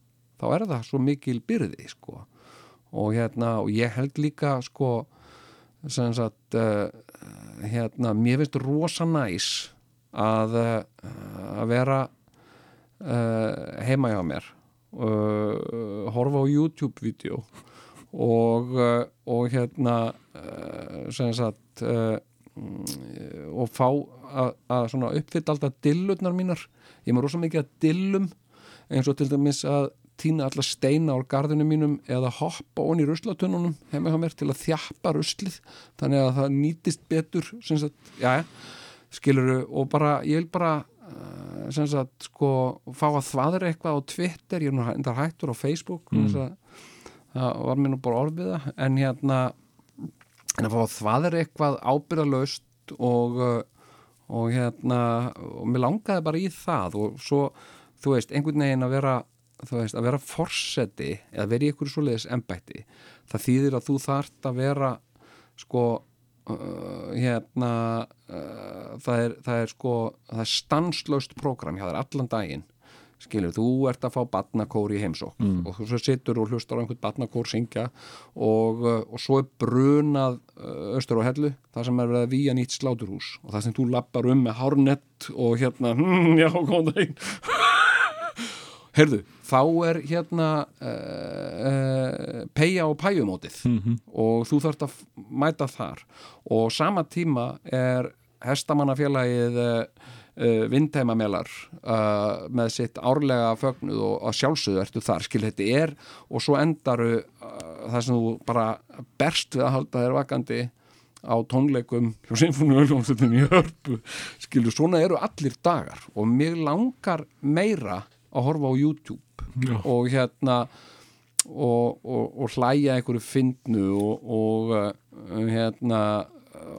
þá er það svo mikil byrði, sko, og hérna, og ég held líka, sko, sem sagt, uh, hérna, mér finnst rosa næs að, uh, að vera uh, heima hjá mér. Uh, horfa á YouTube-vídeó og, uh, og hérna uh, sem sagt mm, og fá að, uppfylla alltaf dillurnar mínar. Ég með rosa mikið að dillum eins og til dæmis að týna alla steina á garðinu mínum eða hoppa onni í ruslatununum heima hjá mér til að þjappa ruslið. Þannig að það nýtist betur sem sagt, já, skiluru og bara, ég vil bara sem sagt, sko, fá að þvaðra eitthvað á Twitter, ég er nú hættur á Facebook mm. að, það var mér nú bara orðið það, en hérna en að fá að þvaðra eitthvað ábyrðalaust og uh, og hérna, og mér langaði bara í það. Og svo, þú veist, einhvern veginn að vera þú veist, að vera forseti eða vera í einhverju svoleiðis embætti það þýðir að þú þart að vera sko uh, hérna uh, það, er, það er sko það er stanslaust prógram hjá þér allan daginn skilur, þú ert að fá batnakór í heimsók mm. og þú sittur og hlustar á einhvern batnakór syngja og, uh, og svo er brunað uh, austur á hellu, það sem er verið að víja nýtt sláturhús. Og það sem þú lappar um með hárnett og hérna, *laughs* hm, já, góðan daginn. *laughs* Heyrðu, þá er hérna uh, uh, peja og pæjumótið og þú þarft að mæta þar. Og sama tíma er hestamannafélagið uh, uh, vindheimamelar uh, með sitt árlega fögnuð og að sjálfsögðu ertu þar, skil þetta er og svo endaru uh, það sem þú bara berst við að halda þér vakandi á tónleikum hjá Sinfóniuljómsveitinni í Hörpu skilur, svona eru allir dagar og mig langar meira að horfa á YouTube Já. og hérna og, og, og hlæja einhverju fyndnu og, og hérna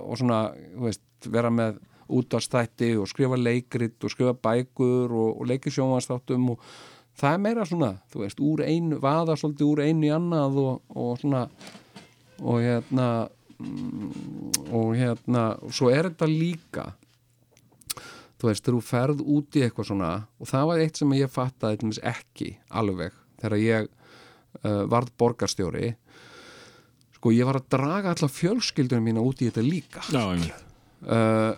og svona, þú veist, vera með útastætti og skrifa leikrit og skrifa bækur og, og leiki sjónvansþáttum og það er meira svona, þú veist, úr einu vaða svolítið úr einu í annað og, og svona og hérna mm, og hérna svo er þetta líka þú veist, þú ferð út í eitthvað svona og það var eitt sem ég fattaði ekki alveg þegar ég uh, varð borgarstjóri sko ég var að draga alla fjölskyldunum mína út í þetta líka. Já, uh,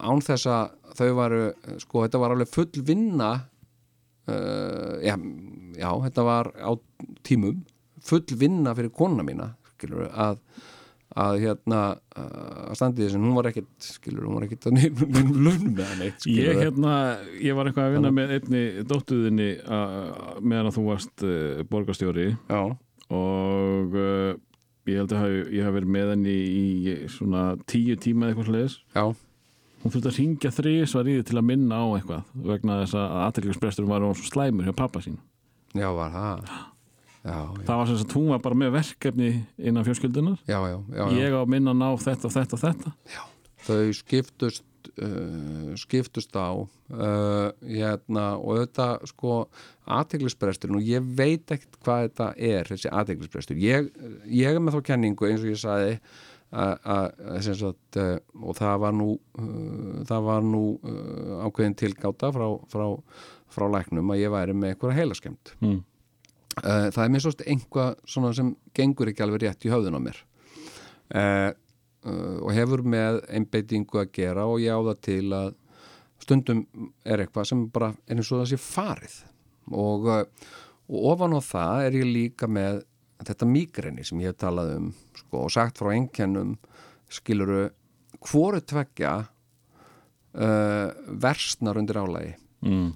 án þess að þau varu, sko þetta var alveg full vinna uh, já, já, þetta var á tímum full vinna fyrir konuna mína skilur, að að hérna að standi þess að hún var ekkit skilur, hún var ekkit að nefnum launum með hann eitt skilur Ég, hérna, ég var eitthvað að vinna með einni dóttuðinni meðan að þú varst uh, borgarstjóri. Já, og uh, ég held að haf, ég haf verið með henni í svona tíu tíma eða eitthvað sliðis já, hún þurfti að ringja þrísvar í því til að minna á eitthvað vegna þess að aðteklisbrestur var orðinn svo slæmur hjá pappa sín já, var það? *gasps* Já, já, það var sem sagt hún var bara með verkefni innan fjölskyldunar já, já, já, já. ég á minna ná þetta og þetta. Og þetta þau skiptust uh, skiptust á uh, hérna, og þetta sko aðteglisbresturinn og ég veit ekkert hvað þetta er þessi aðteglisbrestur ég, ég er með þá kenningu eins og ég sagði sagt, uh, og það var nú uh, það var nú uh, ákveðin tilgáta frá, frá, frá læknum að ég væri með einhverja heilaskemmt mm. Það er mér svolítið einhvað sem gengur ekki alveg rétt í höfðun á mér. Og hefur með einbeitingu að gera og ég á það til að stundum er eitthvað sem bara er eins og það sé farið. Og, og ofan á það er ég líka með þetta migræni sem ég hef talað um sko, og sagt frá einkennum skiluru hvoru tveggja uh, versnar undir álægi Mm.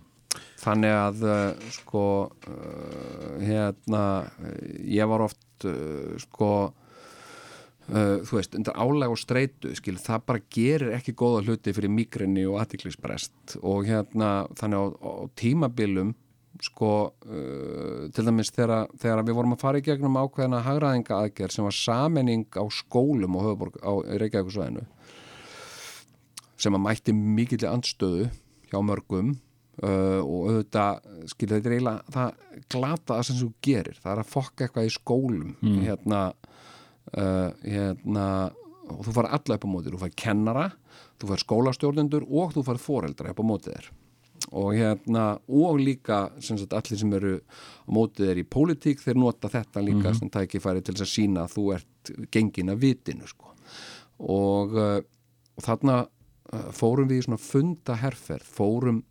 þannig að uh, sko uh, hérna uh, ég var oft uh, sko uh, þú veist, undir álæg og streitu skil, það bara gerir ekki góða hluti fyrir migrini og aðtiklisbrest og hérna þannig á, á tímabilum sko uh, til dæmis þegar, þegar við vorum að fara í gegnum ákveðina hagraðinga aðgerð sem var samening á skólum höfuborg á Reykjavíkusvæðinu sem að mætti mikill andstöðu hjá mörgum uh, og auðvitað, skilur þetta eiginlega það glata það sem þú gerir. Það er að fokka eitthvað í skólum hérna, uh, hérna og þú fara alla upp á móti, þú fara kennara þú fara skólastjórnendur og þú fara foreldra upp á móti þér og hérna, og líka sem sagt, allir sem eru á mótið þér í pólitík, þeir nota þetta líka sem tækifæri til þess að sína að þú ert gengin af vitinu sko. og, uh, og þarna uh, fórum við í svona fundaherferð fórum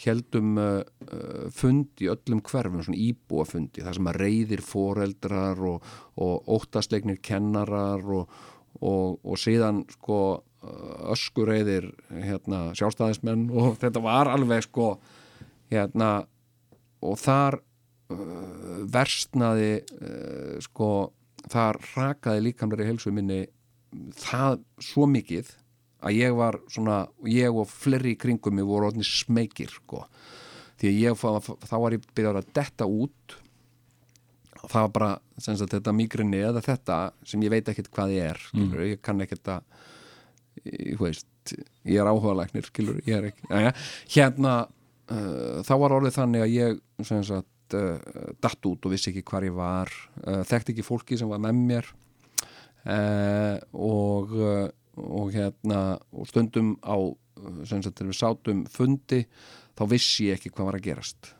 heldum uh, uh, fund í öllum hverfum, svona íbúafundi þar sem að reyðir foreldrar og, og óttasleiknir kennarar og, og, og síðan sko öskureyðir hérna, sjálfstæðismenn og *laughs* þetta var alveg sko hérna og þar uh, versnaði uh, sko þar rakaði líkamlega helsu minni það svo mikið að ég var svona, ég og fleiri í kringum mig voru orðin smekir sko. því að ég, þá var ég byrjað að detta út. Það var bara sem sagt, þetta migrini eða þetta sem ég veit ekkert hvað ég er skilur, ég kann ekkert að veist, ég er áhugalæknir skilur, ég er ekki Æja, hérna, uh, þá var orðið þannig að ég sagt uh, datt út og vissi ekki hvar ég var uh, þekkti ekki fólki sem var með mér og og hérna og stundum á sagt þegar við sátum fundi þá vissi ég ekki hvað var að gerast.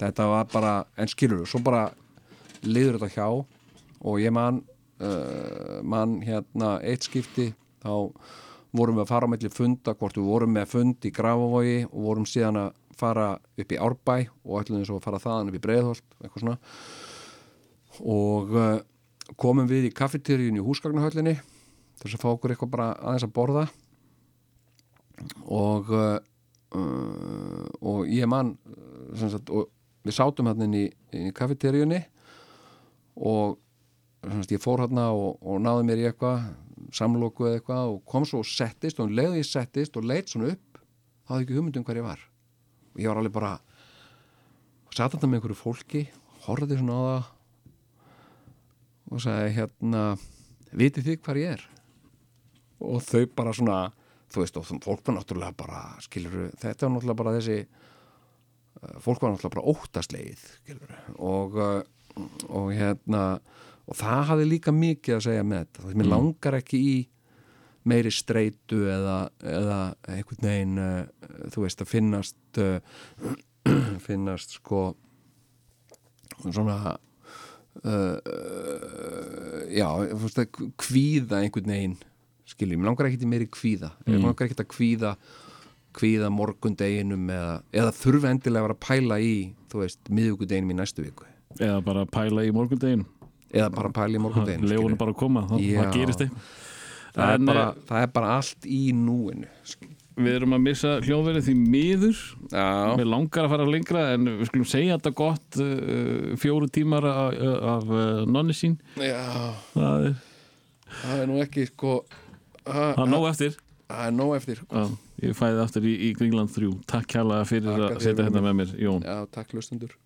Þetta var bara en skilur svo bara liður þetta hjá og ég man uh, man hérna eitt skipti þá vorum við að fara á melli funda hvort við vorum með fund í Grafavogi og vorum síðan að fara upp í Árbæ og ætlum við að fara þaðan upp í Breiðholt eitthvað svona. Og uh, komum við í kaffeteríun í húsgagnahöllinni þess að fá okkur eitthvað bara aðeins að borða. Og uh, uh, og ég man uh, sem sagt, og við sátum hann inn í, í kaffeteríunni og sagt, ég fór hann og, og náði mér í eitthvað samloku eða eitthvað og kom svo og settist og um leiði ég settist og leitt svona upp þá hafði ekki hugmyndum hver ég var. Og ég var alveg bara satt hann með einhverju fólki horfði svona á það og sagði hérna vitið þið hvar ég er? Og þau bara svona þú veist og fólk var náttúrulega bara skilur þetta var náttúrulega bara þessi uh, fólk var náttúrulega bara óttaslegið skilur, og, uh, og hérna og það hafði líka mikið að segja með þetta, mér langar ekki í meiri streitu eða, eða einhvern veginn uh, þú veist að finnast uh, *clears throat* finnast sko svona uh, já, veist að kvíða einhvern veginn skiljum, mér langar ekki meiri kvíða. Mm. mér langar ekki að kvíða kvíða morgundeginum eða, eða þurfa endilega að vera að pæla í þú veist, miðugudeginum í næstu viku. Eða bara pæla í morgundegin eða bara pæla í morgundeginum lefunum skilurðu. bara að koma, það, það gerist þig það, eh, það er bara allt í núinu. Við erum að missa hljóðverið því miður. Já, Við langar að fara lengra en við skulum segja þetta gott uh, fjóru tímar af, af uh, nonni sín. Já, það er, það er nú ekki sko það það er nóg eftir. Það er nóg eftir Já, ég fæði aftur í, í Greenland 3 Takk kjærlega fyrir að setja þetta minn. með mér Jón. Já, takk hlustundur